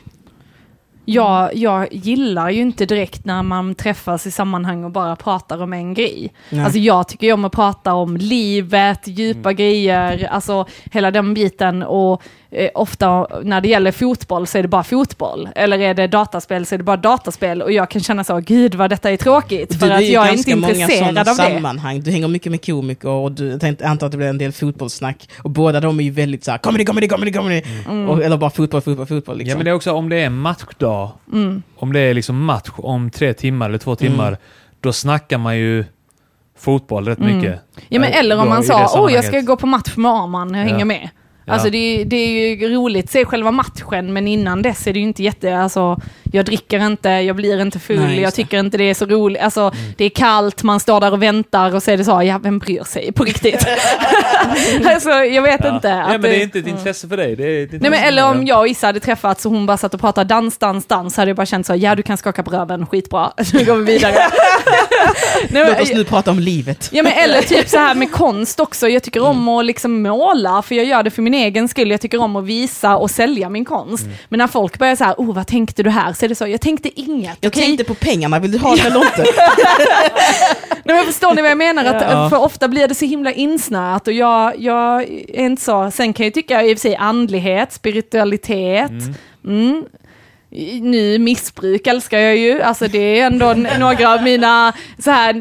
Jag, jag gillar ju inte direkt när man träffas i sammanhang och bara pratar om en grej. Nej. Alltså jag tycker ju om att prata om livet, djupa grejer, alltså hela den biten och eh, ofta när det gäller fotboll så är det bara fotboll. Eller är det dataspel så är det bara dataspel. Och jag kan känna så, gud vad detta är tråkigt. För Du, att jag är inte många intresserad av det. sammanhang. Du hänger mycket med komiker och du tänkte, antar att det blir en del fotbollssnack. Och båda de är ju väldigt såhär, comedy, comedy, comedy, comedy. Mm. Och, eller bara fotboll, fotboll, fotboll. Liksom. Ja, men det är också om det är en matchdag. Mm. Om det är liksom match om tre timmar eller två timmar, då snackar man ju fotboll rätt Mm. mycket. Ja, men Eh, eller om man sa, åh jag ska gå på match med Arman, jag Ja. hänger med. Ja. Alltså det, är- det är ju roligt se själva matchen, men innan dess är det ju inte jätte, alltså jag dricker inte, jag blir inte full, Nej, jag tycker inte det är så roligt. Alltså Mm. det är kallt, man står där och väntar och så är det så, ja vem bryr sig på riktigt? (laughs) alltså jag vet Ja. inte. Ja, men det är inte ett intresse för dig. Det är ett Nej men intresse eller om jag och Issa hade träffats och hon bara satt och pratade dans, dans, dans, hade jag bara känt så, ja du kan skaka på röven, skitbra, (laughs) nu går vi vidare. (laughs) Nej, Låt oss nu prata om livet. Ja men eller typ så här med konst också, jag tycker om att liksom måla, för jag gör det för min egen skull, jag tycker om att visa och sälja min konst. Men när folk börjar så här, oh vad tänkte du här? Så är det så, jag tänkte inget. Jag okej? tänkte på pengarna, vill du ha (laughs) det eller inte? Nej, men förstår ni vad jag menar? Att, Ja. För ofta blir det så himla insnöat och jag, jag är inte så. Sen kan jag tycka i och för sig andlighet, spiritualitet. Mm. I- Nu missbruk älskar jag ju, alltså det är ändå några av mina så här,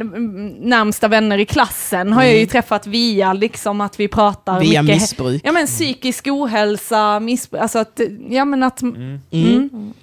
närmsta vänner i klassen har jag ju träffat via liksom att vi pratar Via mycket. missbruk. Ja men psykisk ohälsa, missbruk, alltså att, ja men att, Mm. mm.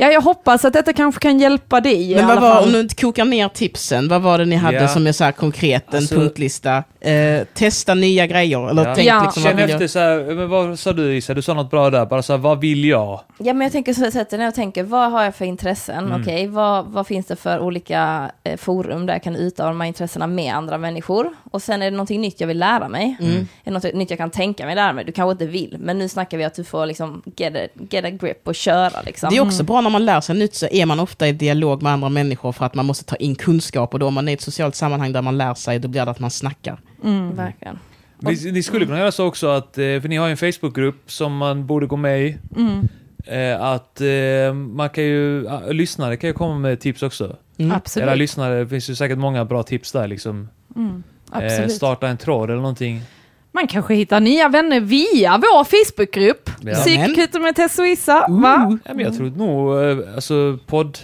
Ja jag hoppas att detta kanske kan hjälpa dig Men vad var, om du inte kokar ner tipsen, vad var det ni hade Ja. som är så här konkret, en Alltså- punktlista? Eh, testa nya grejer, eller Ja. tänk Ja. liksom vad Känn jag... efter så här, men vad sa du Issa? Du sa något bra där. Bara så här, vad vill jag? Ja, men jag tänker så sättet när jag tänker, vad har jag för intressen? Mm. Okej, vad, vad finns det för olika eh, forum där jag kan utöva de här intressena med andra människor? Och sen är det någonting nytt jag vill lära mig. Mm. Är det något nytt jag kan tänka mig lära mig? Du kanske inte vill, men nu snackar vi att du får liksom get a, get a grip och köra liksom. Det är också bra när man lär sig nytt så är man ofta i dialog med andra människor för att man måste ta in kunskap och då om man är i ett socialt sammanhang där man lär sig, då blir det att man snackar. Mm. Verkligen. Ni, ni skulle kunna göra så också att, eh, för ni har ju en Facebookgrupp som man borde gå med i. Mm. Eh, att eh, man kan ju, lyssnare kan ju komma med tips också. Mm. Absolut. Era lyssnare, det finns ju säkert många bra tips där liksom. Mm, absolut. starta en tråd eller någonting. Man kanske hittar nya vänner via vår Facebookgrupp. Ja. Psykakuten med Tess och Issa, va? Ooh. Ja, men jag tror nog, eh, alltså podd,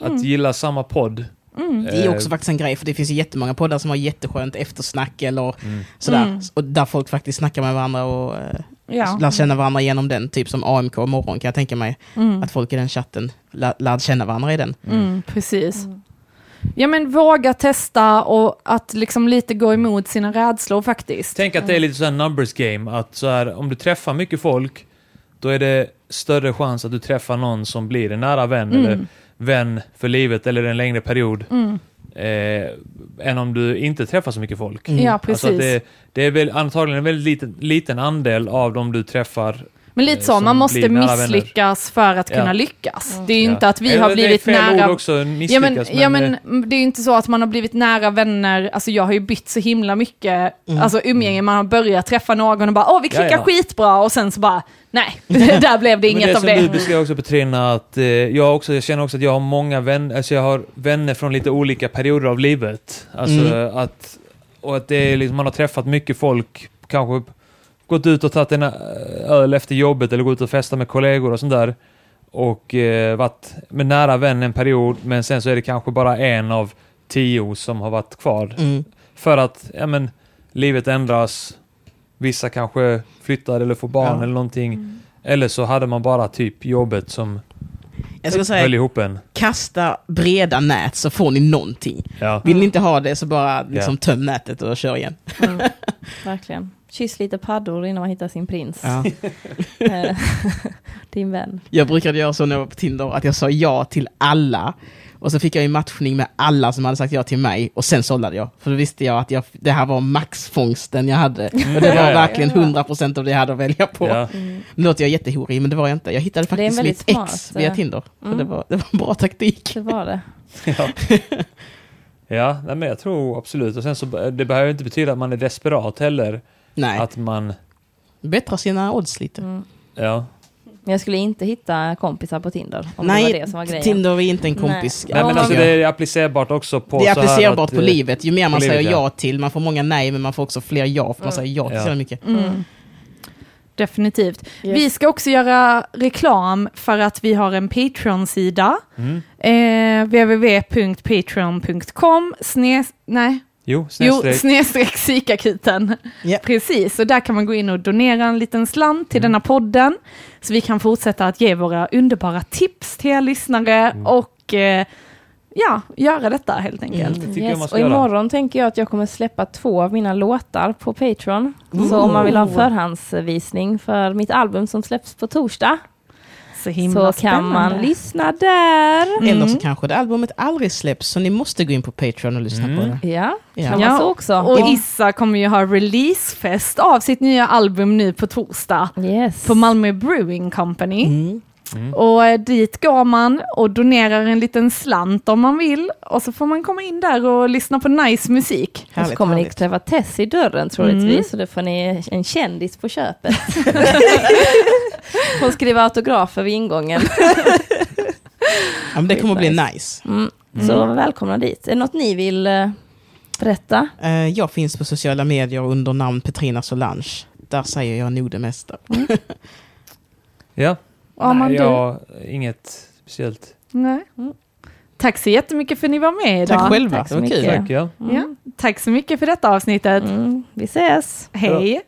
att gilla samma podd. Mm. Det är Eh, också faktiskt en grej, för det finns ju jättemånga poddar som har jätteskönt eftersnack eller Mm. sådär. Mm. Och där folk faktiskt snackar med varandra och eh, Ja. lär känna varandra genom den, typ som AMK morgon kan jag tänka mig. Mm. Att folk i den chatten lär, lär känna varandra i den. Mm, precis. Ja men våga testa och att liksom lite gå emot sina rädslor faktiskt. Tänk att det är lite sån numbers game, att så här, om du träffar mycket folk, då är det större chans att du träffar någon som blir en nära vän, Mm. eller vän för livet, eller en längre period, Mm. eh, än om du inte träffar så mycket folk. Mm. Ja precis. Alltså det, det är väl antagligen en väldigt liten, liten andel av de du träffar. Men lite eh, så, man måste misslyckas för att Ja. kunna lyckas. Mm. Det är ju Ja. inte att vi Eller har blivit nära... också, Ja misslyckas, men, ja men, men eh, det är ju inte så att man har blivit nära vänner, alltså jag har ju bytt så himla mycket, Mm. alltså umgänge, man har börjat träffa någon och bara åh vi klickar Ja, ja. skitbra och sen så bara nej, (laughs) där blev det Men inget det av det. du beskrev också Petrina, att eh, jag, också, jag känner också att jag har många vänner, alltså jag har vänner från lite olika perioder av livet. Alltså Mm. att, och att det är liksom, man har träffat mycket folk, kanske gått ut och tagit en eh, öl efter jobbet eller gått ut och festat med kollegor och sånt där. Och eh, varit med nära vän en period, men sen så är det kanske bara en av tio som har varit kvar. Mm. För att, ja men, livet ändras, vissa kanske flyttar eller får barn Ja. eller någonting. Eller så hade man bara typ jobbet som Jag ska höll säga, ihop en. kasta breda nät så får ni någonting. Ja. Vill ni inte ha det så bara liksom, töm nätet och kör igen. Mm. Verkligen. Kyss lite paddor innan man hittar sin prins. Ja. (laughs) Eh, (laughs) Din vän. Jag brukade göra så när jag var på Tinder, att jag sa ja till alla. Och så fick jag ju matchning med alla som hade sagt ja till mig och sen sållade jag. För då visste jag att jag, det här var maxfångsten jag hade. Och det var verkligen 100% av det jag hade att välja på. Ja. Mm. Nu låter jag jättehorig, men det var jag inte. Jag hittade faktiskt mitt smart, ex via eh, Tinder. Mm. det, var, det var en bra taktik. Det var det. (laughs) Ja, ja men jag tror absolut. Och sen så, det behöver inte betyda att man är desperat heller. Nej, Att man, bättra sina odds lite. Mm. ja. Men jag skulle inte hitta kompisar på Tinder. Om Nej, det var det som var grejen. Tinder är inte en kompis. Nej. Nej men alltså det är applicerbart också på Det är applicerbart att, på eh, livet. Ju mer man säger livet, ja. ja. till, man får många nej, men man får också fler ja, för man Mm. säger ja till Ja. så mycket. Mm. definitivt. Yes. Vi ska också göra reklam för att vi har en Patreon-sida. Mm. Eh, www.patreon.com. Nej, Jo, jo, snedstreck. psykakuten. Ja. Precis, och där kan man gå in och donera en liten slant till Mm. denna podden. Så vi kan fortsätta att ge våra underbara tips till er lyssnare Mm. och eh, ja, göra detta helt enkelt. Tycker jag man Yes. Och göra. imorgon tänker jag att jag kommer släppa två av mina låtar på Patreon. Så om man vill ha en förhandsvisning för mitt album som släpps på torsdag Så himla så kan man spännande. lyssna där. Mm. Eller så kanske det albumet aldrig släpps, så ni måste gå in på Patreon och lyssna Mm. på det. Ja, Ja. kan Ja, vara så också. Och Ja. Issa kommer ju ha releasefest av sitt nya album nu på torsdag Yes. på Malmö Brewing Company. Mm. Mm. Och eh, dit går man och donerar en liten slant om man vill. Och så får man komma in där och lyssna på nice musik. Och så Härligt, kommer ni härligt. träffa Tess i dörren troligtvis, Mm. så då får ni en kändis på köpet. (laughs) Hon skriver autografer vid ingången. (laughs) Ja, men det kommer att bli Nice. nice. Mm. Så välkomna dit. Är det något ni vill eh, berätta? Eh, Jag finns på sociala medier under namn Petrina Solange. Där säger jag nog det mesta. (laughs) Ja. Ja, men Nej, du. jag, inget speciellt. Nej. Mm. Tack så jättemycket för att ni var med idag. Tack själva, Tack det så var kul. mycket. Tack, ja. Ja. Tack så mycket för detta avsnittet. Mm. Vi ses! Hej!